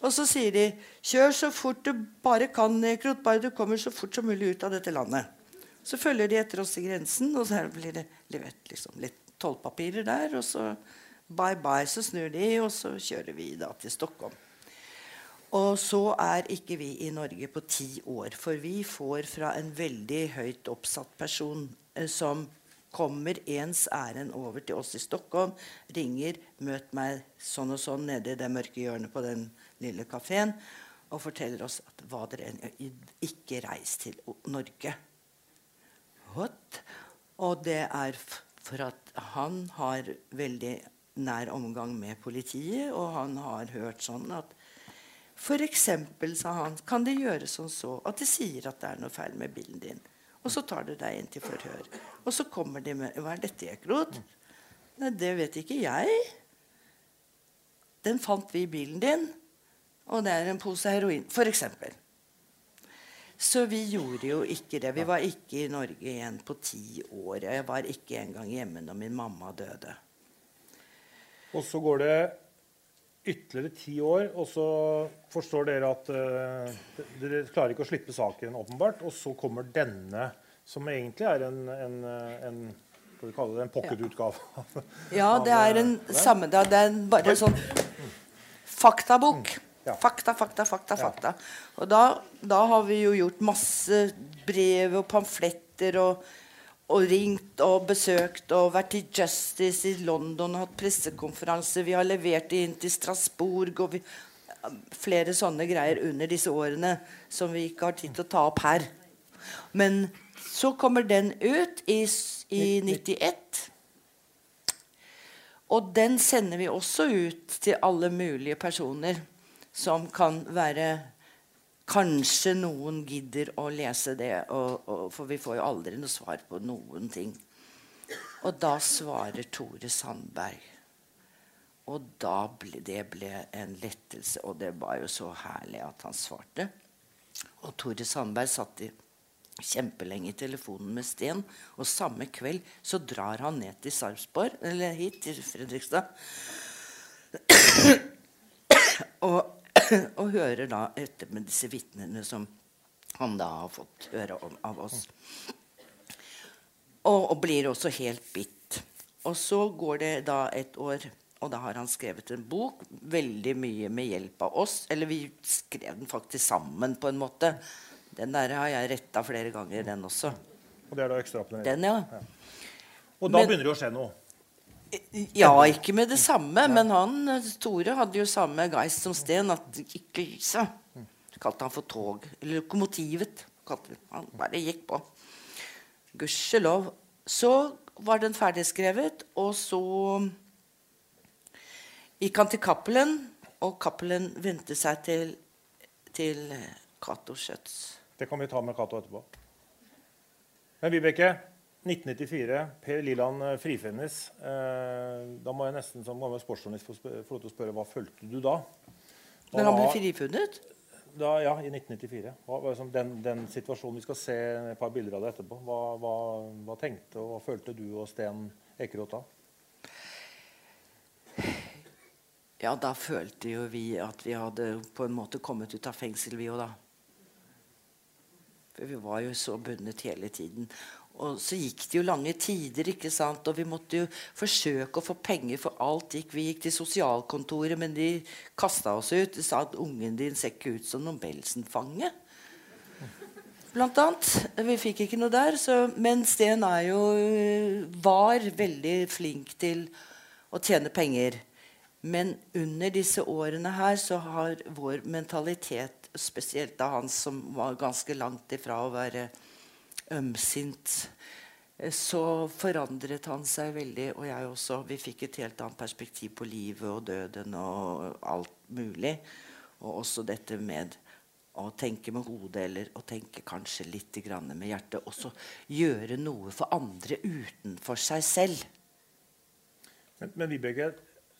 og så sier de 'Kjør så fort du bare kan, Nekrot. bare du kommer så fort som mulig ut av dette landet'. Så følger de etter oss i grensen, og så blir det levert liksom, litt tollpapirer der. Og så bye bye, så snur de, og så kjører vi da til Stockholm. Og så er ikke vi i Norge på ti år, for vi får fra en veldig høyt oppsatt person eh, som kommer ens ærend over til oss i Stockholm, ringer 'Møt meg sånn og sånn nede i det mørke hjørnet på den lille kafeen' og forteller oss at hva dere ikke reis til Norge. What? Og det er for at han har veldig nær omgang med politiet, og han har hørt sånn at F.eks. sa han, kan det gjøres sånn så at de sier at det er noe feil med bilen din. Og så tar du deg inn til forhør. Og så kommer de med Hva er dette, Ekrot? Nei, det vet ikke jeg. Den fant vi i bilen din, og det er en pose heroin. F.eks. Så vi gjorde jo ikke det. Vi var ikke i Norge igjen på ti år. Jeg var ikke engang hjemme når min mamma døde. Og så går det ytterligere ti år, og så forstår dere at uh, dere klarer ikke å slippe saken, åpenbart. Og så kommer denne, som egentlig er en, en, en skal vi kalle det en pocketutgave. Ja, det er en samme Det er bare en sånn faktabok. Fakta, fakta, fakta. fakta. Og da, da har vi jo gjort masse brev og pamfletter og og ringt og besøkt og vært i Justice i London og hatt pressekonferanse. Vi har levert det inn til Strasbourg og vi, flere sånne greier under disse årene som vi ikke har tid til å ta opp her. Men så kommer den ut i, i 91. Og den sender vi også ut til alle mulige personer som kan være Kanskje noen gidder å lese det, og, og, for vi får jo aldri noe svar på noen ting. Og da svarer Tore Sandberg. Og da ble det ble en lettelse, og det var jo så herlig at han svarte. Og Tore Sandberg satt i kjempelenge i telefonen med Sten. Og samme kveld så drar han ned til Sarpsborg, eller hit til Fredrikstad. og og hører da etter med disse vitnene som han da har fått høre om, av oss. Og, og, blir også helt bitt. Og så går det da et år, og da har han skrevet en bok. Veldig mye med hjelp av oss. Eller vi skrev den faktisk sammen, på en måte. Den der har jeg retta flere ganger, den også. Og det er da ekstraoppnevnt? Den, ja. ja. Og da Men, begynner det å skje noe? Ja, ikke med det samme, men han, Tore hadde jo samme geist som Sten. At ikke så Kalte han for tog. Eller lokomotivet. Han bare gikk på. Gudskjelov. Så var den ferdigskrevet, og så gikk han til Cappelen, og Cappelen vendte seg til, til Cato Schjøtz. Det kan vi ta med Cato etterpå. Men Vibeke, 1994. Per Liland eh, frifinnes. Eh, da må jeg nesten som gammel sportsjournalist få lov til å spørre hva følte du da? Når han ble frifunnet? Da, ja, i 1994. Hva, liksom den, den, situasjonen Vi skal se et par bilder av det etterpå. Hva, hva, hva tenkte og hva følte du og Sten Ekeroth da? Ja, da følte jo vi at vi hadde på en måte kommet ut av fengsel, vi òg, da. For vi var jo så bundet hele tiden. Og så gikk det jo lange tider, ikke sant? og vi måtte jo forsøke å få penger for alt. Gikk. Vi gikk til sosialkontoret, men de kasta oss ut. De sa at ungen din ser ikke ut som Nobelsen-fange. Blant annet. Vi fikk ikke noe der. Så, men Sten er jo, var veldig flink til å tjene penger. Men under disse årene her så har vår mentalitet, spesielt av han som var ganske langt ifra å være ømsint, eh, så forandret han seg veldig, og jeg også. Vi fikk et helt annet perspektiv på livet og døden og alt mulig. Og også dette med å tenke med hodet eller å tenke kanskje litt med hjertet. Også gjøre noe for andre utenfor seg selv. Men, men Vibeke,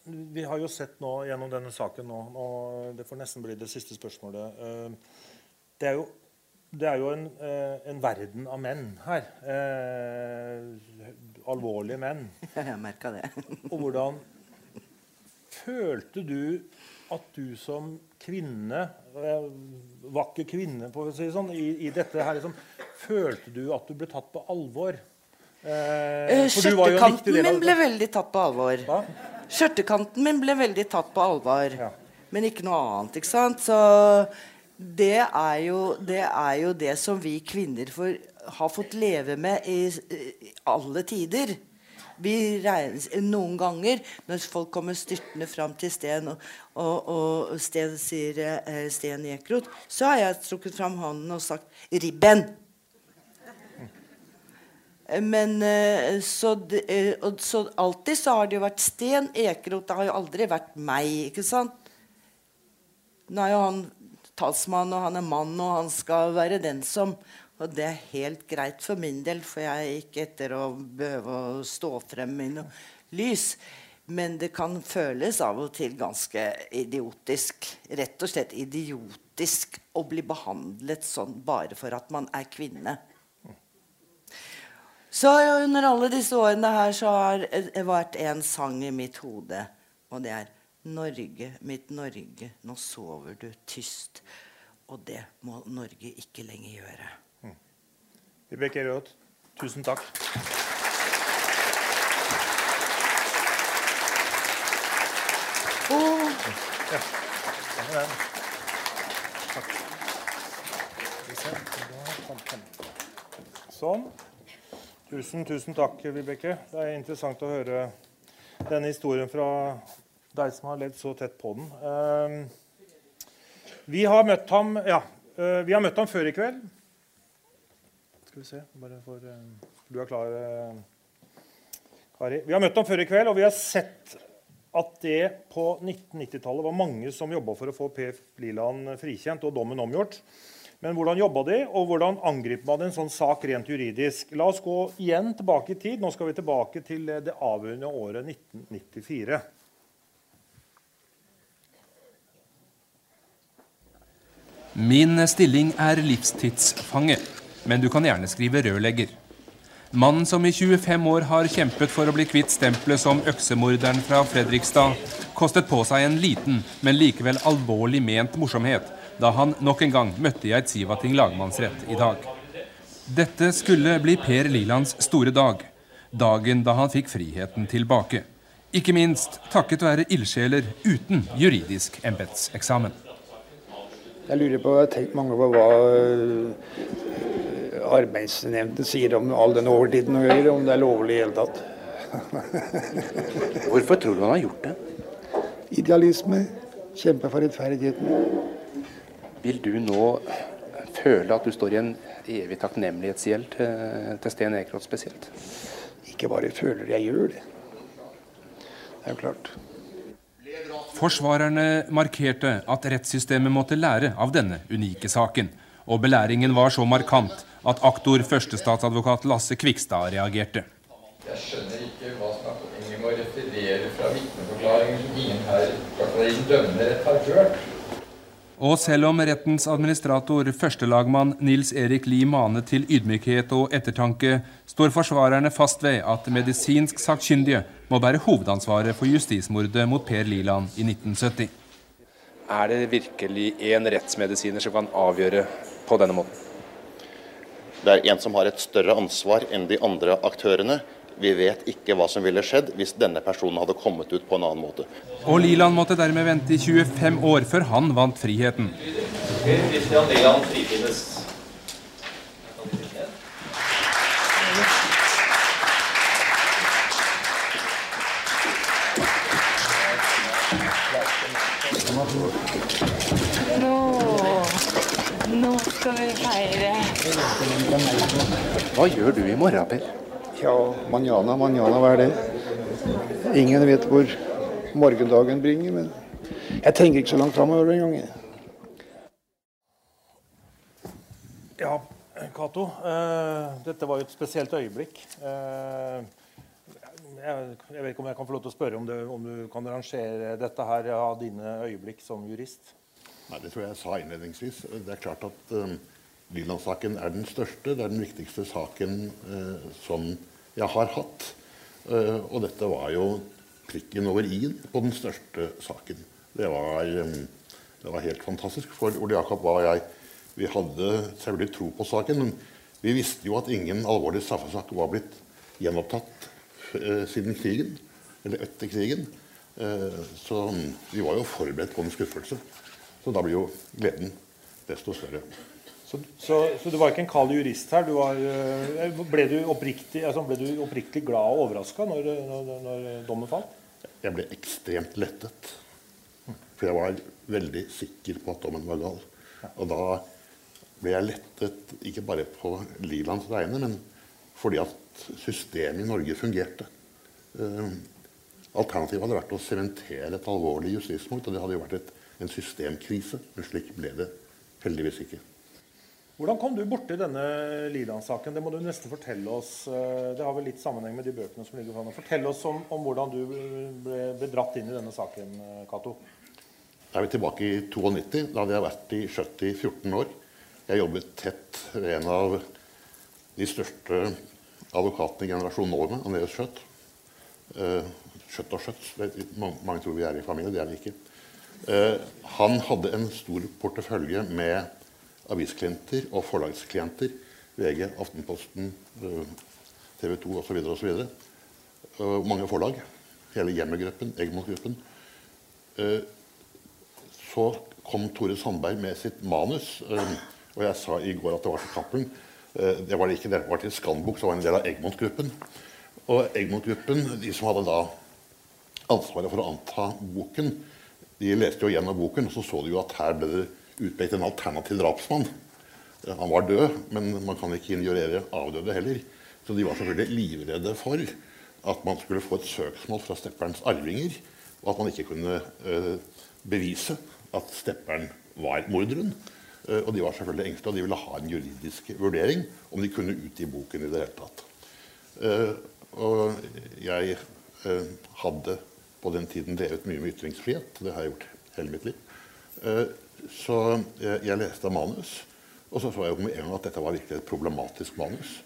vi har jo sett nå gjennom denne saken nå, og det får nesten bli det siste spørsmålet. Eh, det er jo, det er jo en, eh, en, verden av menn her. Eh, alvorlige menn. Jeg merka det. og hvordan følte du at du som kvinne, eh, vakker kvinne på å si sånn, i, i dette her, liksom, følte du at du ble tatt på alvor? Eh, Skjørtekanten min ble veldig tatt på alvor. Hva? Skjørtekanten min ble veldig tatt på alvor. Ja. Men ikke noe annet. ikke sant? Så det er jo det, er jo det som vi kvinner får, har fått leve med i, i alle tider. Vi regnes, noen ganger når folk kommer styrtende fram til Sten, og, og, og Sten sier eh, Sten Ekrot, så har jeg trukket fram hånden og sagt 'Ribben'. Men eh, så, eh, så, alltid så har det jo vært Sten Ekerot, Det har jo aldri vært meg. ikke sant? Nå er jo han talsmann, og han er mann, og han skal være den som Og det er helt greit for min del, for jeg er ikke etter å behøve å stå frem i noe lys. Men det kan føles av og til ganske idiotisk. Rett og slett idiotisk å bli behandlet sånn bare for at man er kvinne. Så under alle disse årene her så har det vært en sang i mitt hode, og det er Norge, mitt Norge, nå sover du tyst. Og det må Norge ikke lenger gjøre. Mm. Vibeke Rødt, tusen takk. Oh. Ja. Sånn. Tusen, tusen takk, Vibeke. Det er interessant å høre denne historien fra deg som har levd så tett på den. Uh, vi har møtt ham ja, vi har møtt ham før i kveld. Skal vi se bare for, uh, Du er klar, Kari? Vi har møtt ham før i kveld, og vi har sett at det på 1990-tallet var mange som jobba for å få PF Liland frikjent og dommen omgjort. Men hvordan jobba de, og hvordan angriper man en sånn sak rent juridisk? La oss gå igjen tilbake i tid. Nå skal vi tilbake til det avgjørende året 1994. Min stilling er livstidsfange, men du kan gjerne skrive rørlegger. Mannen som i 25 år har kjempet for å bli kvitt stempelet som øksemorderen fra Fredrikstad, kostet på seg en liten, men likevel alvorlig ment morsomhet da han nok en gang møtte i Eidsivating lagmannsrett i dag. Dette skulle bli Per Lilands store dag. Dagen da han fikk friheten tilbake. Ikke minst takket være ildsjeler uten juridisk embetseksamen. Jeg lurer på, jeg har tenkt mange på hva eh, sier om all den overtiden og greier, om det er lovlig i hele tatt. Hvorfor tror du han har gjort det? Idealisme. Kjempe for rettferdigheten. Vil du nå føle at du står i en evig takknemlighetsgjeld til, til Sten Ekeroth spesielt? Ikke bare føler, jeg gjør det. Det er jo klart. Forsvarerne markerte at rettssystemet måtte lære av denne unike saken. Og belæringen var så markant at aktor førstestatsadvokat Lasse Kvikstad reagerte. Jeg skjønner ikke hva som er poenget med å referere fra vitneforklaringer som ingen her i den dømmende rett har hørt. Og selv om rettens administrator, førstelagmann Nils Erik Lie manet til ydmykhet og ettertanke, står forsvarerne fast ved at medisinsk sakkyndige må bære hovedansvaret for justismordet mot Per Liland i 1970. Er det virkelig én rettsmedisiner som kan avgjøre på denne måten? Det er en som har et større ansvar enn de andre aktørene. Vi vet ikke hva som ville skjedd hvis denne personen hadde kommet ut på en annen måte. Og Liland måtte dermed vente i 25 år før han vant friheten. Christian Liland frifinnes. Nå, nå skal vi feire. Hva gjør du i morgen, Per? Ja, manjana, manjana, hva er det? Ingen vet hvor morgendagen bringer, men jeg tenker ikke så langt framover engang. Ja, Cato. Uh, dette var jo et spesielt øyeblikk. Uh, jeg, jeg, vet ikke om jeg kan få lov til å spørre om, det, om du kan rangere dette her av dine øyeblikk som jurist? Nei, Det tror jeg jeg sa innledningsvis. Det er klart at um, Liland-saken er den største. Det er den viktigste saken eh, som jeg har hatt. Eh, og dette var jo prikken over i-en på den største saken. Det var, um, det var helt fantastisk. For Ole Jakob var jeg Vi hadde selvfølgelig tro på saken, men vi visste jo at ingen alvorlig straffesak var blitt gjenopptatt eh, siden krigen. Eller etter krigen. så vi var jo forberedt på en skuffelse. Så da blir jo gleden desto større. Så, så, så, du var ikke en kald jurist her? Du var, ble, du oppriktig, altså ble, du oppriktig, glad og overraska når, når, når, dommen falt? Jeg ble ekstremt lettet. For jeg var veldig sikker på at dommen var gal. Og da ble jeg lettet ikke bare på Lilands vegne, men fordi at systemet i Norge fungerte. Alternativet hadde vært å sementere et alvorlig justismord. Og det hadde jo vært et, en systemkrise. Men slik ble det heldigvis ikke. Hvordan kom du borti denne Liland-saken? Det må du nesten fortelle oss. Det har vel litt sammenheng med de bøkene som ligger foran. Fortell oss om, om hvordan du ble, ble, dratt inn i denne saken, Cato. Da er vi tilbake i 92. Da hadde jeg vært i Skjøtt i 14 år. Jeg jobbet tett ved en av de største advokatene i generasjon Norge, Andreas Skjøtt. Skjøtt og Skjøtt. Mange tror vi er i familie. Det er vi ikke. Han hadde en stor portefølje med avisklienter og forlagsklienter. VG, Aftenposten, uh, TV 2 osv. osv. og mange forlag. Hele Hjemmegruppen, Egmont-gruppen. Uh, så kom Tore Sandberg med sitt manus. og jeg sa i går at det var til Cappelen. det var det ikke, det var til Scanbook, som var en del av Egmont-gruppen. Og Egmont-gruppen, de som hadde da ansvaret for å anta boken, de leste jo gjennom boken, og så så de jo at her ble det utpekt en alternativ drapsmann. Han var død, men man kan ikke injurere avdøde heller. Så de var selvfølgelig livredde for at man skulle få et søksmål fra stepperens arvinger, og at man ikke kunne uh, bevise at stepperen var morderen. Uh, og de var selvfølgelig engstelige, og de ville ha en juridisk vurdering om de kunne utgi boken i det hele tatt. Uh, og jeg hadde på den tiden drevet mye med ytringsfrihet. Det har jeg gjort hele mitt liv. Så jeg leste manus, og så så jeg med en gang at dette var virkelig et problematisk manus.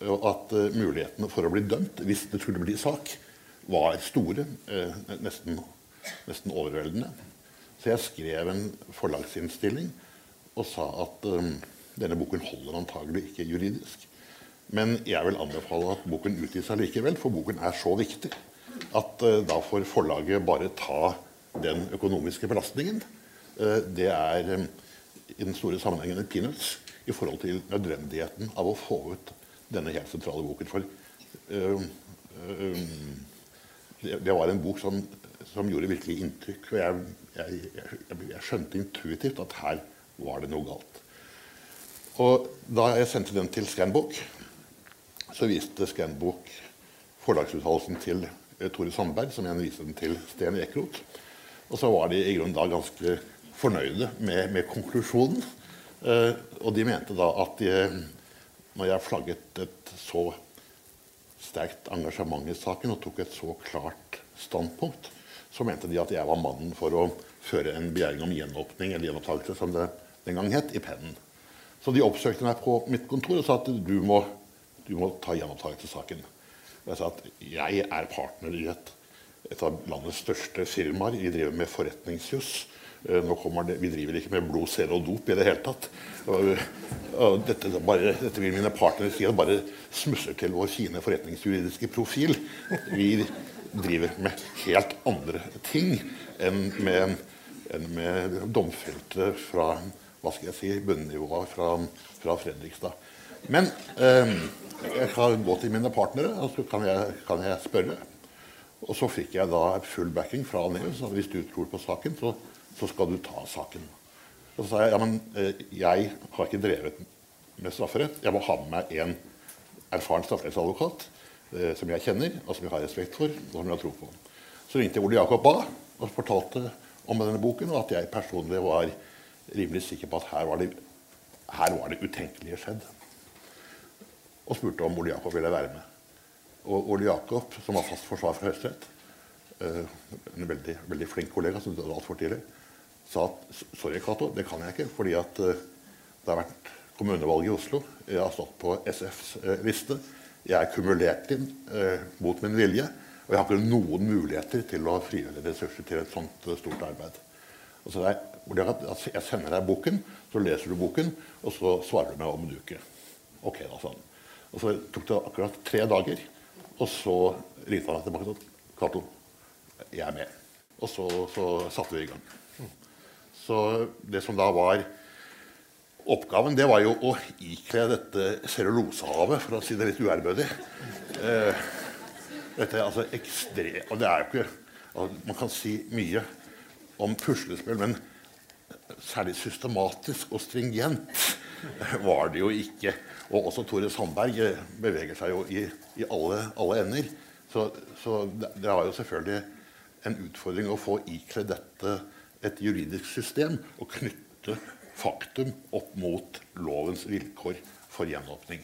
Og at mulighetene for å bli dømt, hvis det skulle bli sak, var store. Nesten, nesten overveldende. Så jeg skrev en forlagsinnstilling og sa at um, denne boken holder antagelig ikke juridisk. Men jeg vil anbefale at boken utgis allikevel, for boken er så viktig at uh, da får forlaget bare ta den økonomiske belastningen. Uh, det er um, i den store sammenhengen en peanuts i forhold til nødvendigheten av å få ut denne helt sentrale boken. For uh, det, det, var en bok som, som gjorde virkelig inntrykk. Og jeg, jeg, jeg, jeg, skjønte intuitivt at her var det noe galt. Og da jeg sendte den til Scanbook, så viste Scanbook forlagsuttalelsen til Tore Sandberg, som igjen viste den til Sten Ekeroth. Og så var de i grunnen da ganske fornøyde med, med konklusjonen. Eh, og de mente da at de, når jeg flagget et så sterkt engasjement i saken og tok et så klart standpunkt, så mente de at jeg var mannen for å føre en begjæring om gjenåpning eller gjenopptakelse, som det den gang het, i pennen. Så de oppsøkte meg på mitt kontor og sa at du må, du må ta gjenopptakelsessaken. Jeg sa at jeg er partner i et, et av landets største firmaer. Vi driver med forretningsjuss. Nå det, vi driver ikke med blod, sele og dop i det hele tatt. Og, og dette, bare, dette, vil mine partnere si at bare smusser til vår fine forretningsjuridiske profil. Vi driver med helt andre ting enn med, enn med domfelte fra hva skal jeg si, bunnivået fra, fra Fredrikstad. Men eh, jeg kan gå til mine partnere og så kan jeg, kan jeg spørre. Og så fikk jeg da full backing fra Neus. Hvis du tror på saken, så så skal du ta saken. Og så sa jeg ja, men eh, jeg har ikke drevet med strafferett. Jeg må ha med meg en erfaren strafferettsadvokat eh, som jeg kjenner, og som jeg har respekt for, og som jeg har tro på. Så ringte jeg Ole Jakob Bae og fortalte om denne boken, og at jeg personlig var rimelig sikker på at her var det, her var det utenkelige skjedd. Og spurte om Ole Jakob ville være med. Og Ole Jakob, som var fast forsvar for Høyesterett, eh, en veldig, veldig flink kollega som døde altfor tidlig, sa at sorry, Cato, det kan jeg ikke, fordi at eh, det har vært kommunevalg i Oslo. Jeg har stått på SFs eh, liste. Jeg er kumulert inn eh, mot min vilje. Og jeg har ikke noen muligheter til å frigjøre ressurser til et sånt stort arbeid. Og så der, jeg jeg sender deg boken, så leser du boken, og så svarer du meg om en uke. Ok, da, han. Og så tok det akkurat tre dager, og så ringte han tilbake og sa Cato, jeg er med. Og så, så satte vi i gang. Så det som da var Oppgaven det var jo å ikle dette cellulosehavet, for å si det litt uærbødig. Eh, dette er altså ekstre, og det er jo ikke altså, Man kan si mye om puslespill, men særlig systematisk og stringent var det jo ikke. Og også Tore Sandberg eh, beveger seg jo i, i alle, alle, ender. Så, så det, det jo selvfølgelig en utfordring å få ikledd dette et juridisk system og knytte faktum opp mot lovens vilkår for gjenåpning.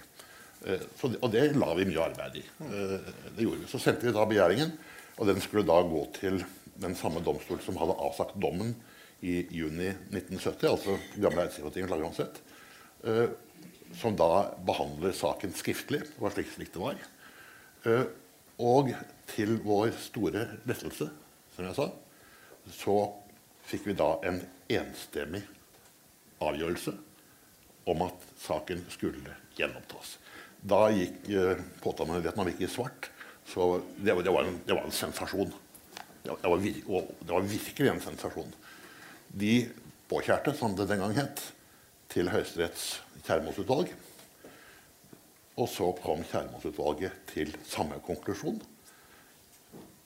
Eh, det, og det la vi mye arbeid i. Eh, det gjorde vi. Så sendte vi da begjæringen, og den skulle da gå til den samme domstol som hadde avsagt dommen i juni 1970, altså gamle Eidsivatinget eh, som da behandler saken skriftlig. Det var slik, slik det var. Og til vår store lettelse, som jeg sa, så fikk vi da en enstemmig avgjørelse om at saken skulle gjenopptas. Da gikk eh, påtalemyndigheten ikke i svart. Så det, det, var en, det, var en, sensasjon. Det det, var vir, var, virkelig en sensasjon. De påkjærte, som det den gang het, til Høyesteretts Kjærmålsutvalg. Og så kom Kjærmålsutvalget til samme konklusjon.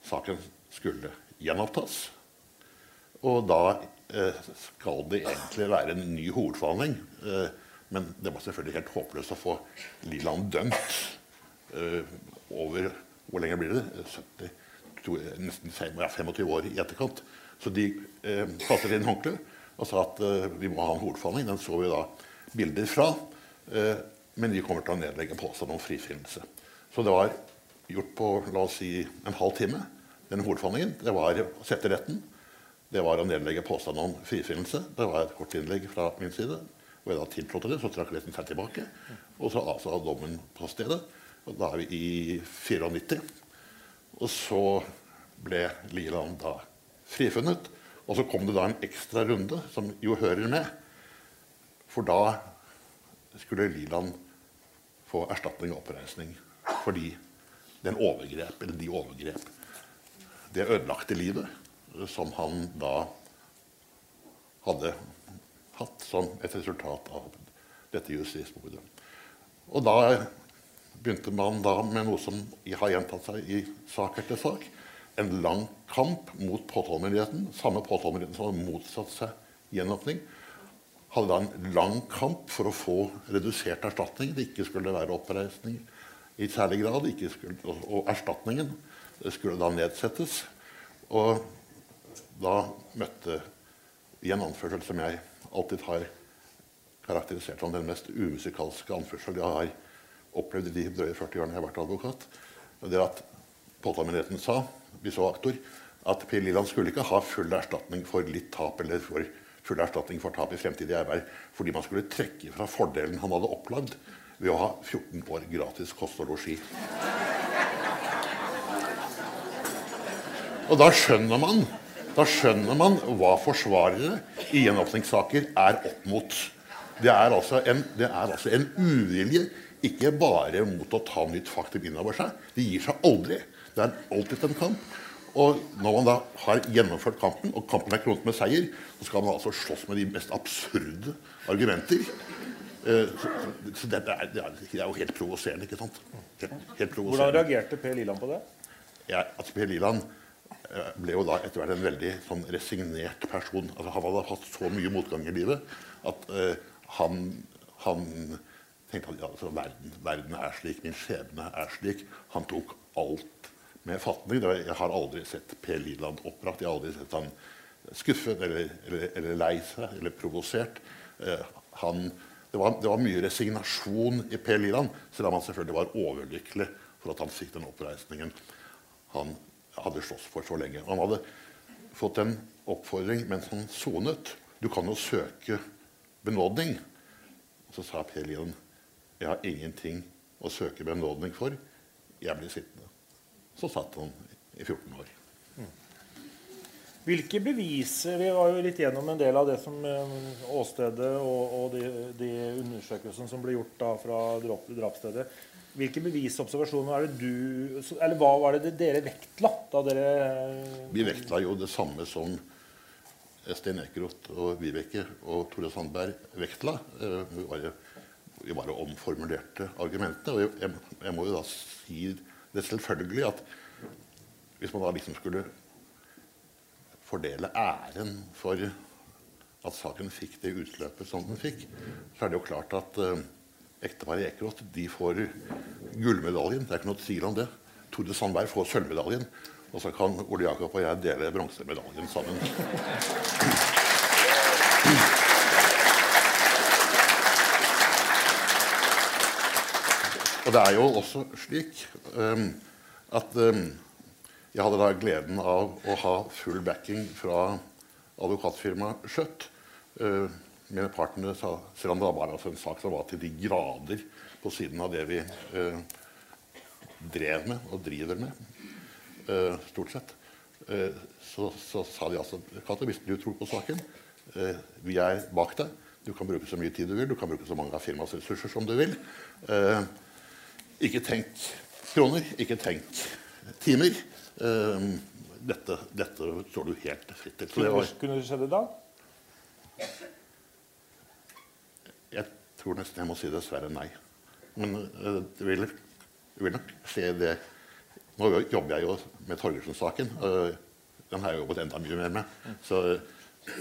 Saken skulle gjenopptas. Og da eh, skal det egentlig være en ny hovedforhandling. Eh, men det var selvfølgelig helt håpløst å få Liland dømt eh, over Hvor lenge blir det? 70, to, nesten 25 år i etterkant. Så de eh, kastet inn håndkleet og sa at eh, vi må ha en hovedforhandling. Den så vi da bilder fra. Eh, men de kommer til å nedlegge påstand om frifinnelse. Så det var gjort på la oss si, en halv time, denne hovedforhandlingen. Det var å sette retten det var å nedlegge påstand om frifinnelse. Det var et kort innlegg fra min side. Og jeg da tiltrådte det, så trakk retten seg tilbake. Og så avsa dommen på stedet. Og da er vi i 94. Og så ble Liland da frifunnet. Og så kom det da en ekstra runde, som jo hører med. For da skulle Liland få erstatning og oppreisning fordi den overgrep, eller de overgrep, det ødelagte livet som han da hadde hatt som et resultat av dette justismordet. Og da begynte man da med noe som har gjentatt seg i sak etter sak. En lang kamp mot påtalemyndigheten. Samme påtalemyndigheten som hadde motsatt seg gjenåpning. Hadde da en lang kamp for å få redusert erstatning. Det ikke skulle være oppreisning i særlig grad. Skulle, og erstatningen skulle da nedsettes. Og da møtte i en anførsel som jeg alltid har karakterisert som den mest umusikalske anførsel jeg har opplevd i de drøye 40 årene jeg har vært advokat. Det at Påtalemyndigheten sa vi så aktor, at Per Liland skulle ikke ha full erstatning for litt tap eller for full erstatning for tap i fremtidig arbeid, fordi man skulle trekke fra fordelen han hadde opplevd ved å ha 14 år gratis kost og losji. Og da skjønner man da skjønner man hva forsvarere i gjenåpningssaker er opp mot. Det er, altså en, det er altså en uvilje, ikke bare mot å ta nytt faktum innover seg. De gir seg aldri. Det er alltid en kamp. Og når man da har gjennomført kampen, og kampen er kronet med seier, så skal man altså slåss med de mest absurde argumenter. Eh, så, det, er, det, er, jo helt provoserende. ikke sant? Helt, helt provoserende. Hvordan reagerte Per Liland på det? Ja, at Per Liland ble jo da etter hvert en veldig sånn resignert person. Altså, han hadde hatt så mye motgang i livet at uh, han, han tenkte at ja, altså, verden, verden er slik, min skjebne er slik. Han tok alt med fatning. Jeg har aldri sett Per Liland oppbrakt. Jeg har aldri sett han skuffet eller, eller, eller lei seg eller provosert. Uh, han, det, var, det var mye resignasjon i Per Liland, selv om han selvfølgelig var overlykkelig for at han fikk den oppreisningen han hadde slåss for så lenge. Han hadde fått en oppfordring mens han sonet. Du kan jo søke benådning. Og så sa Per Lien jeg har ingenting å søke benådning for. Jeg blir sittende. Så satt han i 14 år. Hvilke beviser Vi var jo litt gjennom en del av det som eh, åstedet og, og de, de undersøkelsene som ble gjort da fra drap, drapsstedet. Hvilke bevisobservasjoner er det du Eller hva var det dere vektla da dere Vi vektla jo det samme som Sten Ekeroth og Vibeke og Tore Sandberg vektla. Eh, Vi bare, vi bare omformulerte argumentene. Og jeg, jeg må jo da si det selvfølgelig at hvis man da liksom skulle fordele æren for at saken fikk det utløpet som den fikk, så er det jo klart at eh, ekteparet Ekeroth får gullmedaljen. Det er ikke noe tvil om det. Tore Sandberg får sølvmedaljen. Og så kan Ole Jakob og jeg dele bronsemedaljen sammen. Og det er jo også slik um, at um, jeg hadde da gleden av å ha full backing fra advokatfirmaet Skjøtt. Uh, mine partnere sa, selv om det var altså en sak som var til de grader på siden av det vi uh, drev med og driver med, uh, stort sett, så, så sa de altså Kato, hvis du tror på saken, vi er bak deg. Du kan bruke så mye tid du vil, du kan bruke så mange av firmaets ressurser som du vil. Ikke tenk kroner, ikke tenk timer. Uh, dette, dette står du helt fritt til. Kunne, var, kunne det skjedd i dag? jeg tror nesten jeg må si dessverre nei. Men uh, det vil, det vil nok skje det Nå jobber jeg jo med Torgersen-saken. Uh, den har jeg jobbet enda mye mer med. Så,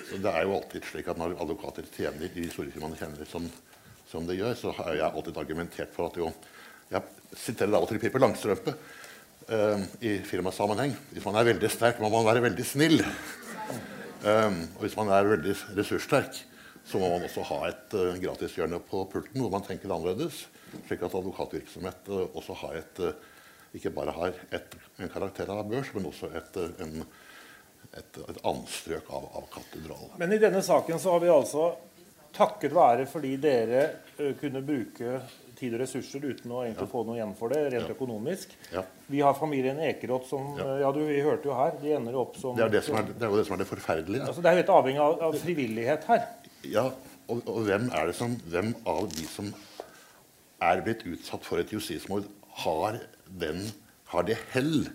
så det er jo alltid slik at når advokater tjener i de store firmaene tjener som, som de gjør, så har jeg alltid argumentert for at jo Jeg siterer av og til Pippi Langstrømpe eh, i firmasammenheng. Hvis man er veldig sterk, må man være veldig snill. Um, og hvis man er veldig ressurssterk, så må man også ha et uh, gratishjørne på pulten hvor man tenker annerledes. Slik at advokatvirksomhet uh, også har et, uh, ikke bare har et, en karakter av børs, men også et, en, et, et anstrøk av, av katedral. Men i denne saken så har vi altså takket være fordi dere kunne bruke tid og ressurser uten å egentlig få noe igjen for det, rent Ja. økonomisk. Ja. Vi har familien Ekeroth som Ja. ja, du, Vi hørte jo her. De ender opp som Det er, det, som er, det er jo det som er det forferdelige. Altså, det er jo helt avhengig av, av frivillighet her. Ja, og, og hvem er det som Hvem av de som er blitt utsatt for et justismord, har, den, har det hell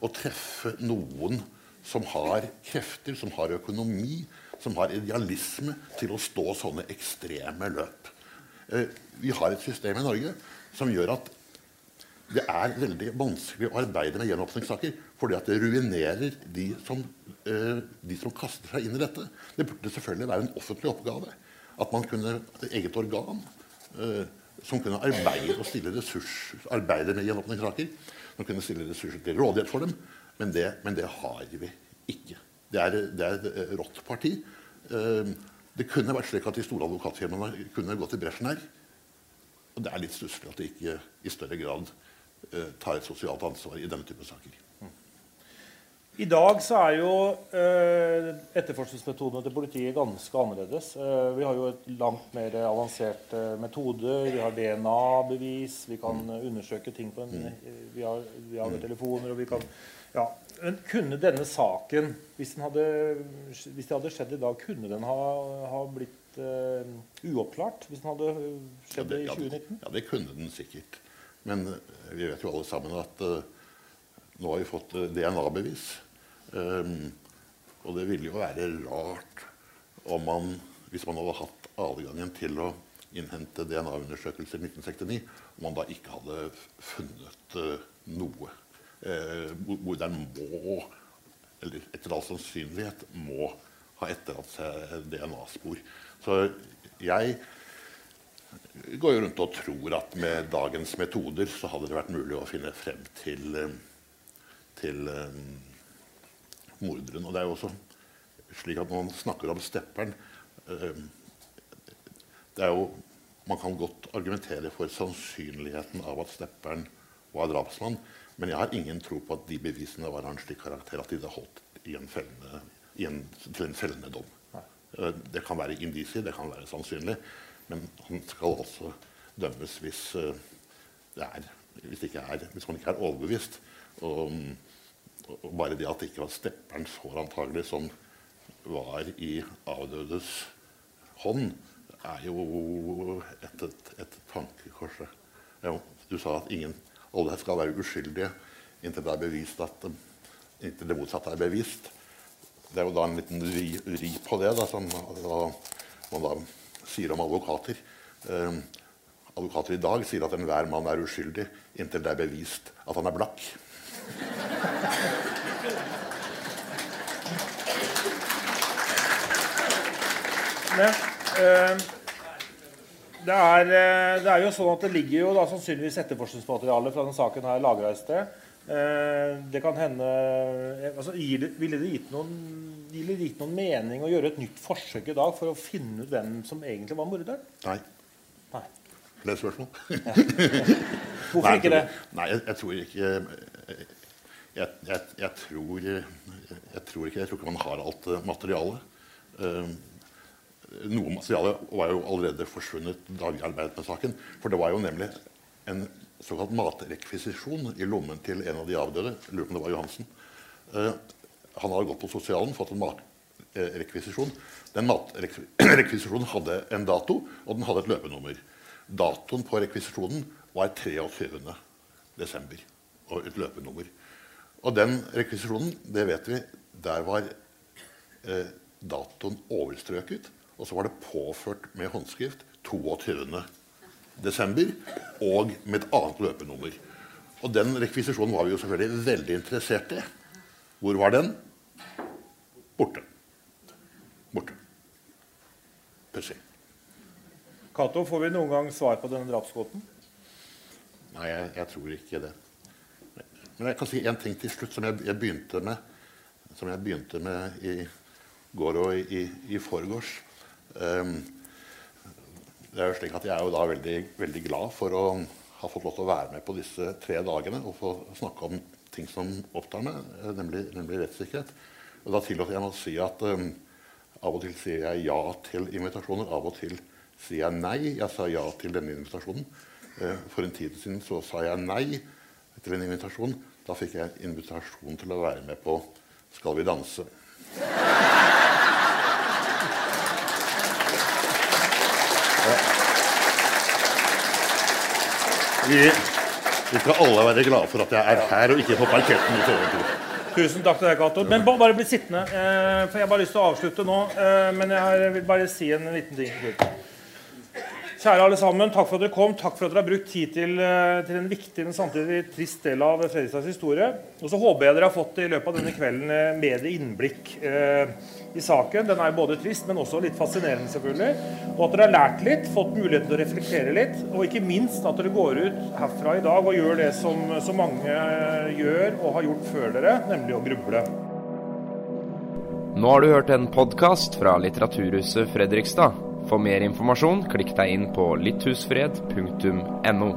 å treffe noen som har krefter, som har økonomi, som har idealisme til å stå sånne ekstreme løp? Eh, vi har et system i Norge som gjør at det er veldig vanskelig å arbeide med gjenåpningssaker fordi at det ruinerer de som, eh, de som kaster seg inn i dette. Det burde selvfølgelig være en offentlig oppgave. At man kunne et eget organ eh, som kunne arbeide og stille ressurs, arbeide med gjenåpningssaker. Som kunne stille ressurser til rådighet for dem. Men det, men det har vi ikke. Det er, det er et rått parti. Det kunne vært slik at de store advokatfirmaene kunne gått i bresjen her. Og det er litt stusslig at de ikke i større grad eh, tar et sosialt ansvar i denne type saker. I dag så er jo eh, etterforskningsmetodene til politiet ganske annerledes. Eh, vi har jo et langt mer avansert eh, metode. Vi har DNA-bevis. Vi kan mm. undersøke ting på en, eh, via, via telefoner. og vi kan... Ja. Men kunne denne saken, hvis, den hadde, hvis det hadde skjedd i dag, kunne den ha, ha blitt uh, uoppklart? Hvis den hadde skjedd i ja, det, 2019? ja, det kunne den sikkert. Men eh, vi vet jo alle sammen at uh, nå har vi fått DNA-bevis. Um, og det ville jo være rart om man, hvis man hadde hatt adgangen til å innhente DNA-undersøkelser i 1969, om man da ikke hadde funnet uh, noe. Uh, morderen må eller etter all sannsynlighet, må ha etterlatt seg DNA-spor. Så jeg går jo rundt og tror at med dagens metoder så hadde det vært mulig å finne frem til, eh, til um, morderen. Og det er jo også slik at når man snakker om stepperen um, det er jo, Man kan godt argumentere for sannsynligheten av at stepperen var drapsmann, men jeg har ingen tro på at de bevisene var av en slik karakter at de hadde holdt i en fellende, i en, til en fellende dom. Uh, det kan være indisier, det kan være sannsynlig. Men han skal altså dømmes hvis, uh, det er, hvis, det er, hvis, man ikke er overbevist. Og, og, bare det at det ikke var stepperens hår antagelig som var i avdødes hånd, er jo et, et, et tankekors. Du sa at ingen, alle skal være uskyldige inntil det er bevist at inntil det motsatte er bevist. Det er jo da en liten ri, ri på det, da, som da, man da sier om advokater. Eh, advokater i dag sier at enhver mann er uskyldig inntil det er bevist at han er blakk. Men, eh, det, er, eh, det, er, jo sånn at det ligger jo da sannsynligvis etterforskningsmateriale fra denne saken her lagra et sted. Eh, det kan hende eh, altså, Ville det gitt noen, ville det gitt noen mening å gjøre et nytt forsøk i dag for å finne ut hvem som egentlig var morderen? Nei. Nei. Det er spørsmål? Ja. Hvorfor nei, ikke det? Nei, jeg, jeg tror ikke jeg, jeg, jeg, tror, jeg tror ikke Jeg tror ikke man har alt materialet. Noe materiale var jo allerede forsvunnet da vi arbeidet med saken. For det var jo nemlig en såkalt matrekvisisjon i lommen til en av de avdøde. Lurer på om det var Johansen. Uh, han hadde gått på sosialen, fått en matrekvisisjon. Den matrekvisisjonen hadde en dato, og den hadde et løpenummer. Datoen på rekvisisjonen var 23. desember, og et løpenummer. Og den rekvisisjonen, det vet vi, der var eh, datoen overstrøket. Og så var det påført med håndskrift 22. desember og med et annet løpenummer. Og den rekvisisjonen var vi jo selvfølgelig veldig interessert i. Hvor var den? Borte. Borte. Pussig. Cato, får vi noen gang svar på denne drapsgåten? Nei, jeg, jeg, tror ikke det. Men jeg kan si en ting til slutt som jeg, jeg begynte med som jeg begynte med i går og i, i, i forgårs. Um, det er jo slik at Jeg er jo da veldig, veldig, glad for å ha fått lov til å være med på disse tre dagene og få snakke om ting som opptar meg, nemlig, nemlig rettssikkerhet. Og Da tillater jeg meg å si at um, av og til sier jeg ja til invitasjoner. Av og til sier jeg nei. Jeg sa ja til denne invitasjonen. Uh, for en tid siden så sa jeg nei til en invitasjon. Da fikk jeg en invitasjon til å være med på Skal vi danse. Vi, vi, skal alle være glade for at jeg er her og ikke på parketten i tv Tusen takk til deg, Cato. Men bare bli sittende. Eh, for Jeg har bare lyst til å avslutte nå. Eh, men jeg vil bare si en liten ting. Kjære alle sammen, takk for at dere kom. Takk for at dere har brukt tid til, eh, til en viktig, men samtidig trist del av Fredrikstads historie. Og så håper jeg dere har fått i løpet av denne kvelden eh, bedre innblikk eh, i saken. Den er både trist, men også litt fascinerende, selvfølgelig. Og at dere har lært litt, fått muligheten til å reflektere litt. Og ikke minst at dere går ut herfra i dag og gjør det som så mange gjør og har gjort før dere, nemlig å gruble. Nå har du hørt en podkast fra Litteraturhuset Fredrikstad. For mer informasjon, klikk deg inn på litthusfred.no.